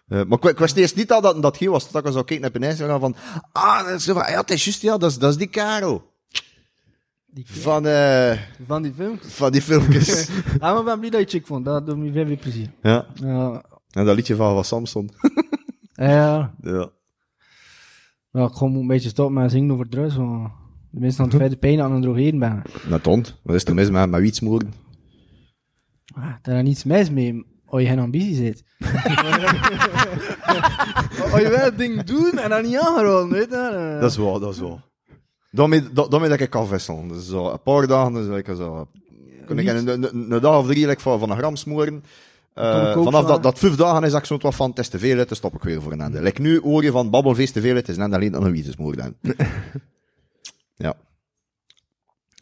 [SPEAKER 2] eh, maar ik, wist eerst niet dat dat, dat hier was. Dat ik zo keek naar beneden en van... Ah, dat is, zo van, ja, het is juist, ja, dat is, dat is die Karel.
[SPEAKER 3] Die
[SPEAKER 2] Van, eh,
[SPEAKER 3] van die film.
[SPEAKER 2] van die filmpjes.
[SPEAKER 3] Ja, maar ik ben blij dat je chick vond, dat doet me veel veel plezier.
[SPEAKER 2] ja.
[SPEAKER 3] Ja,
[SPEAKER 2] En dat liedje van, van Samson.
[SPEAKER 3] ja,
[SPEAKER 2] ja.
[SPEAKER 3] ja, ik gewoon een beetje stoppen met zingen over drugs, want de mensen aan het verder pijn aan het drogeren ben.
[SPEAKER 2] Net hond. Wat is er mis met, met wietsmoeren?
[SPEAKER 3] Ah, daar is niets mis mee als je geen ambitie zit. als je wel het ding doen en dan niet aangeraden, weet je. eh.
[SPEAKER 2] Dat is wel, dat is wel. Daarmee, da- daarmee dat ik kan wisselen. Dus zo, een paar dagen, dus ik zo... Kon ik een, een, dag of drie like, van, van een gram smoren. Eh, vanaf
[SPEAKER 3] van-
[SPEAKER 2] dat, dat vijf dagen is dat ik zo wat van, het is te veel, dan stop ik weer voor een ander. Like nu hoor je van babbelfeest te veel, het is net alleen nog een wietensmoer dan. ja.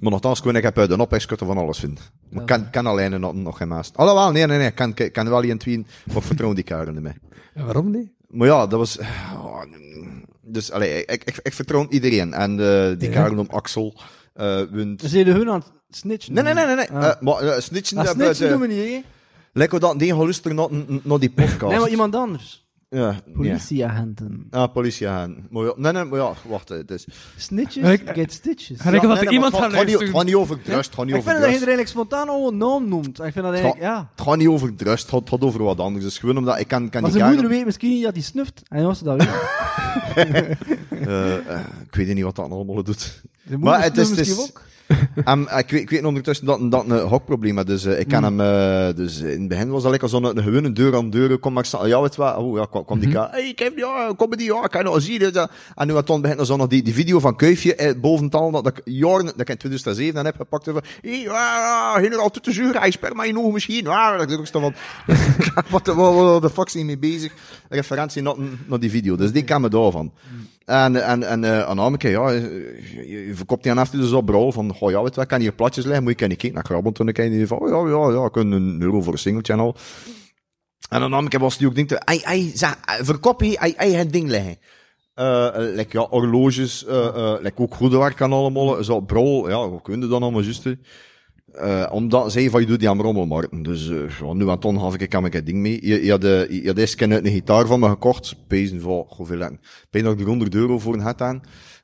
[SPEAKER 2] Maar nogthans, ik heb uit de opperkutter van alles vinden. Maar ik kan, kan alleen nog, nog geen maast. Alhoewel, nee, nee, nee, ik kan, ik kan wel in tween, maar ik vertrouw die karen niet mee.
[SPEAKER 1] Ja, waarom niet?
[SPEAKER 2] Maar ja, dat was... oh, dus, allee, ik, ik, ik vertrouw iedereen. En eh, die Karel om Axel, eh wint...
[SPEAKER 3] Ze zeiden hun aan het snitchen.
[SPEAKER 2] Nee, nee, nee, nee. nee.
[SPEAKER 3] Ah.
[SPEAKER 2] Eh, maar uh, snitchen...
[SPEAKER 3] Ah,
[SPEAKER 2] eh,
[SPEAKER 3] snitchen
[SPEAKER 2] eh,
[SPEAKER 3] doen we niet, hè?
[SPEAKER 2] Lekker dat die gaan luisteren naar, naar die podcast.
[SPEAKER 3] Nee, maar iemand anders.
[SPEAKER 2] Ja.
[SPEAKER 3] Politieagenten.
[SPEAKER 2] Ah, politieagent. Maar ja, nee, nee, maar ja, wacht. Het is...
[SPEAKER 3] Snitches,
[SPEAKER 1] Ik-
[SPEAKER 3] get stitches.
[SPEAKER 1] Ga ik
[SPEAKER 2] Ja,
[SPEAKER 1] dat
[SPEAKER 2] nee, nee,
[SPEAKER 1] iemand gaat
[SPEAKER 2] het gaat niet- Het
[SPEAKER 1] luisteren?
[SPEAKER 2] gaat niet over drust, het gaat niet
[SPEAKER 3] Ik
[SPEAKER 2] over
[SPEAKER 3] vind dat je er eigenlijk spontaan al een naam noemt. Ik vind dat eigenlijk, ja.
[SPEAKER 2] Het gaat niet over drust, het gaat, over wat anders. Dus gewoon omdat ik kan, kan
[SPEAKER 3] Maar
[SPEAKER 2] die
[SPEAKER 3] zijn moeder weet misschien niet dat hij snuft. En was ze dat weet.
[SPEAKER 2] eh, eh, ik weet niet wat dat allemaal doet.
[SPEAKER 3] Zijn
[SPEAKER 2] Maar het is- ik, weet, ik weet ondertussen dat dat een hokprobleem is. Dus eh, ik kan hem... eh, dus in het begin was dat lekker zo'n een gewone deur aan deur. Kom maar staan. Ja, weet je wat? Oh, ja, kwam, kwam die ka. Hey, ik heb ja, die ja, kan je nog zien. dit, dat. En nu had toen begint er zo nog die, die video van Kuifje eh, boven het al dat ik jaren, dat ik in 2007 dan heb gepakt over. Hey, ja, generaal te zuur, hij in je ogen misschien. Ja, dat zo van. wat, de- wat, wat de fuck zijn mee bezig? Referentie naar, naar die video. Dus die kan me daarvan. En, en, en uh, aan Ameke, ja, eh, je, verkoopt die aan af dus op brol van, goh, ja, weet wat, kan hier platjes leggen, moet je kan niet kijken naar grabbel, toen ik die van, oh, ja, ja, ja, kan een euro voor een single channel. En aan Ameke was die ook hij, hij, zei, verkoop je, hij, hij het ding leggen. Uh, like, ja, horloges, uh, uh, like ook goede werk kan allemaal, zo brol, ja, we kunnen dan allemaal juist. Uh, omdat zij van je doet die aan rommelmarkten. Dus uh, nu aan ton had ik ik het ding mee. Je, je had, uh, je had eerst een gitaar van me gekocht. Pezen voor hoeveel lang? Bijna nog 100 euro voor een het aan.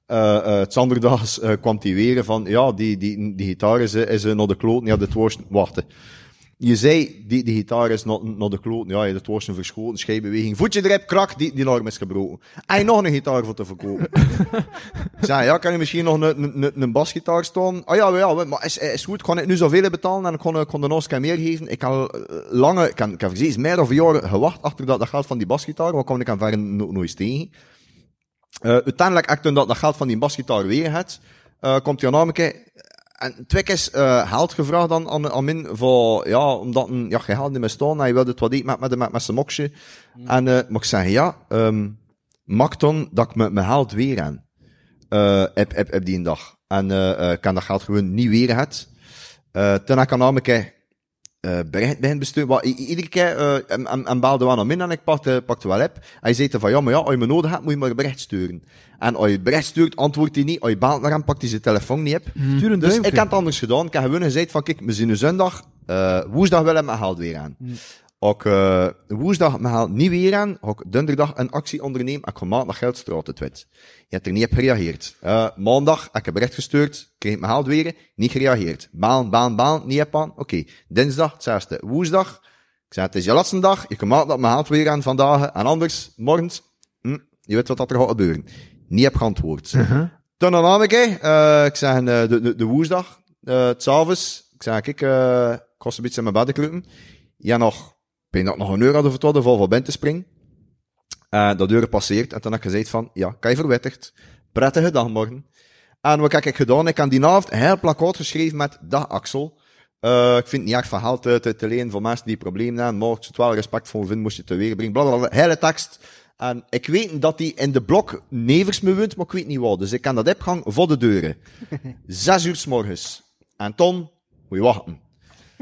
[SPEAKER 2] Uh, het zanderdags kwam die weer van, ja, die, die, die gitaar is, is naar de kloot. Ja, dit was, wachten. Je zei, die, die gitaar is naar, naar de kloot. Ja, je het was een verschoten schijbeweging. Voetje erop, krak, die, die arm is gebroken. En je nog een gitaar voor te verkopen. Zei, ja, kan je misschien nog een, een, een basgitaar staan? Ah ja, ja, maar is, is goed, kan ik nu zoveel betalen en ik kon, kon de nog eens meer geven. Ik had lange, ik heb, ik heb precies meer of jaren gewacht achter dat, dat geld van die basgitaar, wat kwam ik aan verder no, nooit tegen. Uh, uiteindelijk, toen dat, dat geld van die basgitaar weer had, uh, komt hij aan namelijk, en twee keer uh, geld gevraagd aan, aan, aan min voor, ja, omdat een, ja, je geld niet meer staan, hij wilde het wat eten met, met, met, met zijn moksje. Mm. En, uh, maar ik zeg, ja, um, mag dan dat ik mijn geld weer aan. Uh, heb, heb, heb die een dag. En uh, kan dat geld gewoon niet weer het. Uh, toen ik aan namelijk, uh, bericht begin besturen. Maar iedere keer, uh, en, en, en belde wel naar min en ik pakte, pakte wel op. Hij zei van, ja, maar ja, als je me nodig hebt, moet je maar een bericht sturen. En als je het bericht stuurt, antwoordt hij niet. Als je belt naar hem, pakt hij zijn telefoon niet op.
[SPEAKER 3] Mm.
[SPEAKER 2] Dus ik heb het anders gedaan. Ik heb gewoon gezegd van, kijk, we zien nu zondag, uh, woensdag wil ik mijn geld weer aan. Mm. Ook uh, woensdag mijn geld niet weer aan. Ook donderdag een actie ondernemen. Ik ga maandag geld straten twit. Je hebt er niet op gereageerd. Uh, maandag heb ik een bericht gestuurd. Kreeg mijn geld weer. Niet gereageerd. Baan, baan, baan. Niet op aan. Oké. Okay. Dinsdag, hetzelfde. Woensdag. Ik zei, het is je laatste dag. Je kan maandag mijn geld weer aan vandaag. En anders, morgens. Hm, je weet wat er gaat gebeuren. Niet heb geantwoord. Uh -huh. Een andere keer. Uh, ik zei, de, de, de woensdag. Uh, het s'avonds. Ik kijk, uh, ik kost een beetje in mijn bed. Ja, nog ben dat nog een uur hadden vertrouwd voor van ben te springen. Uh, dat uur passeert en toen heb ik gezegd van, ja, kan je verwittigd. Prettige dag morgen. En wat heb ik gedaan? Ik heb die avond een heel plakkaat geschreven met, dag Axel. Uh, ik vind het niet echt geld te, te, te lenen voor mensen die problemen hebben, maar ik het wel respectvol vinden, moest je het te weer brengen. Blablabla, hele tekst. En ik weet dat die in de blok nevers me woont, maar ik weet niet wat. Dus ik kan dat opgang voor de deuren. Zes uur s morgens. En ton, moet je wachten.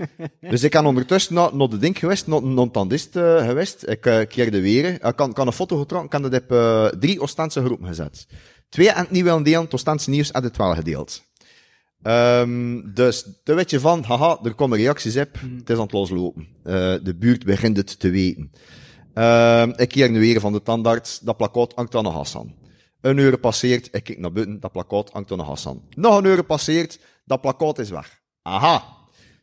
[SPEAKER 2] dus ik kan ondertussen naar, naar de ding geweest, naar, een tandist uh, geweest. Ik uh, keerde weer. Ik kan, kan een foto getrokken, dat op uh, drie Oostense groepen gezet. Twee en het niet willen delen, het Oostense nieuws het wel gedeeld. Um, dus, dan weet je van, haha, er komen reacties op, mm. het is aan het loslopen. de buurt begint het te weten. Um, ik keer nu weer van de tandarts, dat plakkaat hangt aan de Hassan. Een uur passeert, ik kijk naar buiten, dat plakkaat hangt aan de Hassan. Nog een uur passeert, dat plakkaat is weg. Aha,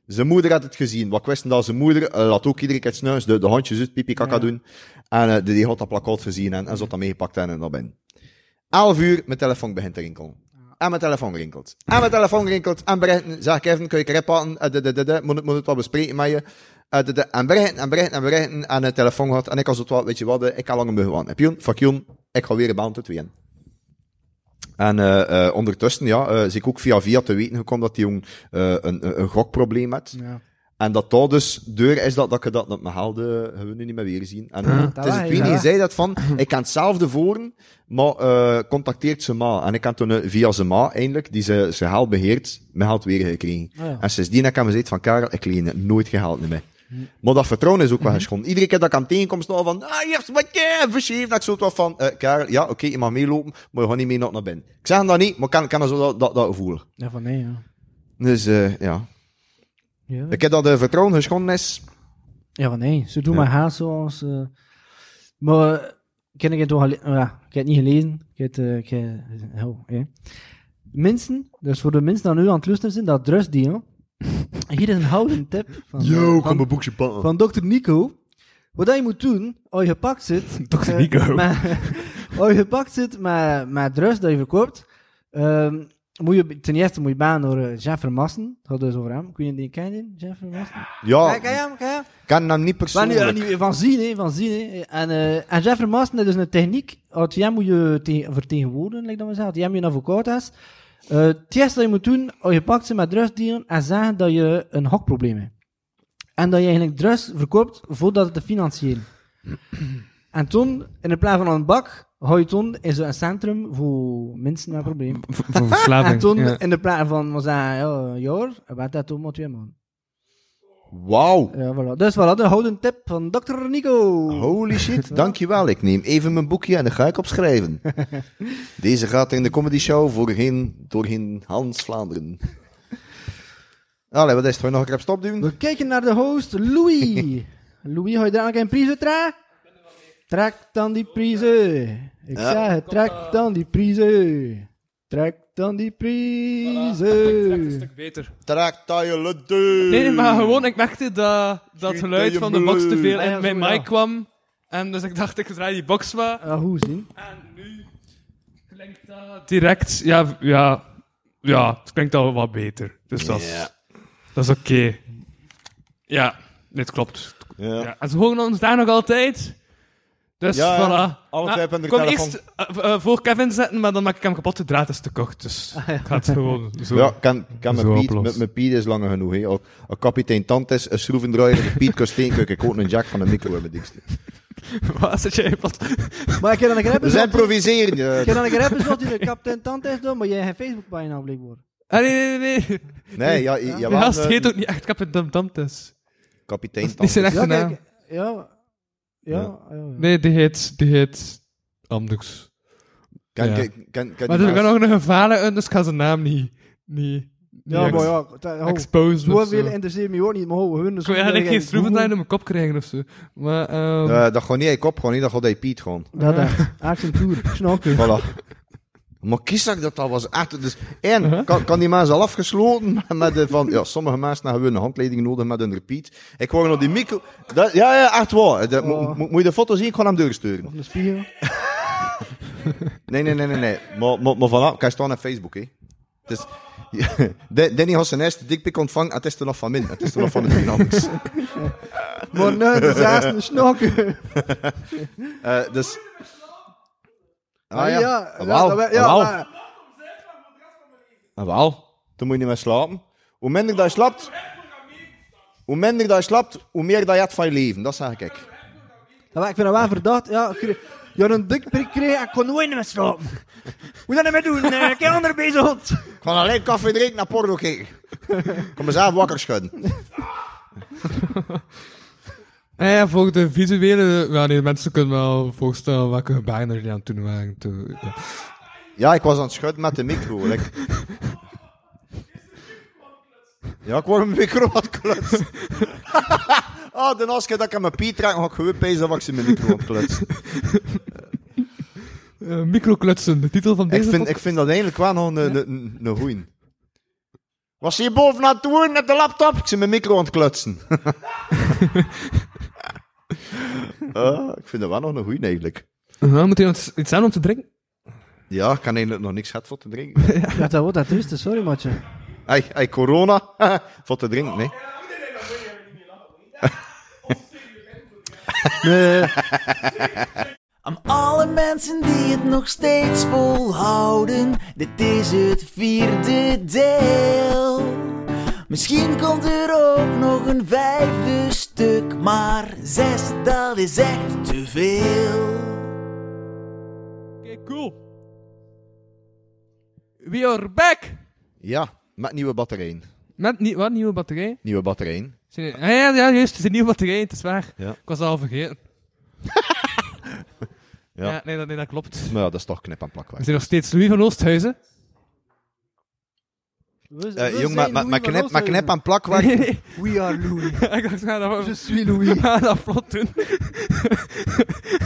[SPEAKER 2] zijn moeder had het gezien. Wat wisten dat zijn moeder, uh, laat ook iedere keer snuis, de, de hondjes uit pipi kaka ja. doen. En uh, die, had dat plakkaat gezien en, en zat dat meegepakt en naar binnen. Elf uur, mijn telefoon begint te rinkelen. En mijn telefoon rinkelt. En mijn telefoon rinkelt. En berichten, zeg Kevin, kun je pakken? Uh, de, de, moet, moet het wel bespreken met je? En berichten, en berichten, en berichten. En de telefoon had. En ik als het wat, weet je wat, ik ga langer mee gewoon. Heb je Fuck. Ik ga weer een baan tot weer. En uh, uh, ondertussen, ja, uh, zie ik ook via via te weten gekomen dat die jong uh, een, een gokprobleem had. Ja. En dat dat dus deur is dat, dat ik dat met mijn helde gewoon niet meer weer zien. En
[SPEAKER 1] Ja.
[SPEAKER 2] het is
[SPEAKER 3] Dat
[SPEAKER 2] het wie
[SPEAKER 3] ja.
[SPEAKER 2] zei dat van, ik kan hetzelfde voeren, maar eh, contacteert ze ma. En ik had toen eh, via zijn ma, eindelijk, die ze, ze geld beheert, mijn geld weer gekregen.
[SPEAKER 3] Ah, ja.
[SPEAKER 2] En sindsdien heb ik hem gezegd van, Karel, ik leen het nooit geld niet meer. Maar dat vertrouwen is ook wel geschonden. Iedere keer dat ik hem tegenkom, van, ah, je hebt wat je verschreven. Dat ik zo wat van, eh Karel, ja, oké, je mag meelopen, maar je gaat niet mee naar binnen. Ik zeg dat niet, maar ik kan, kan er zo dat, dat, dat voelen.
[SPEAKER 3] Ja, van nee, ja.
[SPEAKER 2] Dus, eh, ja.
[SPEAKER 3] Ja,
[SPEAKER 2] Ik heb dat de vertrouwen geschonden is.
[SPEAKER 3] ja van nee. Ze doen
[SPEAKER 2] Ja.
[SPEAKER 3] maar haast zoals... eh maar, eh, ken ik het toch. Ja, ik heb het niet gelezen. Ik heb het... eh, ik heb, oh, hè. Mensen, dus voor de mensen die nu aan het luisteren zijn, dat drusdeal. Hier is een houden tip van, eh, van,
[SPEAKER 2] boekje pakken.
[SPEAKER 3] van dokter Nico. Wat je moet doen, als je gepakt zit...
[SPEAKER 1] Dr.
[SPEAKER 3] eh,
[SPEAKER 1] Nico.
[SPEAKER 3] met- Als je gepakt zit met, met drus dat je verkoopt, ehm, moet je ten eerste moet je baan door eh, Jeff Vermassen. Dat gaat dus over hem. Kun je die kennen, Jeff Vermassen?
[SPEAKER 2] Ja,
[SPEAKER 3] Ken ken je hem? Ken je hem?
[SPEAKER 2] kan hem niet
[SPEAKER 3] Maar niet,
[SPEAKER 2] persoonlijk.
[SPEAKER 3] niet- van zien, hè, van zien. Hè. En, eh en Jeff Vermassen is dus een techniek. Jij moet je te- vertegenwoordigen, like dat we zeggen. Jij moet je een advocaat is. Eh, het eerste dat je moet doen, als je pakt ze met drusdieren en zeggen dat je een hokprobleem hebt. En dat je eigenlijk drus verkoopt voordat het te financieren. en toen, in de plaats van een bak, ga je toen in zo'n centrum voor mensen met problemen.
[SPEAKER 1] Voor voor verslaving.
[SPEAKER 3] En toen,
[SPEAKER 1] ja.
[SPEAKER 3] in de plaats van, we zeggen, ja, jaar, werd dat toen maar twee maanden.
[SPEAKER 2] Wauw.
[SPEAKER 3] Ja, voilà. Dus voilà, de houden tip van Dr. Nico.
[SPEAKER 2] Holy shit, dankjewel. Ik neem even mijn boekje en dan ga ik opschrijven. Deze gaat in de comedy show voorheen, doorheen Hans Vlaanderen. Allee, wat is het? Ga je nog een keer op stop doen?
[SPEAKER 3] We kijken naar de host, Louis. Louis, ga je daar een prijzen trekken? Trek dan die prijzen. Ik
[SPEAKER 2] Ja.
[SPEAKER 3] zeg het, trek dan die prijzen. Trek dan die prijzen.
[SPEAKER 1] beter.
[SPEAKER 2] Trek dat je lutte.
[SPEAKER 1] Nee, nee, maar gewoon, ik merkte dat dat geluid van de box te veel
[SPEAKER 3] Ah, ja,
[SPEAKER 1] in mijn mic kwam. En dus ik dacht, ik draai die box maar.
[SPEAKER 3] Ja, hoe zien?
[SPEAKER 1] En nu klinkt dat direct, ja, ja, ja, het klinkt al wat beter. Dus dat is,
[SPEAKER 2] Ja.
[SPEAKER 1] dat is oké. Ja, dit klopt.
[SPEAKER 2] Ja.
[SPEAKER 1] Ja. En ze horen ons daar nog altijd. Dus
[SPEAKER 2] Ja,
[SPEAKER 1] voilà.
[SPEAKER 2] alle
[SPEAKER 1] Nou,
[SPEAKER 2] twee hebben
[SPEAKER 1] kon
[SPEAKER 2] telefoon.
[SPEAKER 1] eerst eh, eh, voor Kevin zetten, maar dan maak ik hem kapot. De draad is te kort, dus ik ga het gewoon zo.
[SPEAKER 2] Ja, kan, kan
[SPEAKER 1] Zo
[SPEAKER 2] mijn Piet, met mijn Piet is langer genoeg. Hè. Al- Al kapitein Tantes, een schroevendraaier, de Piet Kosteenkuk, ik ook een jack van een micro dikste.
[SPEAKER 1] Wat zit jij wat?
[SPEAKER 3] Maar ik heb dan een grap
[SPEAKER 2] Dus improviseren. ja.
[SPEAKER 3] Ik heb dan een grap zoals die de kapitein tand is doen, maar jij hebt Facebookpagina blijkbaar.
[SPEAKER 1] Ah, nee, nee, nee. nee.
[SPEAKER 2] Nee, ja, ja,
[SPEAKER 1] gast
[SPEAKER 2] eh,
[SPEAKER 1] heet ook niet echt Kapitein Tamtes.
[SPEAKER 2] kapitein
[SPEAKER 1] zijn
[SPEAKER 2] Tantes.
[SPEAKER 1] naam.
[SPEAKER 3] kijk. Ja. Ja. ja. ja.
[SPEAKER 1] Nee, die heet, die heet anders.
[SPEAKER 2] Kan,
[SPEAKER 1] Ja.
[SPEAKER 2] kan, kan, kan
[SPEAKER 1] Maar er ook nog een vader in, dus ik ga zijn naam niet, niet,
[SPEAKER 3] Ja,
[SPEAKER 1] niet
[SPEAKER 3] maar ja,
[SPEAKER 1] exposen of
[SPEAKER 3] zoveel
[SPEAKER 1] zo.
[SPEAKER 3] interesseert me ook niet, maar ho, hun
[SPEAKER 1] Ik wil eigenlijk geen schroevendraaier in mijn kop krijgen of zo. Maar, ehm
[SPEAKER 2] Eh, dat gaat niet in je kop, gewoon niet, dat gaat in je Piet gewoon.
[SPEAKER 3] Dat echt. Action Tour, snakken.
[SPEAKER 2] Voilà. Maar kies dat dat dat was echt. Dus, en
[SPEAKER 1] Uh-huh.
[SPEAKER 2] kan, kan die mensen al afgesloten met de van. Ja, sommige mensen hebben een handleiding nodig met een repeat. Ik hoor nog die micro. Dat, ja, ja, echt waar. Dat, mo-
[SPEAKER 3] Oh.
[SPEAKER 2] mo- moet je de foto zien? Ik ga hem doorsturen.
[SPEAKER 3] Of een spiegel.
[SPEAKER 2] Nee, nee, nee, nee. nee. Maar, maar, maar voilà, je staan op Facebook, hè? Dus, De- Danny had zijn eerste dikpik ontvangen. Het is er nog van min. Het is er nog van de financiën.
[SPEAKER 3] Maar nee, de zesde snakken.
[SPEAKER 2] Eh, dus. Ah
[SPEAKER 3] Ah,
[SPEAKER 2] ja.
[SPEAKER 3] ja,
[SPEAKER 2] Ah,
[SPEAKER 3] ja,
[SPEAKER 2] wel.
[SPEAKER 3] dat we-
[SPEAKER 2] Ah,
[SPEAKER 3] ja,
[SPEAKER 2] wel.
[SPEAKER 3] maar-
[SPEAKER 2] Ah, wel. Dan moet je niet meer slapen. Hoe minder dat je slaapt, hoe minder dat je slaapt, hoe meer dat je hebt van je leven. Dat zeg ik.
[SPEAKER 3] Ja, maar ik vind dat wel verdacht. Ja, ik kreeg- je had een dik prik kreeg en ik kon nooit meer slapen. Moet dat niet meer doen? eh, Ik heb ander bezig. hond.
[SPEAKER 2] Ik ga alleen koffie drinken naar porno kijken. Kom mezelf wakker schudden.
[SPEAKER 1] Eh, ja, voor de visuele... Ja, nee, mensen kunnen wel voorstellen welke gebaren er aan het doen waren. Toen, ja.
[SPEAKER 2] Ja, ik was aan het schudden met de micro. like. Ja, ik word mijn micro aan klutsen. Ah, de als ik dat ik aan mijn piet trek, ga ik gewoon pezen dat ik ze mijn micro aan het klutsen.
[SPEAKER 1] Eh, microklutsen, de titel van
[SPEAKER 2] Ik
[SPEAKER 1] deze
[SPEAKER 2] vind, ik vind dat eigenlijk wel nog een, een, een, een goeie. Was hier bovenaan het doen met de laptop? Ik zit mijn micro aan het klutsen. Ah, ik vind dat wel nog een goeie eigenlijk.
[SPEAKER 1] Uh, moet je iets iets aan om te drinken?
[SPEAKER 2] Ja, ik kan eigenlijk nog niks gehad voor te drinken.
[SPEAKER 3] Ja, dat wordt dat trieste. Sorry, matje.
[SPEAKER 2] Hey, hey, corona. voor te drinken, nee.
[SPEAKER 3] Nee.
[SPEAKER 7] Aan alle mensen die het nog steeds volhouden, dit is het vierde deel. Misschien komt er ook nog een vijfde stuk, maar zes, dat is echt te veel.
[SPEAKER 1] Oké, cool. We are back!
[SPEAKER 2] Ja, met nieuwe batterijen.
[SPEAKER 1] Met nie wat, nieuwe batterij?
[SPEAKER 2] Nieuwe batterijen.
[SPEAKER 1] Zijn- Ah, ja, ja, juist, het is een nieuwe batterij, het is waar.
[SPEAKER 2] Ja.
[SPEAKER 1] Ik was al vergeten.
[SPEAKER 2] Ja.
[SPEAKER 1] ja. nee, dat, nee, dat klopt.
[SPEAKER 2] Maar ja, dat is toch knip en plakwerk.
[SPEAKER 1] We zijn nog steeds Louis van Oosthuizen.
[SPEAKER 3] We-
[SPEAKER 2] Eh,
[SPEAKER 3] we
[SPEAKER 2] jong,
[SPEAKER 3] zijn
[SPEAKER 2] maar, maar, maar knip, maar knip en plakwerk.
[SPEAKER 1] Nee, nee.
[SPEAKER 3] We are Louis.
[SPEAKER 1] ik dacht, ga dat,
[SPEAKER 3] Je suis Louis.
[SPEAKER 1] ga dat vlot doen.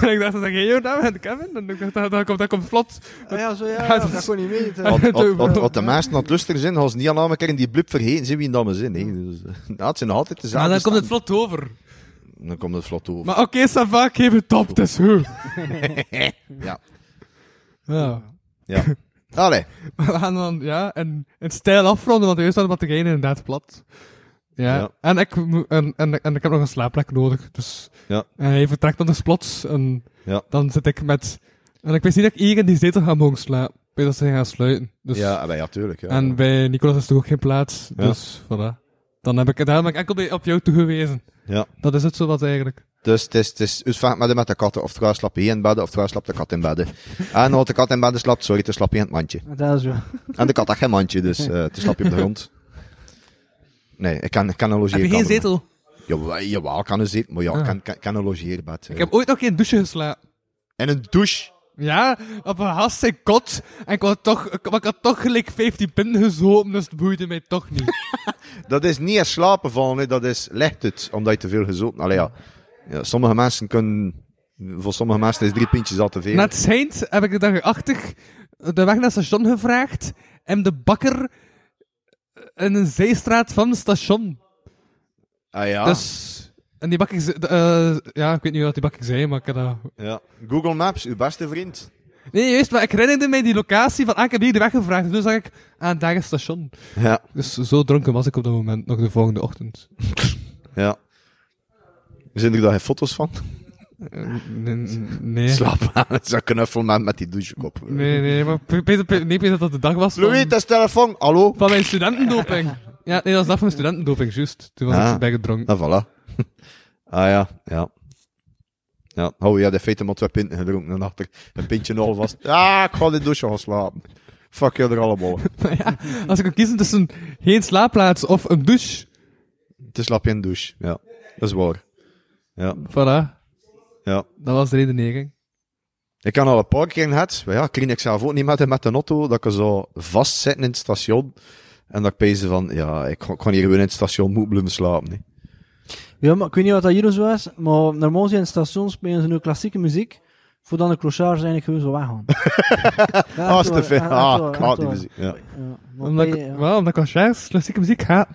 [SPEAKER 1] en ik dacht, dat jij jou naam en Kevin. En ik dacht, dat, dat, komt, dat komt vlot.
[SPEAKER 3] Ah ja, zo ja, dat
[SPEAKER 1] dat-
[SPEAKER 3] kon niet weten.
[SPEAKER 2] Wat, wat, wat, wat de meesten aan het luisteren zijn, als ze niet al een keer in die blub vergeten zijn wie dat we zijn. hè. Dus, eh, ja, het zijn altijd dezelfde
[SPEAKER 1] dan komt het vlot over.
[SPEAKER 2] Dan komt het vlot over.
[SPEAKER 1] Maar oké, okay, Sava, ik geef het op, het is.
[SPEAKER 2] Ja.
[SPEAKER 1] Ja.
[SPEAKER 2] Ja. Allee.
[SPEAKER 1] We gaan dan, ja, en in stijl afronden, want juist aan de batterijen inderdaad plat. Ja.
[SPEAKER 2] Ja.
[SPEAKER 1] En, ik, en, en, en ik heb nog een slaapplek nodig, dus...
[SPEAKER 2] Ja.
[SPEAKER 1] En hij vertrekt dan dus plots, en
[SPEAKER 2] Ja.
[SPEAKER 1] dan zit ik met... En ik wist niet dat ik hier in die zetel ga mogen slapen. Dat ze gaan sluiten. Dus,
[SPEAKER 2] Ja, maar ja, tuurlijk. Ja.
[SPEAKER 1] En bij Nicolas is er ook geen plaats, dus voilà. Dan heb ik, daarom heb ik enkel bij, op jou toegewezen.
[SPEAKER 2] Ja.
[SPEAKER 1] Dat is het zo wat eigenlijk.
[SPEAKER 2] Dus het is, het is dus vaak met de, met de katten. Of trouwens slap je in bedden, of trouwens slaapt de kat in bedden. En als de kat in bedden slaapt, sorry, dan slap je in het mandje.
[SPEAKER 3] Dat is zo.
[SPEAKER 2] En de kat had geen mandje, dus eh dan slap je op de grond. Nee, ik kan, ik kan een
[SPEAKER 1] Heb je geen zetel?
[SPEAKER 2] Jawel, jawel, ik kan een zetel, maar ja, ik
[SPEAKER 1] Ah.
[SPEAKER 2] kan, kan, kan een logeerbed.
[SPEAKER 1] Ik heb ooit nog geen douche geslapen.
[SPEAKER 2] En een douche.
[SPEAKER 1] Ja, op een gast in kot. En ik, had toch, ik, had toch gelijk 15 punten gezopen, dus het boeide mij toch niet.
[SPEAKER 2] Dat is niet slapen vallen, hè, dat is licht het, omdat je te veel gezopen. Allee, ja. Ja. Sommige mensen kunnen, voor sommige mensen is drie pintjes al te veel.
[SPEAKER 1] Schijnt heb ik dan achtig de weg naar het station gevraagd. En de bakker in een zijstraat van het station.
[SPEAKER 2] Ah ja.
[SPEAKER 1] Dus, en die bakker, eh, ja, ik weet niet wat die bakker zei, maar ik heb dat...
[SPEAKER 2] ja. Google Maps, uw beste vriend.
[SPEAKER 1] Nee, juist, maar ik herinnerde mij die locatie van, ah, ik heb hier de weg gevraagd. En toen zag ik, ah, daar is station.
[SPEAKER 2] Ja,
[SPEAKER 1] Dus zo dronken was ik op dat moment, nog de volgende ochtend.
[SPEAKER 2] ja. Zijn er daar geen foto's van?
[SPEAKER 1] Eh, nee.
[SPEAKER 2] Slaap aan, het is een knuffel met, met die douchekop.
[SPEAKER 1] Nee, nee, maar Pe- Peter, Pe- nee, Peter, dat de dag was
[SPEAKER 2] Louis, het is telefoon. Hallo?
[SPEAKER 1] van mijn studentendoping. Ja, nee, dat was dag van mijn studentendoping, juist. Toen was
[SPEAKER 2] Ah.
[SPEAKER 1] ik bijgedronken.
[SPEAKER 2] Ah, voilà. ah ja, ja. Ja, oh ja, de feiten maar twee pinten gedronken en achter een pintje al vast. Ja, ik ga de douche gaan slapen. Fuck je er allemaal.
[SPEAKER 1] Ja, als ik kon kiezen tussen geen slaapplaats of een douche,
[SPEAKER 2] Te slap je in douche. Ja, dat is waar. Ja,
[SPEAKER 1] voilà,
[SPEAKER 2] ja.
[SPEAKER 1] dat was de redenering.
[SPEAKER 2] Ik kan al een paar keer gehad, maar ja, ik ik zelf ook niet met, met de auto, dat ik zo vastzit in het station. En dat ik pees van, ja, ik ga hier gewoon in het station moeten blijven slapen. hè.
[SPEAKER 3] Ja, maar ik weet niet wat dat hier zo is, maar normaal zijn in stations spelen ze nu klassieke muziek, voordat de clochards eigenlijk gewoon zo weggaan. ja,
[SPEAKER 2] Ah, is te veel. Ah, haat die muziek. Ja.
[SPEAKER 1] Omdat
[SPEAKER 3] ja.
[SPEAKER 1] wel, omdat ik als juist klassieke muziek ga.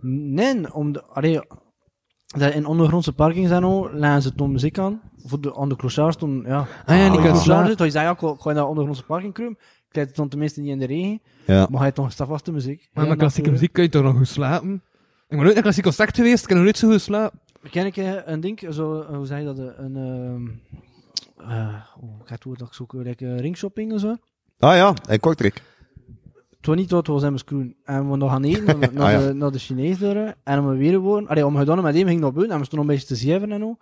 [SPEAKER 3] Nee, om de, allee, in ondergrondse parkings en al, laten ze toen muziek aan. Voor de, aan de clochards toen, ja.
[SPEAKER 1] Ah ja, die
[SPEAKER 3] Aan de
[SPEAKER 1] kunnen
[SPEAKER 3] clochards
[SPEAKER 1] slapen.
[SPEAKER 3] zit, hij zei, ja, ik ga- in dat ondergrondse parking kruimen. Ik leid het dan tenminste niet in de regen.
[SPEAKER 2] Ja.
[SPEAKER 3] Maar hij toch stafvaste muziek.
[SPEAKER 1] Maar met klassieke muziek kun je toch nog goed slapen? Ik ben nooit naar een klassiek concert geweest, ik heb nog nooit zo goed slapen.
[SPEAKER 3] Ken ik eh, een ding, zo, eh, hoe zeg je dat, eh, een, ehm eh oh, ik ga het woord dat ik zoek, like, ringshopping of zo.
[SPEAKER 2] Ah ja, en Kortrijk.
[SPEAKER 3] Het was niet wat was in mijn scroen. En we nog gaan eten naar, naar,
[SPEAKER 2] Ah, ja.
[SPEAKER 3] de, naar de Chinees door. En we weer wonen. Allee, om gedaan met hem ging naar buiten. En we stonden een beetje te zeven en al.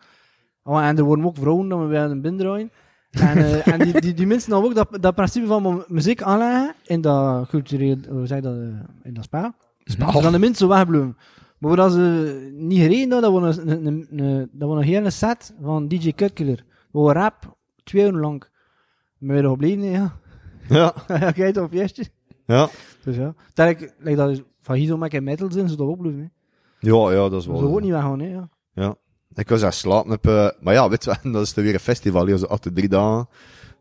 [SPEAKER 3] Oh, en er worden ook vrouwen dat we bij een bin draaien. En, eh, en die, die, die mensen hadden ook dat, dat principe van mu- muziek aanleggen in dat cultureel, hoe zeg dat, eh, in dat spel.
[SPEAKER 2] Spel.
[SPEAKER 3] Dan de mensen zo wegbloemen. Maar wat ze niet gereden hadden, dat was een, een, een, dat was een hele set van DJ Kutkiller. Gewoon rap, twee uur lang. Maar weer gebleven, ja.
[SPEAKER 2] Ja,
[SPEAKER 3] Ja, kijk op feestje.
[SPEAKER 2] Ja.
[SPEAKER 3] Dus ja. Ik, like dat is van hier zo met een metal zijn, zodat we opblijven. hè.
[SPEAKER 2] Ja, ja, dat is wel.
[SPEAKER 3] Zo ook niet weggaan, hè. Ja.
[SPEAKER 2] Ja. Ik was echt slapen op, eh, maar ja, weet je dat is er weer een festival, hier, zo achter drie dagen.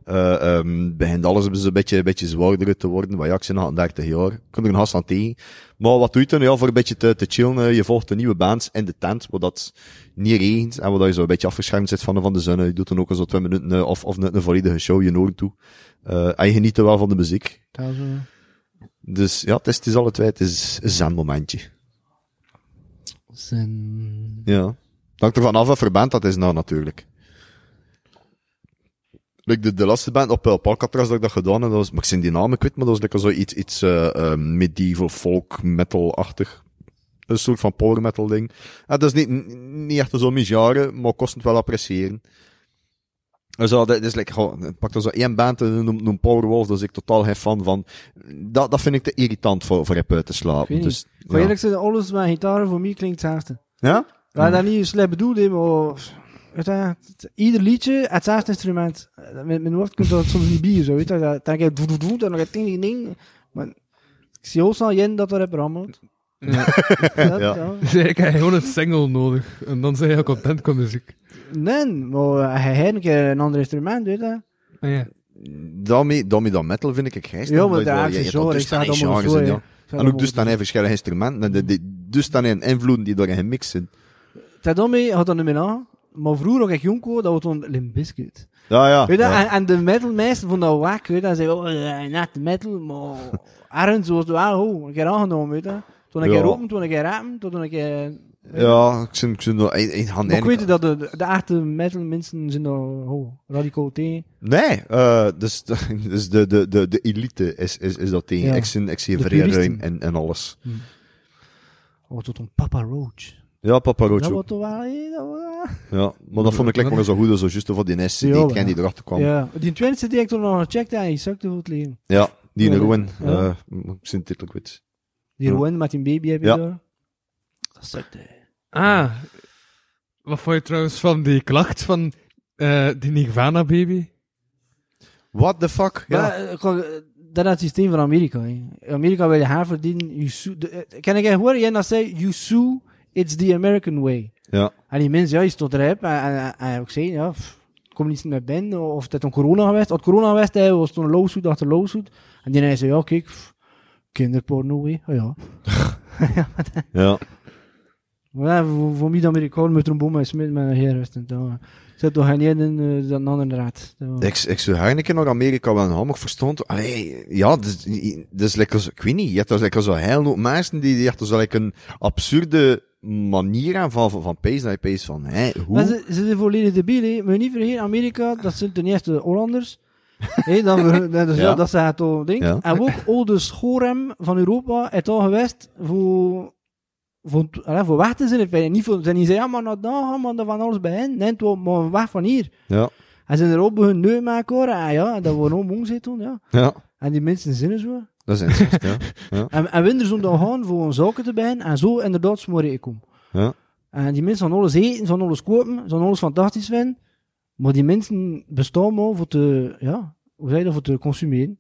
[SPEAKER 2] Ehm begint alles een beetje, een beetje zwaarder te worden, maar ja, ik ben al 30 jaar. Ik kan er een haast aan tegen. Maar wat doe je dan? Ja, voor een beetje te, te chillen, je volgt de nieuwe bands in de tent, waar dat niet regent, en waar dat je zo een beetje afgeschermd zit van, de- van de zon. Je doet dan ook al zo twee minuten, eh, of, of een, een volledige show je noord toe. Eh en je geniet er wel van de muziek.
[SPEAKER 3] Dat is,
[SPEAKER 2] Dus ja, het is, het is alle twee, het is een zen-momentje.
[SPEAKER 3] zijn...
[SPEAKER 2] Ja. Hangt ervan af wat voor band dat is nou natuurlijk. Like de, de laatste band op, op Alcatraz dat ik dat gedaan heb, dat was, maar ik zijn die naam kwijt, maar dat was lekker zo iets, iets eh, eh, medieval folk metal-achtig. een soort van power metal ding. En dat is niet, niet echt zo genre, maar kost het wel appreciëren. Dus ja, dat is like, gewoon, pak er zo één band en noem, noem Powerwolf, daar is ik totaal geen fan van. Dat, dat vind ik te irritant voor, voor uit te slapen. Dus,
[SPEAKER 3] Voor
[SPEAKER 2] ja.
[SPEAKER 3] eerlijk gezegd, alles met gitaar voor mij klinkt hetzelfde.
[SPEAKER 2] ja?
[SPEAKER 3] Ja, dat niet slecht bedoeld, hè, maar... Weet je, het- ieder liedje, hetzelfde instrument. Met mijn hoofd kunt dat soms niet bier, zo, weet je. Dan denk ik, doe, doe, doe, dan een ding, ding, ding. Maar ik zie ook snel Jen dat er heb rammelt.
[SPEAKER 1] Ja.
[SPEAKER 2] Ja.
[SPEAKER 3] ja.
[SPEAKER 1] Dus ik heb gewoon een single nodig. En dan zijn je content met muziek.
[SPEAKER 3] Nee, maar hij heeft een keer een ander instrument, weet je.
[SPEAKER 1] Ah, ja.
[SPEAKER 2] Daarmee, daarmee dat metal vind ik gijs.
[SPEAKER 3] Ja, maar daar is zo, ik sta het allemaal zo, hè.
[SPEAKER 2] En ook dus dan even verschillende instrumenten. Dus dan in invloeden die door een mix zijn.
[SPEAKER 3] Daarmee had dat niet meer aan. Maar vroeger, ik jong was, dat was toen Limp Bizkit.
[SPEAKER 2] Ja, ja.
[SPEAKER 3] Weet je,
[SPEAKER 2] ja.
[SPEAKER 3] en, en de metalmeester vond dat wack, weet je. Hij zei, oh, eh, net metal, maar ergens was wel oh, een keer aangenomen, weet je. Toen een
[SPEAKER 2] Ja.
[SPEAKER 3] keer roken, toen een keer toen een keer...
[SPEAKER 2] Ja, ik vind, ik vind dat... Ik, ik, ga
[SPEAKER 3] Maar ik weet dat de, de, de echte metal mensen zijn daar oh, radicaal tegen.
[SPEAKER 2] Nee, eh, dus, dus de, de, de, de elite is, is, is dat tegen.
[SPEAKER 3] Ja.
[SPEAKER 2] Ik, zie, ik zie
[SPEAKER 3] De
[SPEAKER 2] vrij ruim en, en alles.
[SPEAKER 3] Oh, tot een Papa Roach.
[SPEAKER 2] Ja, Papa
[SPEAKER 3] Dat
[SPEAKER 2] Roach
[SPEAKER 3] was
[SPEAKER 2] ook.
[SPEAKER 3] wel... dat was-
[SPEAKER 2] Ja, maar dat vond ik lekker zo goed als zo juist voor die NS, die
[SPEAKER 3] Ja,
[SPEAKER 2] die
[SPEAKER 3] ja.
[SPEAKER 2] erachter kwam. Ja,
[SPEAKER 3] Ja, die tweede die ik toen nog gecheckt heb, die zakte het leven.
[SPEAKER 2] die in
[SPEAKER 3] Ja. Ja.
[SPEAKER 2] eh, ik zijn titel kwijt.
[SPEAKER 3] Die
[SPEAKER 2] Ja.
[SPEAKER 3] Rowan met die baby heb je
[SPEAKER 2] Ja.
[SPEAKER 3] daar. Dat.
[SPEAKER 1] Ah. Wat vond je trouwens van die klacht van eh, die Nirvana baby?
[SPEAKER 2] What the fuck? Ja.
[SPEAKER 3] Ja. Maar, eh, eh, dat is het systeem van Amerika. hè. Amerika wil je haar verdienen. You sue, de, kan ik horen? Jij dat zei, you sue, it's the American way.
[SPEAKER 2] Ja.
[SPEAKER 3] En die mensen, ja, je stond erop. En, en, en, ik zei, ja, pff, kom niet meer binnen. Of het een corona geweest. Het corona geweest hij was toen een lawsuit achter lawsuit. En die zei, ja, kijk, pff, kinderporno, hè. Oh, ja.
[SPEAKER 2] ja.
[SPEAKER 3] Maar ja, voor, voor mij de Amerikanen met een en smit met een herrust. Zet toch geen in uh, dan een andere raad. Dat-
[SPEAKER 2] Ik, ik zou keer naar Amerika wel een hammer verstond. Allee, ja, dus, dus lekker, ik weet niet, je hebt dus lekker zo heel mensen die, die echt zo like een absurde manier aan van, van, van pees, dat je pees van, hè, hoe?
[SPEAKER 3] Maar ze, ze zijn volledig debiel, hè. Je niet vergeten, Amerika, dat zijn ten eerste Hollanders. Hé, dan, dat, is,
[SPEAKER 2] Ja.
[SPEAKER 3] dat is het al ding.
[SPEAKER 2] Ja.
[SPEAKER 3] En ook al de schoolrem van Europa het al geweest voor, voor, allee, voor weg te zijn. Niet voor, ze niet zeggen, ja, maar naar daar gaan, maar er van alles bij hen. Nee, het was maar weg van hier.
[SPEAKER 2] Ja,
[SPEAKER 3] En ze zijn er ook begonnen neus maken hoor. En ja, dat wordt ook moe zijn toen, ja.
[SPEAKER 2] ja,
[SPEAKER 3] En die mensen zinnen zo.
[SPEAKER 2] dat is interessant, ja.
[SPEAKER 3] En, en winnen zo'n gaan voor een zaken te beginnen en zo inderdaad smoren ik kom.
[SPEAKER 2] Ja.
[SPEAKER 3] En die mensen gaan alles eten, gaan alles kopen, gaan alles fantastisch vinden. Maar die mensen bestaan maar voor te, ja, hoe zeg je dat, voor te consumeren.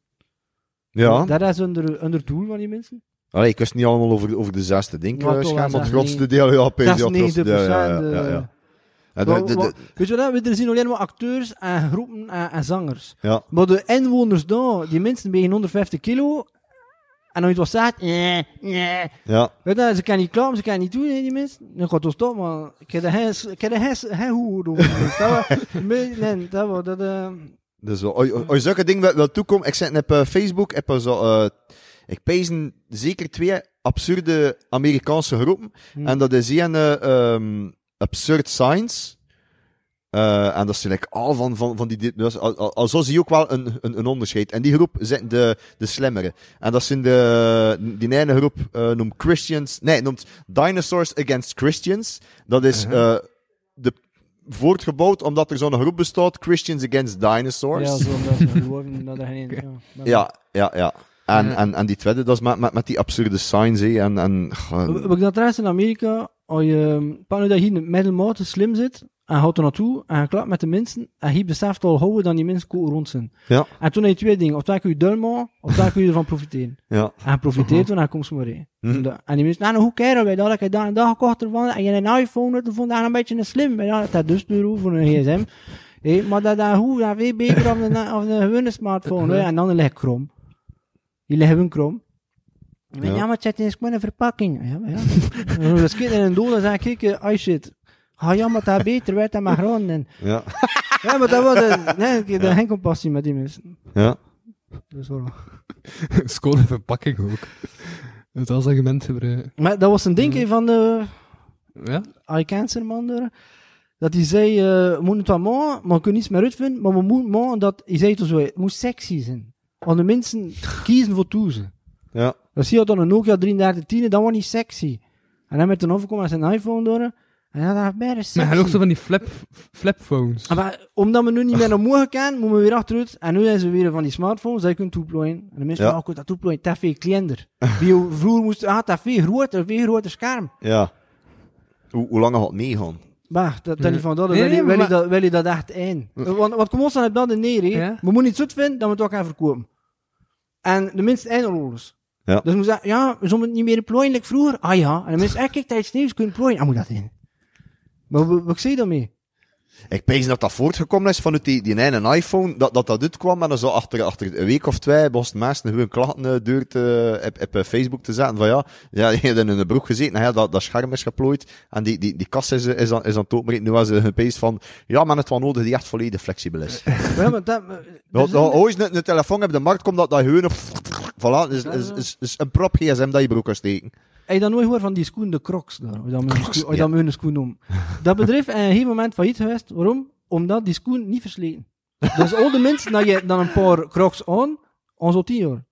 [SPEAKER 2] Ja,
[SPEAKER 3] Dat is hun, hun doel van die mensen.
[SPEAKER 2] Allee, ik wist niet allemaal over, over de zesde ding
[SPEAKER 3] toch wel
[SPEAKER 2] maar het grootste deel, ja,
[SPEAKER 3] 96%
[SPEAKER 2] grootste deel, ja, ja,
[SPEAKER 3] eh,
[SPEAKER 2] ja, ja.
[SPEAKER 3] Wa-
[SPEAKER 2] de- de-
[SPEAKER 3] weet je wat, we zien alleen maar acteurs en groepen en, en zangers.
[SPEAKER 2] ja,
[SPEAKER 3] Maar de inwoners daar, die mensen wegen 150 kilo. En als je wat zegt, nee, nee.
[SPEAKER 2] ja,
[SPEAKER 3] Weet je, ze kan niet klappen, ze kan niet doen, hè, die mensen. Dan gaat het stop, maar ik heb de hes, ik heb de hes, hij hoe doen. Dat nee, dat was, dat, eh,
[SPEAKER 2] Dus wel, als zulke dingen wel, toekomen, ik zet op eh, Facebook, heb zo, eh, ik pezen zeker twee absurde Amerikaanse groepen.
[SPEAKER 3] Hmm.
[SPEAKER 2] En dat is een eh, ehm, Absurd Science. Eh, en dat is like al van, van, van die, dus, al, zo zie je ook wel een, een, een onderscheid. En die groep zijn de, de slimmere. En dat zijn de, die ene groep eh, noemt Christians, nee, noemt Dinosaurs Against Christians. Dat is eh, de, voortgebouwd omdat er zo'n groep bestaat, Christians Against Dinosaurs.
[SPEAKER 3] ja, zo, er geen, ja. dat-
[SPEAKER 2] Ja, ja, ja. En,
[SPEAKER 1] Ja.
[SPEAKER 2] en, en die tweede, dat is met, met, met die absurde signs, hè. En, en,
[SPEAKER 3] ik dat trouwens in Amerika, als je, pan nu dat je hier middelmatig slim zit, en houdt er naartoe, en je klapt met de mensen, en je beseft al houden dan die mensen goed rond zijn.
[SPEAKER 2] Ja.
[SPEAKER 3] En toen heb je twee dingen, of dan kun je maken, of dan kun je ervan profiteren.
[SPEAKER 2] ja.
[SPEAKER 3] En je profiteert van, en komt ze maar in.
[SPEAKER 2] Mhm.
[SPEAKER 3] En die mensen, nou, hoe keren wij dat? Ik heb daar een dag gekocht ervan, en je een iPhone, dat vond daar een beetje een slim. Ja, dat is dus euro voor een gsm. Hé, maar dat, dat hoe, dat weet beter of een, of een gewone smartphone, hè. en dan ligt krom. Die liggen hun krom. Ja,
[SPEAKER 2] Ja.
[SPEAKER 3] ja maar het zit in een verpakking. Ja, maar ja. Dat is kind in een doel, dan zeg ik, kijk, oh shit. Ah ja, maar dat beter werd dan maar gewoon. En,
[SPEAKER 2] Ja.
[SPEAKER 3] ja, maar dat was, een- nee, geen compassie met die mensen.
[SPEAKER 2] Ja.
[SPEAKER 3] Dus wel.
[SPEAKER 1] Schone verpakking ook. Het als argument gebruiken.
[SPEAKER 3] Maar dat was een ding van de
[SPEAKER 1] Ja?
[SPEAKER 3] I Cancer man daar. Dat hij zei, eh, we moeten het wel maken, maar we kunnen niets meer uitvinden. Maar we moeten maken dat, hij zei toch zo, het moet sexy zijn. Want de mensen kiezen voor toezen.
[SPEAKER 2] Ja.
[SPEAKER 3] Dan zie je dan een Nokia 3310, dat was niet sexy. En hij met een overkomen met zijn iPhone door. En ja, dat is bijna
[SPEAKER 1] Maar hij ook zo van die flip, flipphones.
[SPEAKER 3] Ah, Maar omdat we nu niet meer naar mogen gaan, moeten we weer achteruit. En nu zijn ze weer van die smartphones, dat je kunt toeplooien. En de mensen
[SPEAKER 2] Ja.
[SPEAKER 3] zeggen, oh, dat toeplooien, dat is veel kleiner. Wie vroeger moest, ah, dat is veel groter, veel groter scherm.
[SPEAKER 2] Ja. Hoe, hoe lang had het meegaan?
[SPEAKER 3] Maar, dat, dat niet van dat,
[SPEAKER 1] Nee,
[SPEAKER 3] wil, je,
[SPEAKER 1] nee,
[SPEAKER 3] wil, je
[SPEAKER 1] maar-
[SPEAKER 3] dat, wil je dat echt in. Want wat komt ons dan op dat neer, hè? We moeten iets zoet vinden, dat we het ook gaan verkopen. En de minste eindrollers.
[SPEAKER 2] Ja.
[SPEAKER 3] Dus we zeggen, ja, we zullen het niet meer plooien like vroeger. Ah ja, en de mensen, eh, kijk, iets nieuws kunt plooien. Ah, moet dat in. Maar wat, wat je daarmee?
[SPEAKER 2] Ik pees dat dat voortgekomen is vanuit die, die ene iPhone, dat dat, dat uitkwam en dan zo achter, achter een week of twee was mensen gewoon klachten uh, deur te, op, op eh, Facebook te zetten van ja, ja, je hebt in een broek gezeten, nou ja, dat, dat scherm is geplooid en die, die, die kast is, is, aan, is aan het opbreken. Nu was ze gepeest van, ja, maar het wel nodig die echt volledig flexibel is.
[SPEAKER 3] Ja, maar dat, dus-
[SPEAKER 2] nou, ooit een, een telefoon op de markt komt dat dat gewoon op, voilà, is, is, is, is een prop gsm dat je broek kan steken.
[SPEAKER 3] Heb je dat nooit gehoord van die schoen, de Crocs? Daar, hoe dat men een
[SPEAKER 2] Crocs,
[SPEAKER 3] schoen-
[SPEAKER 2] ja.
[SPEAKER 3] dat een schoen noemt. Dat bedrijf is op een gegeven moment failliet geweest. Waarom? Omdat die schoen niet versleten. Dus al de mensen dat je dan een paar Crocs aan, aan zo'n tien jaar.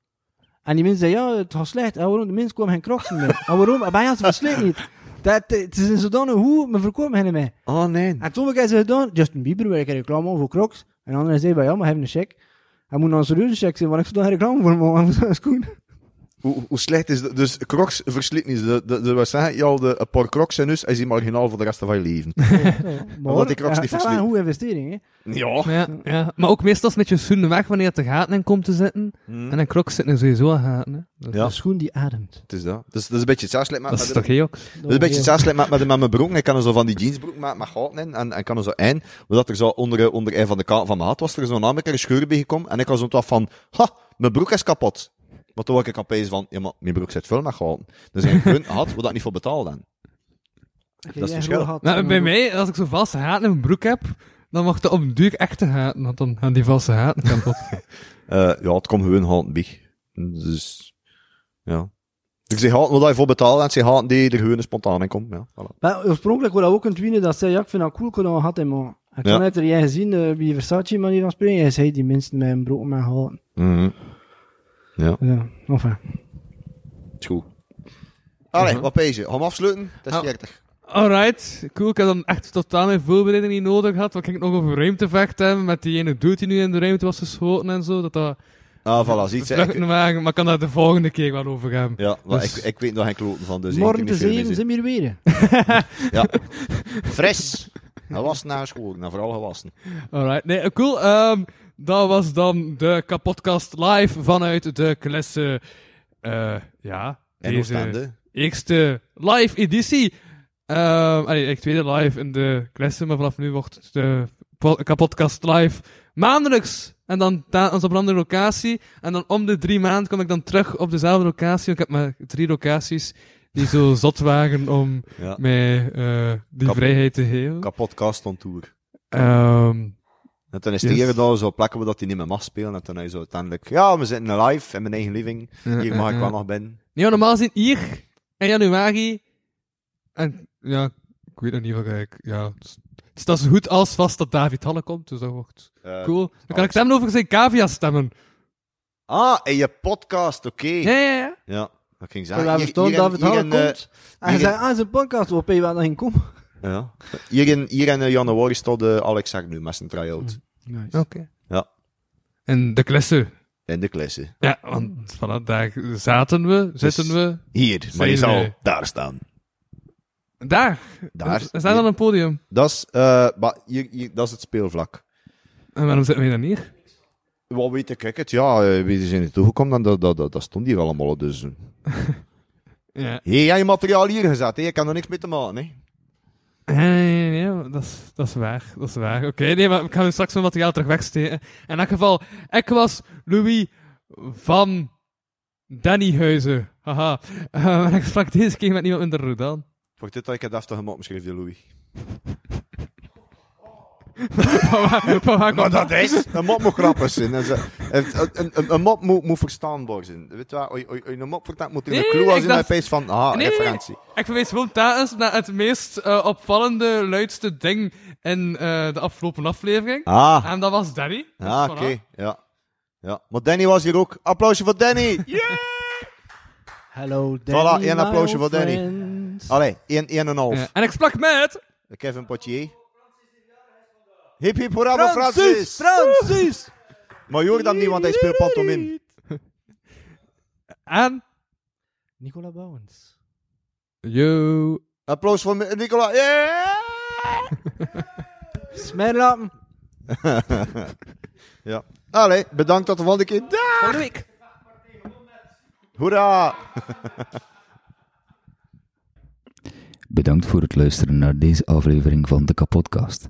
[SPEAKER 3] En die mensen zeggen, ja, het gaat slecht. En waarom? De mensen komen geen Crocs meer. En waarom? En bij ons versleten niet. Dat, het is in zodanig hoe, maar verkopen hen niet meer.
[SPEAKER 2] Oh nee.
[SPEAKER 3] En toen hebben ze gedaan, Justin Bieber een reclame voor Crocs. En anderen zeiden, ja, maar hebben een check. Hij moet nou een serieuze check zijn, want ik zou daar reclame voor maken zo'n schoen.
[SPEAKER 2] Hoe, hoe slecht is dat? Dus Crocs versliet niet. De, de, de, wat zeg je al, de, een paar Crocs en dus is die marginaal voor de rest van je leven.
[SPEAKER 3] Maar
[SPEAKER 2] die Crocs
[SPEAKER 3] ja,
[SPEAKER 2] niet
[SPEAKER 3] dat is wel een goede investering, hè.
[SPEAKER 2] Ja.
[SPEAKER 1] Ja, ja. Maar ook meestal is met je schoenen weg wanneer het de gaten in komt te zitten.
[SPEAKER 2] Hmm.
[SPEAKER 1] En een crocs zitten er sowieso aan gaten. Hè. Dat,
[SPEAKER 2] Ja.
[SPEAKER 3] Een schoen die ademt.
[SPEAKER 2] Het is dat. Dus dat is een beetje hetzelfde
[SPEAKER 1] dat
[SPEAKER 2] met,
[SPEAKER 1] is toch heel
[SPEAKER 2] dat is een beetje hetzelfde met, met, met mijn broek. Ik kan er zo van die jeansbroek met, met gaten in. En, en kan er zo in. Omdat er zo onder, onder een van de kanten van mijn hat was er zo'n andere scheur bij gekomen. En ik was zo van, ha, mijn broek is kapot. Maar toen was ik opeens van, ja maar, mijn broek zit vol met gaten. Dus ik gewoon had, wat dat niet voor betaald dan.
[SPEAKER 3] Dat
[SPEAKER 2] is het verschil.
[SPEAKER 1] Nou, bij mij, als ik zo vaste haten in mijn broek heb, dan mag het op een duur echte haten, want dan gaan die vaste haten kapot.
[SPEAKER 2] Eh, ja, het komt gewoon haten bij. Dus, ja. Ik zeg haten wat je voor betaalt en ze haten die er gewoon spontaan in komt. Ja, voilà.
[SPEAKER 3] Maar oorspronkelijk wil dat ook een twine dat zei, ja, ik vind dat cool, ik dat had hem maar. Ik
[SPEAKER 2] Ja.
[SPEAKER 3] kan net er jij gezien, uh, wie Versace manier van spreken, hij zei die mensen met een brood met halen.
[SPEAKER 2] Mhm. Ja,
[SPEAKER 3] Ja, enfin.
[SPEAKER 2] is goed. Allee, wat pees je? Gaan we afsluiten? Het is
[SPEAKER 1] Ah.
[SPEAKER 2] 40.
[SPEAKER 1] Alright, cool. Ik heb dan echt totaal mijn voorbereiding niet nodig gehad. Want ik ging nog over ruimtevecht hebben met die ene dude die nu in de ruimte was geschoten en zo. Dat dat
[SPEAKER 2] Ah, voilà, ziet ze. Ik,
[SPEAKER 1] maar ik kan daar de volgende keer wel over hebben.
[SPEAKER 2] ja, maar
[SPEAKER 1] Dus-
[SPEAKER 2] ik, ik weet nog geen kloten van, dus
[SPEAKER 3] Morgen te zeven zijn we hier weer.
[SPEAKER 2] Ja. Fris. Gewassen na school, nou vooral gewassen.
[SPEAKER 1] Alright, nee, cool. Ehm, dat was dan de kapotcast live vanuit de klasse. eh ja,
[SPEAKER 2] En
[SPEAKER 1] deze eerste live editie. Ehm allee, ik tweede live in de klasse, maar vanaf nu wordt de po- kapotcast live maandelijks. En dan op een andere locatie. En dan om de drie maanden kom ik dan terug op dezelfde locatie. Ik heb maar drie locaties die zo zot waren om
[SPEAKER 2] Ja.
[SPEAKER 1] mij eh, die
[SPEAKER 2] Kap-
[SPEAKER 1] vrijheid te geven.
[SPEAKER 2] Kapotcast on tour.
[SPEAKER 1] Ehm,
[SPEAKER 2] En toen is
[SPEAKER 1] Yes.
[SPEAKER 2] het hier dan zo plekken waar dat hij niet meer mag spelen. En toen is zo uiteindelijk, ja, we zitten live in mijn eigen living. Hier mag ik wel nog binnen.
[SPEAKER 1] Ja, normaal gezien hier in januari. En ja, ik weet nog niet wat ik. Ja, het is- het is dat zo goed als vast dat David Halle komt, dus dat wordt
[SPEAKER 2] Eh,
[SPEAKER 1] cool. Dan kan ik
[SPEAKER 2] Alex.
[SPEAKER 1] stemmen over zijn cavia stemmen.
[SPEAKER 2] Ah, in je podcast, oké.
[SPEAKER 1] Ja, ja, ja.
[SPEAKER 2] Ja, dat ging
[SPEAKER 3] Ik
[SPEAKER 2] zeggen.
[SPEAKER 3] David Halle
[SPEAKER 2] eh,
[SPEAKER 3] komt. En hij
[SPEAKER 2] hier in-
[SPEAKER 3] zei, ah, zijn podcast, op je wel nog in komen.
[SPEAKER 2] Ja. Hier in, hier in eh, januari staat eh, Alex Zak nu met zijn try-out.
[SPEAKER 3] Nice.
[SPEAKER 1] Oké.
[SPEAKER 2] Ja.
[SPEAKER 1] En de klasse.
[SPEAKER 2] In de klasse.
[SPEAKER 1] Ja, want vanaf daar zaten we, zitten we.
[SPEAKER 2] Hier, maar je zal
[SPEAKER 1] wij.
[SPEAKER 2] daar staan.
[SPEAKER 1] Daar.
[SPEAKER 2] Daar.
[SPEAKER 1] Er staat dan een podium.
[SPEAKER 2] Dat is, eh, maar hier, hier, dat is het speelvlak.
[SPEAKER 1] En waarom zitten we dan hier?
[SPEAKER 2] Wat weet ik, kijk het, ja, wie is er niet toegekomen, dan dat, dat, dat, dat stond hier allemaal, dus...
[SPEAKER 1] Ja.
[SPEAKER 2] Hé, jij je materiaal hier gezet, hè? ik kan er niks mee te maken, hè?
[SPEAKER 1] Nee, nee, nee, dat is, dat waar. Dat is waar. Oké, nee, maar ik ga nu straks mijn materiaal terug wegsteken. In elk geval, ik was Louis van Dannyhuizen. Haha. Eh, en ik sprak deze keer met niemand minder Rodan.
[SPEAKER 2] Wacht, dit had ik het even gemaakt, schreef je Louis.
[SPEAKER 1] Van waar- van waar
[SPEAKER 2] Maar
[SPEAKER 1] kwam
[SPEAKER 2] dat is... Een mop moet grappig zijn. En Een, een, een, een mop moet, moet verstaanbaar zijn. Weet je wat, als je- een mop vertelt, moet je
[SPEAKER 1] Nee,
[SPEAKER 2] een
[SPEAKER 1] nee,
[SPEAKER 2] clue als in
[SPEAKER 1] dacht-
[SPEAKER 2] mijn face van, ah,
[SPEAKER 1] Nee, nee, nee.
[SPEAKER 2] referentie.
[SPEAKER 1] Ik verwees gewoon telkens naar het meest eh, opvallende, luidste ding in eh, de afgelopen aflevering.
[SPEAKER 2] Ah,
[SPEAKER 1] En dat was Danny. Dus
[SPEAKER 2] ah oké, ja. Ja, maar Danny was hier ook. Applausje voor Danny!
[SPEAKER 3] Hello, Danny,
[SPEAKER 2] Voilà, een
[SPEAKER 3] my
[SPEAKER 2] applausje voor Danny.
[SPEAKER 3] friend. Bounce.
[SPEAKER 2] Allee, 1 1,5.
[SPEAKER 1] Ja. En ik sprak met...
[SPEAKER 2] Kevin Potier. Hip hip hoera voor
[SPEAKER 3] Francis!
[SPEAKER 2] Francis! Maar je hoort hem niet, want hij speelt pantomime.
[SPEAKER 1] En...
[SPEAKER 3] Nicola Bounce.
[SPEAKER 1] Yo.
[SPEAKER 2] Applaus voor Nicola. Yeah!
[SPEAKER 3] Smerlappen.
[SPEAKER 2] ja. Allee, bedankt tot de volgende keer. Dag!
[SPEAKER 1] Volgende week.
[SPEAKER 2] Hoera!
[SPEAKER 9] Bedankt voor het luisteren naar deze aflevering van de Kapodcast.